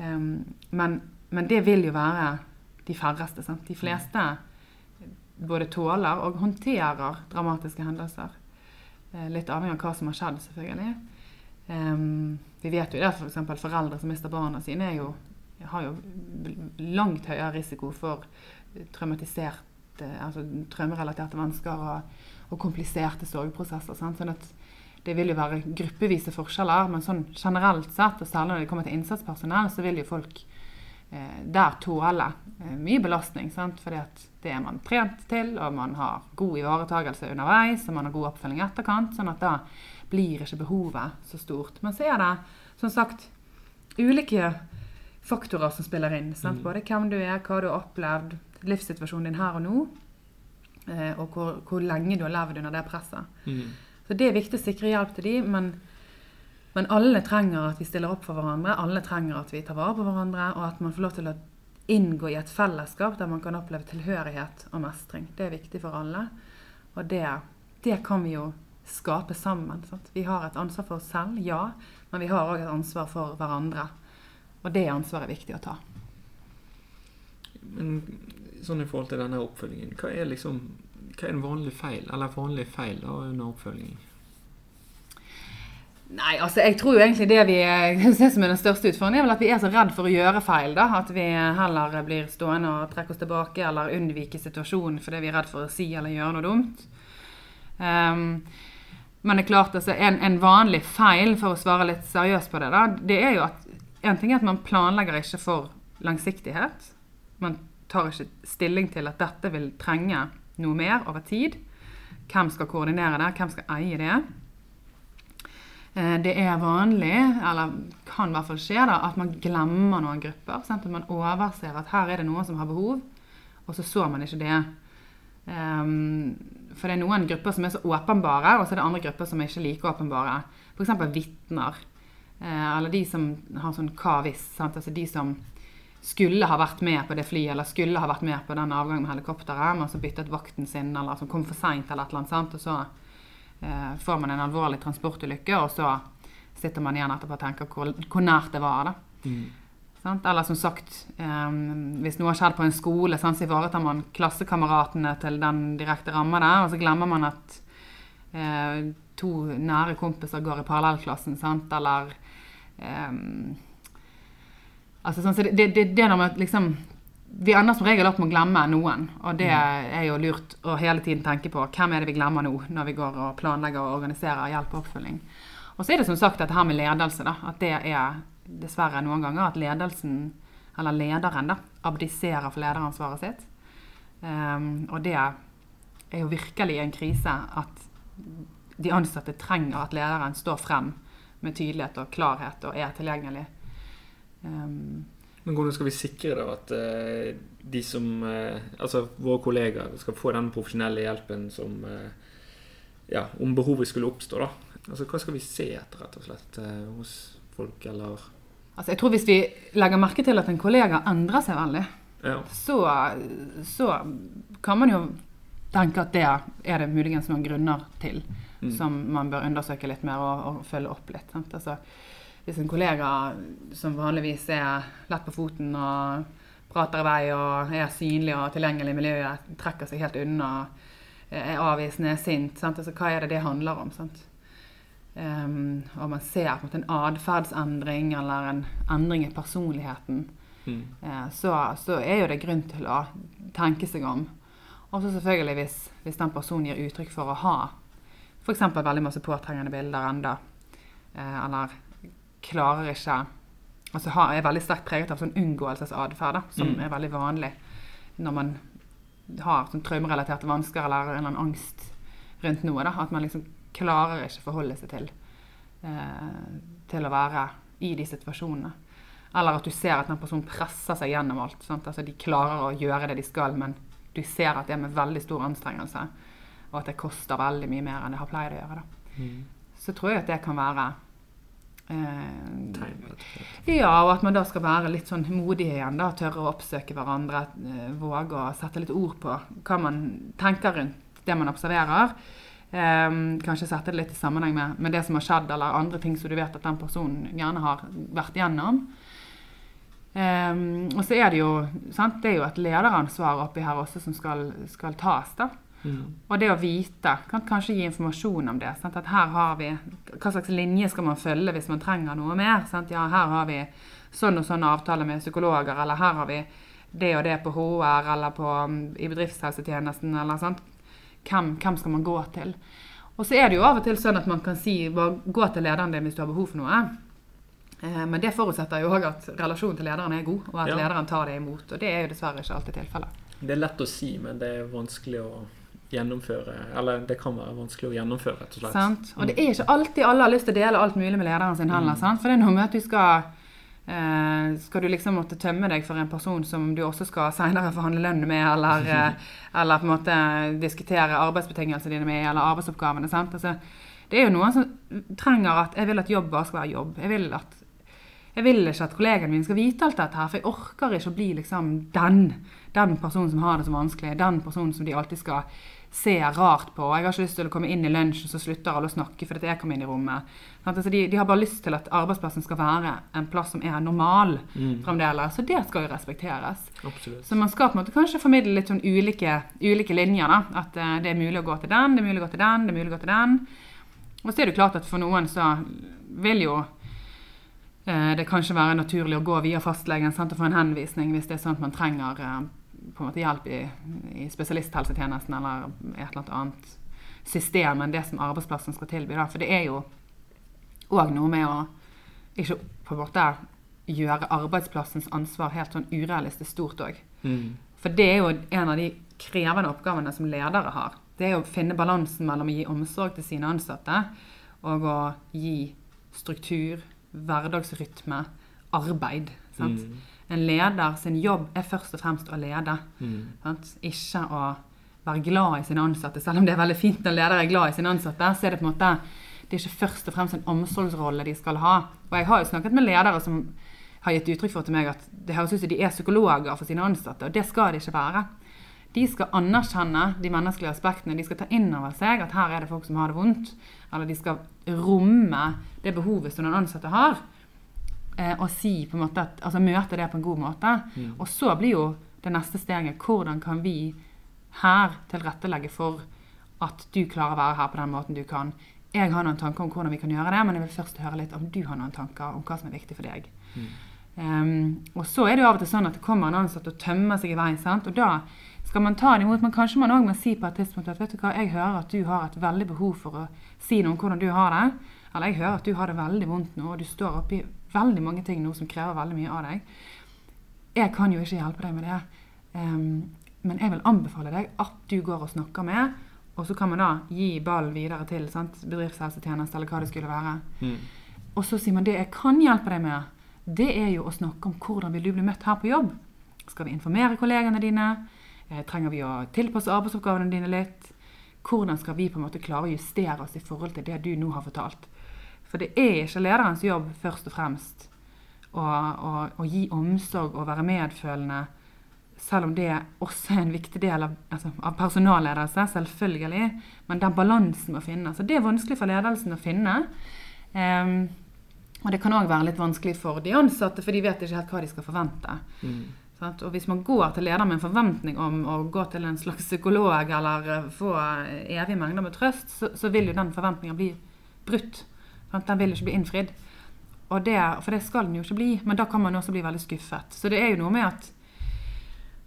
Um, men, men, det vil jo være de færreste. Sant? De fleste både tåler og håndterer dramatiske hendelser. Eh, litt avhengig av hva som har skjedd, selvfølgelig. Um, vi vet jo det f.eks. For foreldre som mister barna sine, jo, har jo langt høyere risiko for traumatiserte, altså traumerelaterte vansker og, og kompliserte sorgprosesser. Sant? Sånn at det vil jo være gruppevise forskjeller, men sånn generelt sett, og særlig når det kommer til innsatspersonell, så vil jo folk eh, der tåle eh, mye belastning. Sant? Fordi at det er man trent til, og man har god ivaretagelse underveis, og man har god oppfølging i etterkant. sånn at da blir ikke behovet så stort. Men så er det som sagt ulike faktorer som spiller inn. Sant? Mm. Både hvem du er, hva du har opplevd, livssituasjonen din her og nå, eh, og hvor, hvor lenge du har levd under det presset. Mm. Så det er viktig å sikre hjelp til de, men, men alle trenger at vi stiller opp for hverandre. Alle trenger at vi tar vare på hverandre, og at man får lov til å inngå i et fellesskap der man kan oppleve tilhørighet og mestring. Det er viktig for alle. Og det, det kan vi jo skape sammen. Sant? Vi har et ansvar for oss selv, ja, men vi har òg et ansvar for hverandre. Og det ansvaret er viktig å ta. Men sånn i forhold til denne oppfølgingen, hva er liksom hva er en vanlig feil, eller vanlig feil da, under oppfølging? Nei, altså jeg tror jo egentlig det vi ser som er den største utfordringen, er vel at vi er så redd for å gjøre feil. da, At vi heller blir stående og trekke oss tilbake eller unnvike situasjonen fordi vi er redd for å si eller gjøre noe dumt. Um, men det er klart, altså, en, en, vanlig feil, for å svare litt seriøst på det, da, det er jo at en ting er at man planlegger ikke for langsiktighet. Man tar ikke stilling til at dette vil trenge noe mer over tid. Hvem skal koordinere det? Hvem skal eie det? Eh, det er vanlig, eller kan i hvert fall skje, da, at man glemmer noen grupper. Sant? At man overser at her er det noen som har behov, og så så man ikke det. Um, for det er noen grupper som er så åpenbare, og så er det andre grupper som er ikke like åpenbare. F.eks. vitner. Uh, eller de som har sånn hva hvis. Altså de som skulle ha vært med på det flyet, eller skulle ha vært med på den avgangen med helikopteret, men så byttet vakten sin, eller som kom for seint, eller et eller annet. Sant? Og så eh, får man en alvorlig transportulykke, og så sitter man igjen etterpå og tenker hvor, hvor nært det var. da. Mm. Eller som sagt, eh, hvis noe har skjedd på en skole, sant, så ivaretar man klassekameratene til den direkte rammede, og så glemmer man at eh, to nære kompiser går i parallellklassen, sant, eller um, altså, sånn, så det, det, det, når man liksom vi ender som regel opp med å glemme noen. Og det er jo lurt å hele tiden tenke på hvem er det vi glemmer nå, når vi går og planlegger og organiserer hjelp og oppfølging. Og så er det som sagt dette her med ledelse. da, At det er dessverre noen ganger at ledelsen, eller lederen, da, abdiserer for lederansvaret sitt. Um, og det er jo virkelig en krise at de ansatte trenger at lederen står frem med tydelighet og klarhet og er tilgjengelig. Um, men hvordan skal vi sikre da at uh, de som uh, Altså våre kollegaer skal få den profesjonelle hjelpen som uh, Ja, om behovet skulle oppstå, da. Altså hva skal vi se etter, rett og slett, hos folk, eller Altså jeg tror hvis vi legger merke til at en kollega endrer seg veldig, ja. så, så kan man jo tenke at det er det muligens noen grunner til mm. som man bør undersøke litt mer og, og følge opp litt. Sant? Altså, hvis en kollega som vanligvis er lett på foten og prater i vei og er synlig og tilgjengelig i miljøet, trekker seg helt unna, er avvisende, er sint. Altså, hva er det det handler om? Sant? Um, og man ser på en, en atferdsendring eller en endring i personligheten, mm. uh, så, så, er jo det grunn til å tenke seg om. Og så selvfølgelig hvis, hvis, den personen gir uttrykk for å ha f.eks. veldig masse påtrengende bilder enda, uh, eller klarer ikke Altså har, er veldig sterkt preget av sånn unngåelsesatferd, som mm. er veldig vanlig når man har sånn traumerelaterte vansker eller en eller annen angst rundt noe. Da. At man liksom klarer ikke forholde seg til, eh, til å være i de situasjonene. Eller at du ser at den personen presser seg gjennom alt. Altså, de klarer å gjøre det de skal, men du ser at det er med veldig stor anstrengelse. Og at det koster veldig mye mer enn det har pleid å gjøre. Mm. Så tror jeg at det kan være ja, og at man da skal være litt sånn modig igjen. da, Tørre å oppsøke hverandre. Eh, våge å sette litt ord på hva man tenker rundt det man observerer. Eh, kanskje sette det litt i sammenheng med, med, det som har skjedd, eller andre ting som du vet at den personen gjerne har vært igjennom. Eh, og så er det jo sant, det er jo et lederansvar oppi her også som skal, skal tas. da. Mm. Og det å vite kan kanskje gi informasjon om det. Sant? At her har vi, Hva slags linje skal man følge hvis man trenger noe mer? Sant? Ja, her har vi sånn og sånn avtale med psykologer, eller her har vi det og det på HR eller på, um, i bedriftshelsetjenesten. eller sant? Hvem, hvem, skal man gå til? Og så er det jo av og til sånn at man kan si gå til lederen din hvis du har behov for noe. Eh, Men det forutsetter jo òg at relasjonen til lederen er god, og at Ja. lederen tar det imot. Og det er jo dessverre ikke alltid tilfellet. Det er lett å si, men det er vanskelig å gjennomføre. Eller det kan være vanskelig å gjennomføre, rett og slett. Sant? Og det er ikke alltid alle har lyst til å dele alt mulig med lederen sin heller. Mm. Sant? For det er noe med at du skal eh, Skal du liksom måtte tømme deg for en person som du også skal senere forhandle lønn med, eller, eh, eller på en måte diskutere arbeidsbetingelsene dine med, eller arbeidsoppgavene. Sant? Altså, det er jo noen som trenger at Jeg vil at jobb bare skal være jobb. Jeg vil at jeg vil ikke at kollegaen mine skal vite alt dette, her, for jeg orker ikke å bli liksom den, den personen som har det så vanskelig. Den personen som de alltid skal se rart på. Jeg har ikke lyst til å komme inn i lunsjen, så slutter alle å snakke fordi jeg kom inn i rommet. Altså, de, de har bare lyst til at arbeidsplassen skal være en plass som er normal Mm, fremdeles. Så det skal jo respekteres. absolutt. Så man skal på en måte kanskje formidle litt sånn ulike, ulike linjer. da, At uh, det er mulig å gå til den, det er mulig å gå til den, det er mulig å gå til den. Og så er det klart at for noen så vil jo eh, det kanskje være naturlig å gå via fastlegen sant, og få en henvisning hvis det er sånn at man trenger eh, på en måte hjelp i, i spesialisthelsetjenesten eller et eller annet system enn det som arbeidsplassen skal tilby. Da. For det er jo òg noe med å ikke på en måte gjøre arbeidsplassens ansvar helt sånn urealistisk stort òg. Mm, For det er jo en av de krevende oppgavene som ledere har. Det er å finne balansen mellom å gi omsorg til sine ansatte og å gi struktur, hverdagsrytme, arbeid. Sant? mm, En leder sin jobb er først og fremst å lede. mm? Ikke å være glad i sine ansatte. Selv om det er veldig fint når ledere er glad i sine ansatte, så er det på en måte det er ikke først og fremst en omsorgsrolle de skal ha. Og jeg har jo snakket med ledere som har gitt uttrykk for til meg at det høres ut som de er psykologer for sine ansatte, og det skal de ikke være. De skal anerkjenne de menneskelige aspektene. De skal ta inn over seg at her er det folk som har det vondt. Eller de skal romme det behovet som den ansatte har. Eh, og si på en måte at, altså møte det på en god måte. mm. Og så blir jo det neste steget hvordan kan vi her tilrettelegge for at du klarer å være her på den måten du kan. Jeg har noen tanker om hvordan vi kan gjøre det, men jeg vil først høre litt om du har noen tanker om hva som er viktig for deg. Mm. Um, og så er det jo av og til sånn at det kommer en ansatt og tømmer seg i veien. sant? Og da skal man ta det imot, men kanskje man òg må si på et tidspunkt at vet du hva, jeg hører at du har et veldig behov for å si noe om hvordan du har det. Eller jeg hører at du har det veldig vondt nå, og du står oppi veldig mange ting nå som krever veldig mye av deg. Jeg kan jo ikke hjelpe deg med det, um, men jeg vil anbefale deg at du går og snakker med, og så kan man da gi ballen videre til sant? bedriftshelsetjeneste eller hva det skulle være. Mm. Og så sier man det jeg kan hjelpe deg med, det er jo å snakke om hvordan vil du bli møtt her på jobb. Skal vi informere kollegene dine? Eh, trenger vi å tilpasse arbeidsoppgavene dine litt? Hvordan skal vi på en måte klare å justere oss i forhold til det du nå har fortalt? For det er ikke lederens jobb først og fremst å, å, å gi omsorg og være medfølende, selv om det også er en viktig del av, altså, av personalledelse, selvfølgelig. Men den balansen må finnes. Og det er vanskelig for ledelsen å finne. Um, og det kan òg være litt vanskelig for de ansatte, for de vet ikke helt hva de skal forvente. Mm. Og hvis man går til lederen med en forventning om å gå til en slags psykolog eller få evig evige mengder med trøst, så, så vil jo den forventninga bli brutt. Sant? Den vil ikke bli innfridd. Det, for det skal den jo ikke bli, men da kan man også bli veldig skuffet. Så det er jo noe med at,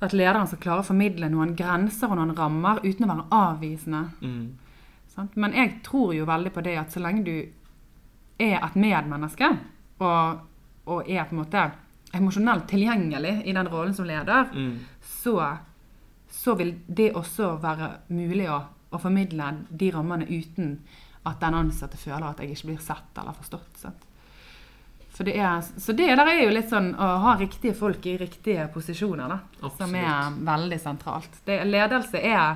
at lederen skal klare å formidle noen grenser og noen rammer uten å være avvisende. Mm. Sant? Men jeg tror jo veldig på det at så lenge du er et medmenneske og, og er på en måte emosjonelt tilgjengelig i den rollen som leder, Mm. så, så vil det også være mulig å, å formidle de rammene uten at den ansatte føler at jeg ikke blir sett eller forstått. Sant? For det er, så det der er jo litt sånn å ha riktige folk i riktige posisjoner, da, som er veldig sentralt. Det, ledelse er,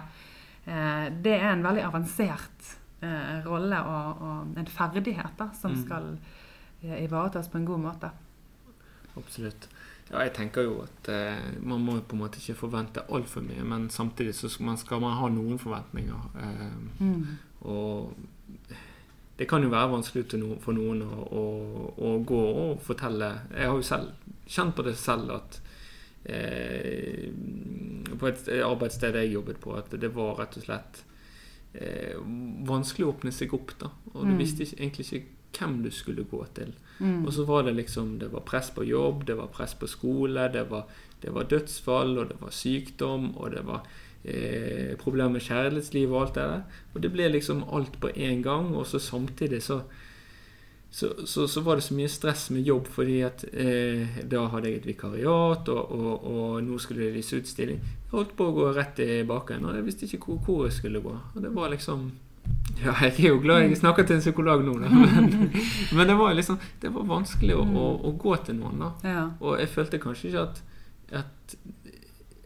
eh, det er en veldig avansert eh, rolle og, og en ferdighet da, som Mm. skal eh, ivaretas på en god måte. Absolutt. Ja, jeg tenker jo at eh, man må på en måte ikke forvente altfor mye, men samtidig så skal man, skal man ha noen forventninger. Eh, Mm. og det kan jo være vanskelig no, for noen å, å, å gå og fortelle Jeg har jo selv kjent på det selv at eh, på et arbeidssted jeg jobbet på, at det var rett og slett eh, vanskelig å åpne seg opp. da, Og du Mm. visste ikke, egentlig ikke hvem du skulle gå til. Mm. Og så var det liksom Det var press på jobb, det var press på skole, det var, det var dødsfall, og det var sykdom, og det var eh, problemer med kjærlighetsliv og alt det der. Og det ble liksom alt på én gang, og så samtidig så så, så, så, var det så mye stress med jobb, fordi at eh, da hadde jeg et vikariat, og, og, og nå skulle det lyse utstilling. Jeg holdt på å gå rett i bakgrunnen, og jeg visste ikke hvor, hvor jeg skulle gå. Og det var liksom Ja, jeg er jo glad jeg snakker til en psykolog nå, da. Men, men det var liksom Det var vanskelig å, å, å gå til noen, da. Ja. Og jeg følte kanskje ikke at, at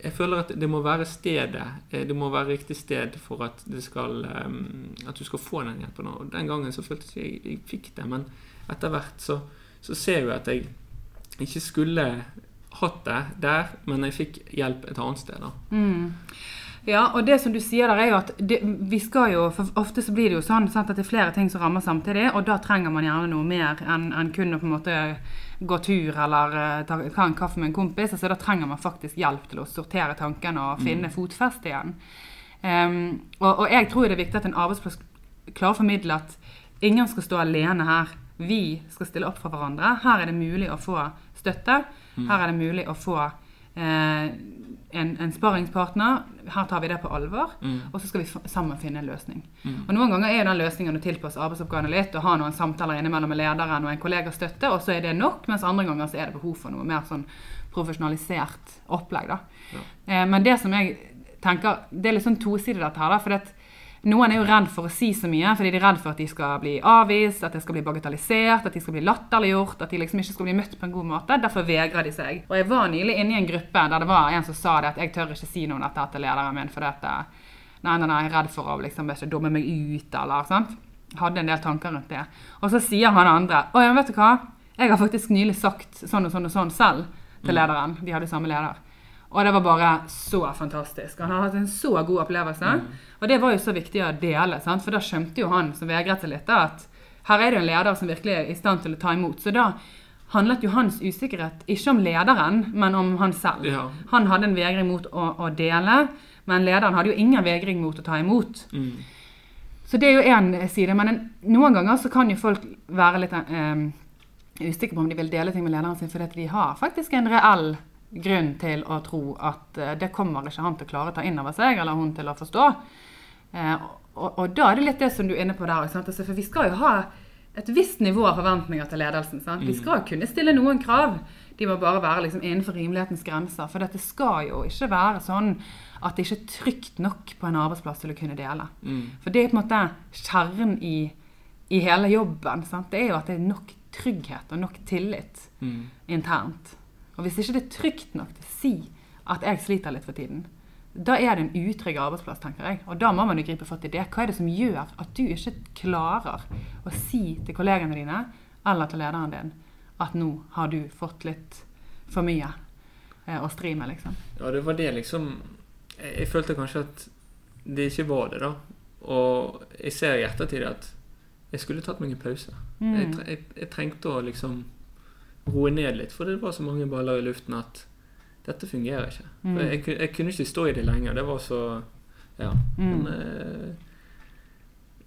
jeg føler at det må være stedet. eh, Det må være riktig sted for at, skal, um, at du skal få den hjelpen. Og den gangen så følte jeg ikke jeg fikk det, men etter hvert så, så ser jeg at jeg ikke skulle hatt det der, men jeg fikk hjelp et annet sted. da. Mm. Ja, og det som du sier der er jo at det, vi skal jo, for Ofte så blir det jo sånn sant, at det er flere ting som rammer samtidig, og da trenger man gjerne noe mer enn en kun å på en måte gå tur eller uh, ta, ta en kaffe med en kompis. altså Da trenger man faktisk hjelp til å sortere tankene og finne fotfeste igjen. Um, og, og jeg tror det er viktig at en arbeidsplass klarer å formidle at ingen skal stå alene her. Vi skal stille opp for hverandre. Her er det mulig å få støtte. Her er det mulig å få eh, en, en sparringspartner. Her tar vi det på alvor, Mm. og så skal vi sammen finne en løsning. Mm. Og Noen ganger er den løsningen å tilpasse arbeidsoppgavene litt og ha noen samtaler innimellom med lederen og en kollegastøtte, og så er det nok, mens andre ganger så er det behov for noe mer sånn profesjonalisert opplegg. da. Ja. Eh, men det som jeg tenker, det er litt sånn tosidig dette her, da. for det, noen er jo redd for å si så mye, fordi de er redd for at de skal bli avvist, at det skal bli bagatellisert, at de skal bli latterliggjort, at de liksom ikke skal bli møtt på en god måte. Derfor vegrer de seg. Og jeg var nylig inne i en gruppe der det var en som sa det at jeg tør ikke si noe om dette til lederen min, for dette, nei, nei, nei, jeg er redd for å liksom ikke dumme meg ut, eller sant. Hadde en del tanker rundt det. Og så sier han andre Å ja, vet du hva, jeg har faktisk nylig sagt sånn og sånn og sånn selv til lederen. De hadde samme leder. Og det var bare så fantastisk. Han hadde hatt en så god opplevelse. Og det var jo så viktig å dele, sant? for da skjønte jo han som vegret seg litt, at her er det jo en leder som virkelig er i stand til å ta imot. Så da handlet jo hans usikkerhet ikke om lederen, men om han selv. Ja. Han hadde en vegring mot å, å dele, men lederen hadde jo ingen vegring mot å ta imot. Mm. Så det er jo én side. Men en, noen ganger så kan jo folk være litt eh, usikre på om de vil dele ting med lederen sin, fordi de har faktisk en reell grunn til å tro at eh, det kommer ikke han til å klare å ta inn over seg, eller hun til å forstå. Eh, og, og da er det litt det som du er inne på der. Altså, for vi skal jo ha et visst nivå av forventninger til ledelsen. Sant? Vi skal kunne stille noen krav. De må bare være liksom innenfor rimelighetens grenser. For dette skal jo ikke være sånn at det ikke er trygt nok på en arbeidsplass til å kunne dele. Mm. For det er på en måte kjernen i, i hele jobben. Sant? Det er jo at det er nok trygghet og nok tillit Mm. internt. Og hvis ikke det er trygt nok til å si at jeg sliter litt for tiden, da er det en utrygg arbeidsplass, tenker jeg. Og da må man jo gripe fatt i det. Hva er det som gjør at du ikke klarer å si til kollegene dine eller til lederen din at nå har du fått litt for mye eh, å stri med, liksom. Ja, det var det liksom jeg, jeg følte kanskje at det ikke var det, da. Og jeg ser i ettertid at jeg skulle tatt meg en pause. Mm. Jeg, jeg, jeg trengte å liksom roe ned litt, for det var så mange baller i luften at dette fungerer ikke. Mm. Jeg, jeg kunne ikke stå i det lenger. Det var så Ja. Mm. Men eh,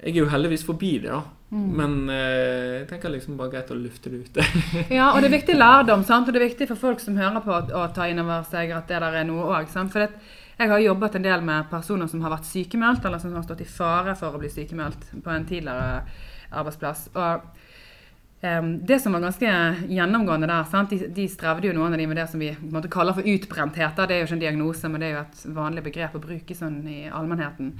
jeg er jo heldigvis forbi det, da. Mm. Men eh, jeg tenker liksom bare greit å lufte det ute. Ja, og det er viktig lærdom, sant? og det er viktig for folk som hører på å, ta inn over seg at det der er noe òg. For jeg har jobbet en del med personer som har vært sykemeldt, eller som har stått i fare for å bli sykemeldt på en tidligere arbeidsplass. Og det som var ganske gjennomgående der, sant? De, de strevde jo noen av de med det som vi måte, kaller for utbrenthet. Det er jo ikke en diagnose, men det er jo et vanlig begrep å bruke sånn i allmennheten.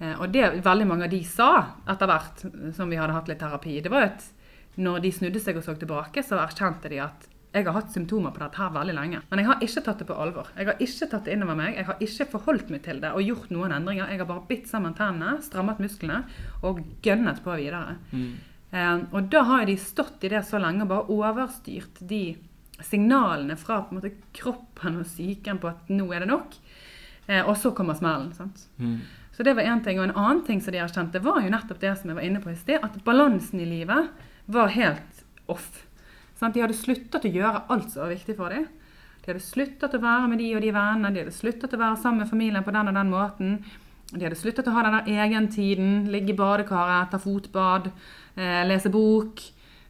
Eh, Og det veldig mange av de sa etter hvert som vi hadde hatt litt terapi, det var at når de snudde seg og så tilbake, så erkjente de at jeg har hatt symptomer på dette her veldig lenge. Men jeg har ikke tatt det på alvor. Jeg har ikke tatt det innover meg. Jeg har ikke forholdt meg til det og gjort noen endringer. Jeg har bare bitt sammen tennene, strammet musklene og gønnet på videre. Mm. Eh, og da har de stått i det så lenge og bare overstyrt de signalene fra på en måte, kroppen og psyken på at nå er det nok. Eh, og så kommer smellen. sant? Mm. Så det var én ting. Og en annen ting som de erkjente, var jo nettopp det som jeg var inne på i sted, at balansen i livet var helt off. Sant? De hadde sluttet å gjøre alt som var viktig for dem. De hadde sluttet å være med de og de vennene, de hadde sluttet å være sammen med familien på den og den måten. De hadde sluttet å ha den der egentiden, ligge i badekaret, ta fotbad, lese bok,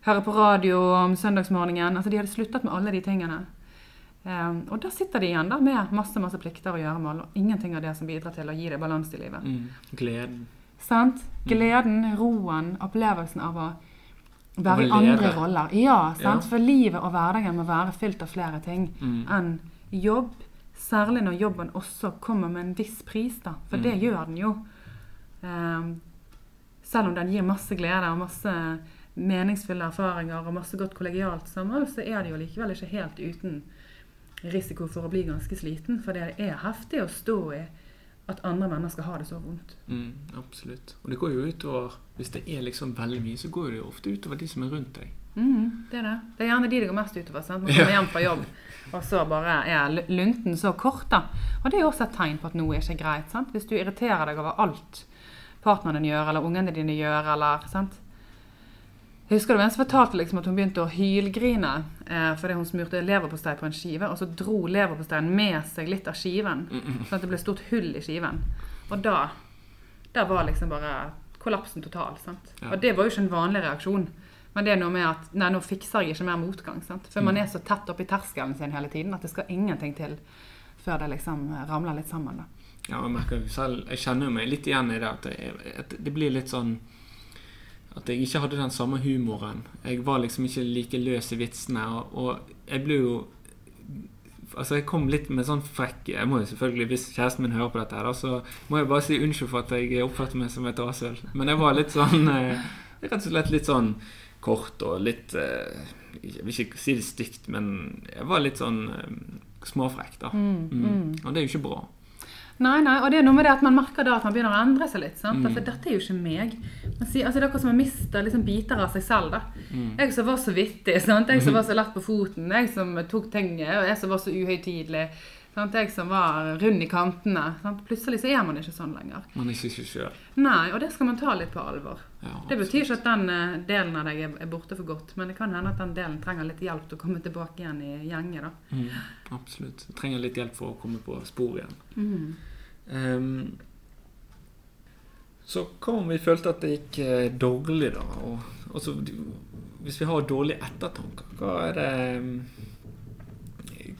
høre på radio om søndagsmorgenen. Altså, de hadde sluttet med alle de tingene. Eh, og da sitter de igjen da, med masse masse plikter å gjøre med, og ingenting av det som bidrar til å gi deg balanse i livet. Mm. Gleden. Sant? Gleden, roen, opplevelsen av å være i andre roller. Ja, sant? Ja. for livet og hverdagen må være fylt av flere ting Mm. enn jobb. Særlig når jobben også kommer med en viss pris, da. For det Mm. gjør den jo. Ehm, selv om den gir masse glede og masse meningsfulle erfaringer og masse godt kollegialt samhold, så er det jo likevel ikke helt uten risiko for å bli ganske sliten. For det er heftig å stå i at andre mennesker har det så vondt. Mm, absolutt. Og det går jo utover Hvis det er liksom veldig mye, så går det jo ofte utover de som er rundt deg. Mm, det er det. Det er gjerne de det går mest utover. sant? Man kommer hjem fra jobb, og så bare er lunten så kort. da. Og det er jo også et tegn på at noe er ikke greit. sant? Hvis du irriterer deg over alt partneren din gjør, eller ungene dine gjør, eller sant? Jeg husker det var en som fortalte liksom at hun begynte å hylgrine eh, fordi hun smurte leverpostei på en skive, og så dro leverposteien med seg litt av skiven. Sånn at det ble stort hull i skiven. Og da, da var liksom bare kollapsen total. sant? Ja. Og det var jo ikke en vanlig reaksjon. Men det er noe med at nei, nå fikser jeg ikke mer motgang. sant? For man er så tett oppi terskelen sin hele tiden at det skal ingenting til før det liksom ramler litt sammen. da. Ja, jeg merker jo selv Jeg kjenner meg litt igjen i det at, jeg, at det blir litt sånn At jeg ikke hadde den samme humoren. Jeg var liksom ikke like løs i vitsene. Og, og jeg ble jo Altså, jeg kom litt med sånn frekk Jeg må jo selvfølgelig, Hvis kjæresten min hører på dette, her, så må jeg bare si unnskyld for at jeg oppførte meg som et rasøl. Men jeg var litt sånn eh, Rett og slett litt sånn kort og litt eh, Jeg vil ikke si det stygt, men jeg var litt sånn eh, småfrekk, da. Mm. Og det er jo ikke bra. Nei, nei, og det er noe med det at man merker da at man begynner å endre seg litt. sant? Mm. Altså, dette er jo ikke meg. Man sier, altså, det er akkurat som man mister liksom, biter av seg selv. da. Mm. Jeg som var så vittig, sant? jeg som var så lett på foten, jeg som tok ting, og jeg som var så uhøytidelig. Sant? Jeg som var rund i kantene. Sant? Plutselig så er man ikke sånn lenger. Man er ikke selv. sjøl. Nei, og det skal man ta litt på alvor. Ja, Det betyr ikke at den eh, delen av deg er borte for godt, men det kan hende at den delen trenger litt hjelp til å komme tilbake igjen i gjengen. Mm, absolutt. Trenger litt hjelp for å komme på spor igjen. Mm. Um, så hva om vi følte at det gikk eh, dårlig, da? Og, og så, hvis vi har dårlige ettertanker, hva er det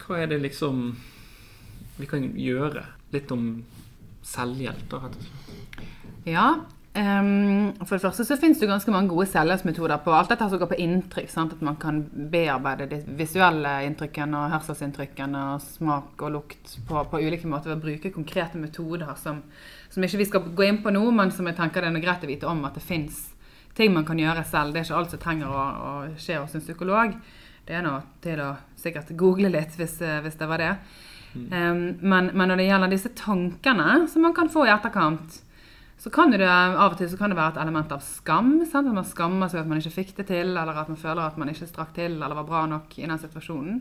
Hva er det liksom vi kan gjøre? Litt om selvhjelp, da, rett og slett. Ja. Um, for det første så finnes det ganske mange gode selvhjelpsmetoder på alt dette som går på inntrykk. Sant? At man kan bearbeide de visuelle inntrykkene og hørselsinntrykkene og smak og lukt på, på ulike måter ved å bruke konkrete metoder som, som ikke vi skal gå inn på nå, men som jeg tenker det er greit å vite om at det fins ting man kan gjøre selv. Det er ikke alt som trenger å, å skje hos en psykolog. Det er nå til å sikkert google litt, hvis, eh, hvis det var det. Um, men, men når det gjelder disse tankene som man kan få i etterkant, så kan det av og til være et element av skam. Sant? At man skammer seg at man ikke fikk det til, eller at man føler at man ikke strakk til eller var bra nok i den situasjonen.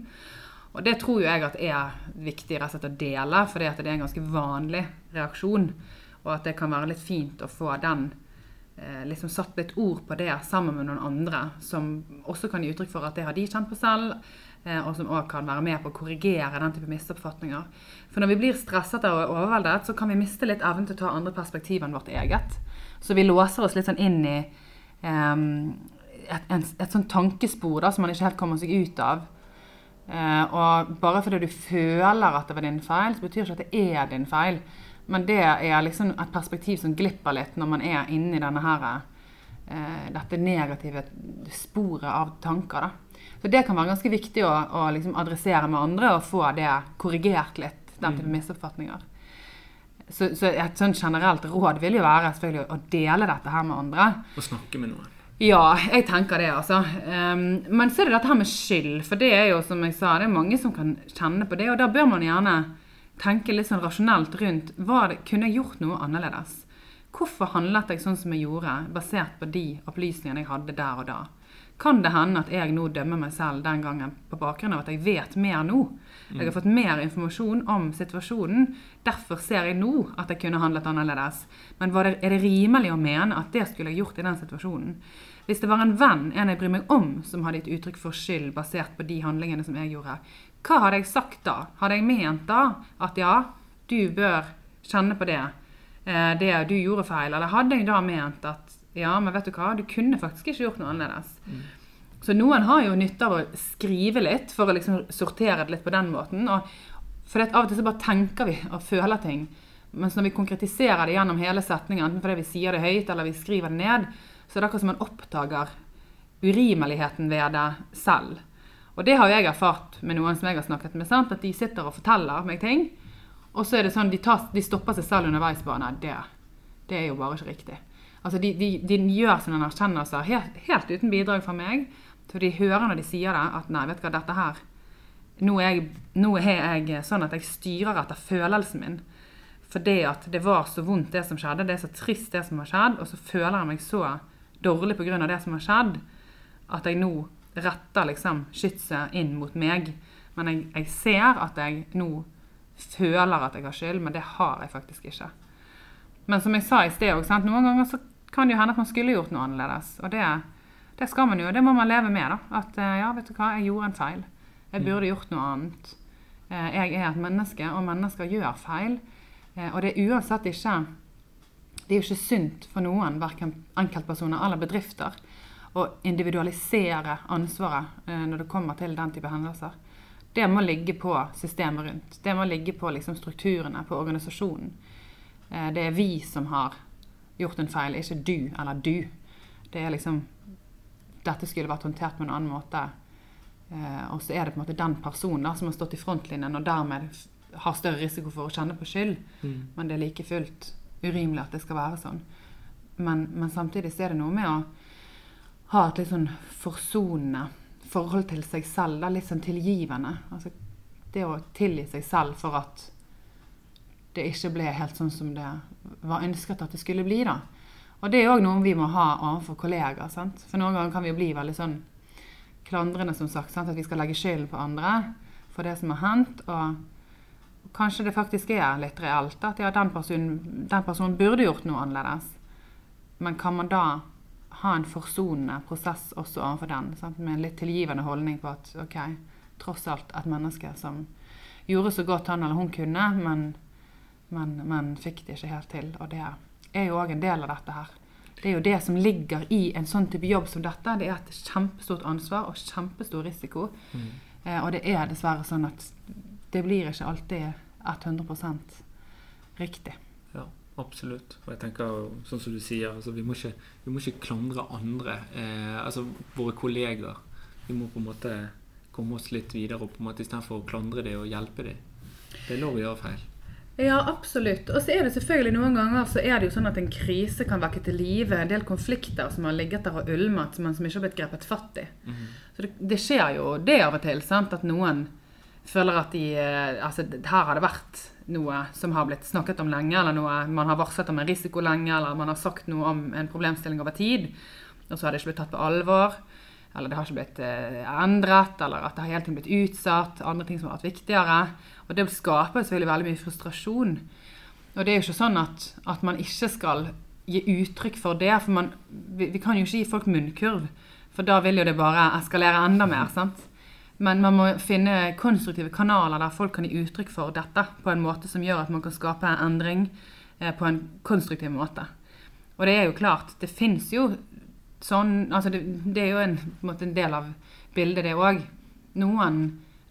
Og det tror jo jeg at er viktig rett og slett å dele, fordi det er en ganske vanlig reaksjon. Og at det kan være litt fint å få den eh, liksom satt litt ord på det sammen med noen andre, som også kan gi uttrykk for at det har de kjent på selv, og som òg kan være med på å korrigere den type misoppfatninger. For når vi blir stresset og overveldet, så kan vi miste litt evnen til å ta andre perspektiv enn vårt eget. Så vi låser oss litt sånn inn i um, et, en, et sånt tankespor da, som man ikke helt kommer seg ut av. Uh, og bare fordi du føler at det var din feil, så betyr ikke at det er din feil. Men det er liksom et perspektiv som glipper litt når man er inni denne her, eh, dette negative sporet av tanker. Da. Så det kan være ganske viktig å, å liksom adressere med andre og få det korrigert litt, den type misoppfatninger. Så, så et sånn generelt råd vil jo være selvfølgelig å dele dette her med andre. Og snakke med noen. Ja, jeg tenker det, altså. Um, men så er det dette her med skyld. For det er jo, som jeg sa, det er mange som kan kjenne på det. Og da bør man gjerne tenke litt sånn rasjonelt rundt hva det, kunne gjort noe annerledes. Hvorfor handlet jeg sånn som jeg gjorde, basert på de opplysningene jeg hadde der og da? Kan det hende at jeg nå dømmer meg selv den gangen på bakgrunn av at jeg vet mer nå? Jeg har fått mer informasjon om situasjonen. Derfor ser jeg nå at jeg kunne handlet annerledes. Men var det, er det rimelig å mene at det skulle jeg gjort i den situasjonen? Hvis det var en venn, en jeg bryr meg om, som hadde gitt uttrykk for skyld basert på de handlingene som jeg gjorde, hva hadde jeg sagt da? Hadde jeg ment da at ja, du bør kjenne på det, det du gjorde feil? Eller hadde jeg da ment at ja, men vet du hva, du kunne faktisk ikke gjort noe annerledes? Så noen har jo nytte av å skrive litt for å liksom sortere det litt på den måten. Og for av og til så bare tenker vi og føler ting. Mens når vi konkretiserer det gjennom hele setningen, enten fordi vi sier det høyt eller vi skriver det ned, så er det akkurat som man oppdager urimeligheten ved det selv. Og det har jeg erfart med noen som jeg har snakket med. sant? At de sitter og forteller meg ting, og så er det sånn de, tar, de stopper seg selv underveis. bare, Nei, det, det er jo bare ikke riktig. Altså, De, de, de gjør sine erkjennelser helt, helt, uten bidrag fra meg. Så de hører når de sier det, at nei, vet du hva, dette her Nå er jeg, nå er jeg sånn at jeg styrer etter følelsen min. For det at det var så vondt, det som skjedde. Det er så trist, det som har skjedd. Og så føler jeg meg så dårlig pga. det som har skjedd, at jeg nå retter liksom skytset inn mot meg. Men jeg, jeg, ser at jeg nå føler at jeg har skyld, men det har jeg faktisk ikke. Men som jeg sa i sted òg, noen ganger så kan det jo hende at man skulle gjort noe annerledes. Og det, det skal man jo. Det må man leve med. da. At eh, ja, vet du hva, jeg gjorde en feil. Jeg mm. burde gjort noe annet. Eh, jeg er et menneske, og mennesker gjør feil. Eh, og det er uansett ikke Det er jo ikke sunt for noen, verken enkeltpersoner eller bedrifter, å individualisere ansvaret når det kommer til den type hendelser. Det må ligge på systemet rundt. Det må ligge på liksom, strukturene, på organisasjonen. Det er vi som har gjort en feil, ikke du eller du. Det er liksom Dette skulle vært håndtert på en annen måte. Eh, og så er det på en måte den personen da, som har stått i frontlinjen og dermed har større risiko for å kjenne på skyld. Mm. Men det er like fullt urimelig at det skal være sånn. Men, men samtidig så er det noe med å ha et litt sånn forsonende forhold til seg selv. Da, litt sånn tilgivende. Altså det å tilgi seg selv for at det ikke ble helt sånn som det var ønsket at det skulle bli. da. Og det er òg noe vi må ha overfor kollegaer. sant? For noen ganger kan vi jo bli veldig sånn klandrende, som sagt. Sant? At vi skal legge skylden på andre for det som har hendt. Og kanskje det faktisk er litt reelt at ja, den personen, den personen burde gjort noe annerledes. Men kan man da ha en forsonende prosess også overfor den? Sant? Med en litt tilgivende holdning på at OK, tross alt et menneske som gjorde så godt han eller hun kunne, men men, men fikk det ikke helt til. Og det er jo òg en del av dette her. Det er jo det som ligger i en sånn type jobb som dette. Det er et kjempestort ansvar og kjempestor risiko. Mm. Eh, og det er dessverre sånn at det blir ikke alltid 100 riktig. Ja, absolutt. Og jeg tenker, sånn som du sier, altså, vi, må ikke, vi, må ikke, klandre andre. Eh, altså våre kolleger. Vi må på en måte komme oss litt videre og på en måte istedenfor å klandre dem og hjelpe dem. Det er lov å gjøre feil. Ja, absolutt. Og så er det selvfølgelig noen ganger så er det jo sånn at en krise kan vekke til live en del konflikter som har ligget der og ulmet, men som ikke har blitt grepet fatt i. Mm -hmm. Så det, det, skjer jo det av og til, sant? at noen føler at de eh, Altså, her har det vært noe som har blitt snakket om lenge, eller noe man har varslet om en risiko lenge, eller man har sagt noe om en problemstilling over tid, og så har det ikke blitt tatt på alvor eller det har ikke blitt eh, endret, eller at det har hele tiden blitt utsatt. Andre ting som har vært viktigere. Og det skaper selvfølgelig veldig mye frustrasjon. Og det er jo ikke sånn at, at man ikke skal gi uttrykk for det. For man, vi, vi, kan jo ikke gi folk munnkurv, for da vil jo det bare eskalere enda mer. sant? Men man må finne konstruktive kanaler der folk kan gi uttrykk for dette på en måte som gjør at man kan skape en endring eh, på en konstruktiv måte. Og det er jo klart, det fins jo sånn altså det, det, er jo en, en, en del av bildet, det òg. Noen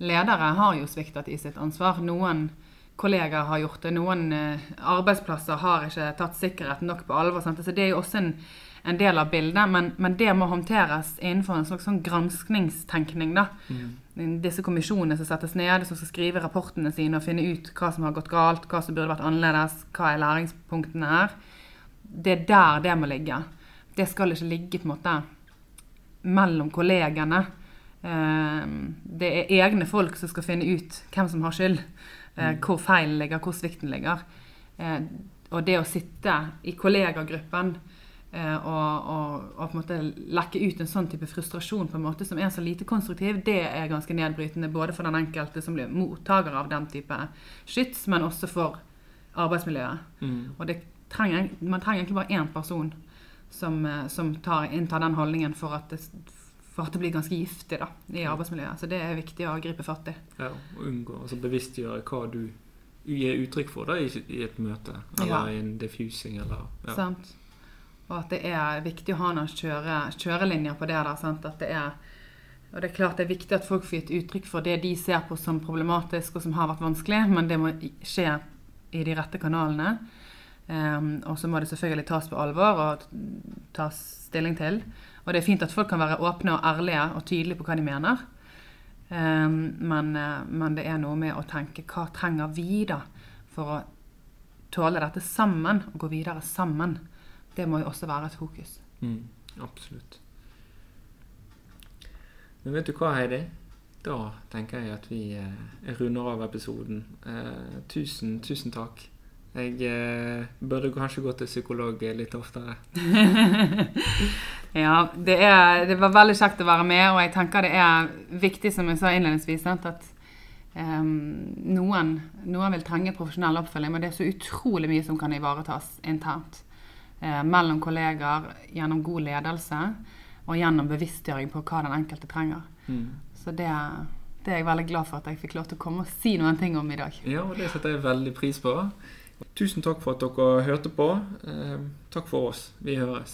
ledere har jo sviktet i sitt ansvar. Noen kollegaer har gjort det. Noen eh, arbeidsplasser har ikke tatt sikkerheten nok på alvor. Sant? Så det er jo også en, en del av bildet, men, men, det må håndteres innenfor en slags sånn granskningstenkning. da. Mm. Disse kommisjonene som settes ned, som skal skrive rapportene sine og finne ut hva som har gått galt, hva som burde vært annerledes, hva er læringspunktene her. Det er der det må ligge det skal ikke ligge på en måte mellom kollegene. Eh, det er egne folk som skal finne ut hvem som har skyld, eh, mm. hvor feilen ligger, hvor svikten ligger. Eh, og det å sitte i kollegagruppen og, og, og, på en måte lekke ut en sånn type frustrasjon på en måte som er så lite konstruktiv, det er ganske nedbrytende både for den enkelte som blir mottaker av den type skyts, men også for arbeidsmiljøet. Mm. Og trenger, man trenger egentlig bare én person som, eh, som tar, inntar den holdningen for at, det, for at det blir ganske giftig da, i arbeidsmiljøet. Så det er viktig å gripe fatt i. Ja, og unngå, altså Bevisstgjøre hva du gir uttrykk for da, i, i et møte, eller ja. i en diffusing. Eller, ja. Sant. Og at det er viktig å ha noen kjøre, kjørelinjer på det. der, det er og det er klart det er viktig at folk får gitt uttrykk for det de ser på som problematisk og som har vært vanskelig, men det må skje i de rette kanalene. Um, og så må det selvfølgelig tas på alvor og tas stilling til. Og det er fint at folk kan være åpne og ærlige og tydelige på hva de mener. Um, men, uh, men, det er noe med å tenke hva trenger vi da for å tåle dette sammen og gå videre sammen. Det må jo også være et fokus. Mm, absolutt. Men vet du hva, Heidi? Da tenker jeg at vi eh, runder av episoden. Eh, tusen, tusen takk. Jeg eh, burde kanskje gå til psykolog litt oftere. ja, det, er, det, var veldig kjekt å være med, og jeg tenker det er viktig, som jeg sa innledningsvis, at um, noen, noen, vil trenge profesjonell oppfølging, men det er så utrolig mye som kan ivaretas internt. Uh, mellom kolleger, gjennom god ledelse og gjennom bevisstgjøring på hva den enkelte trenger. Mm. Så det det er jeg veldig glad for at jeg fikk lov til å komme og si noen ting om i dag. Ja, og det setter jeg veldig pris på. Tusen takk for at dere hørte på. Eh, takk for oss. Vi høres.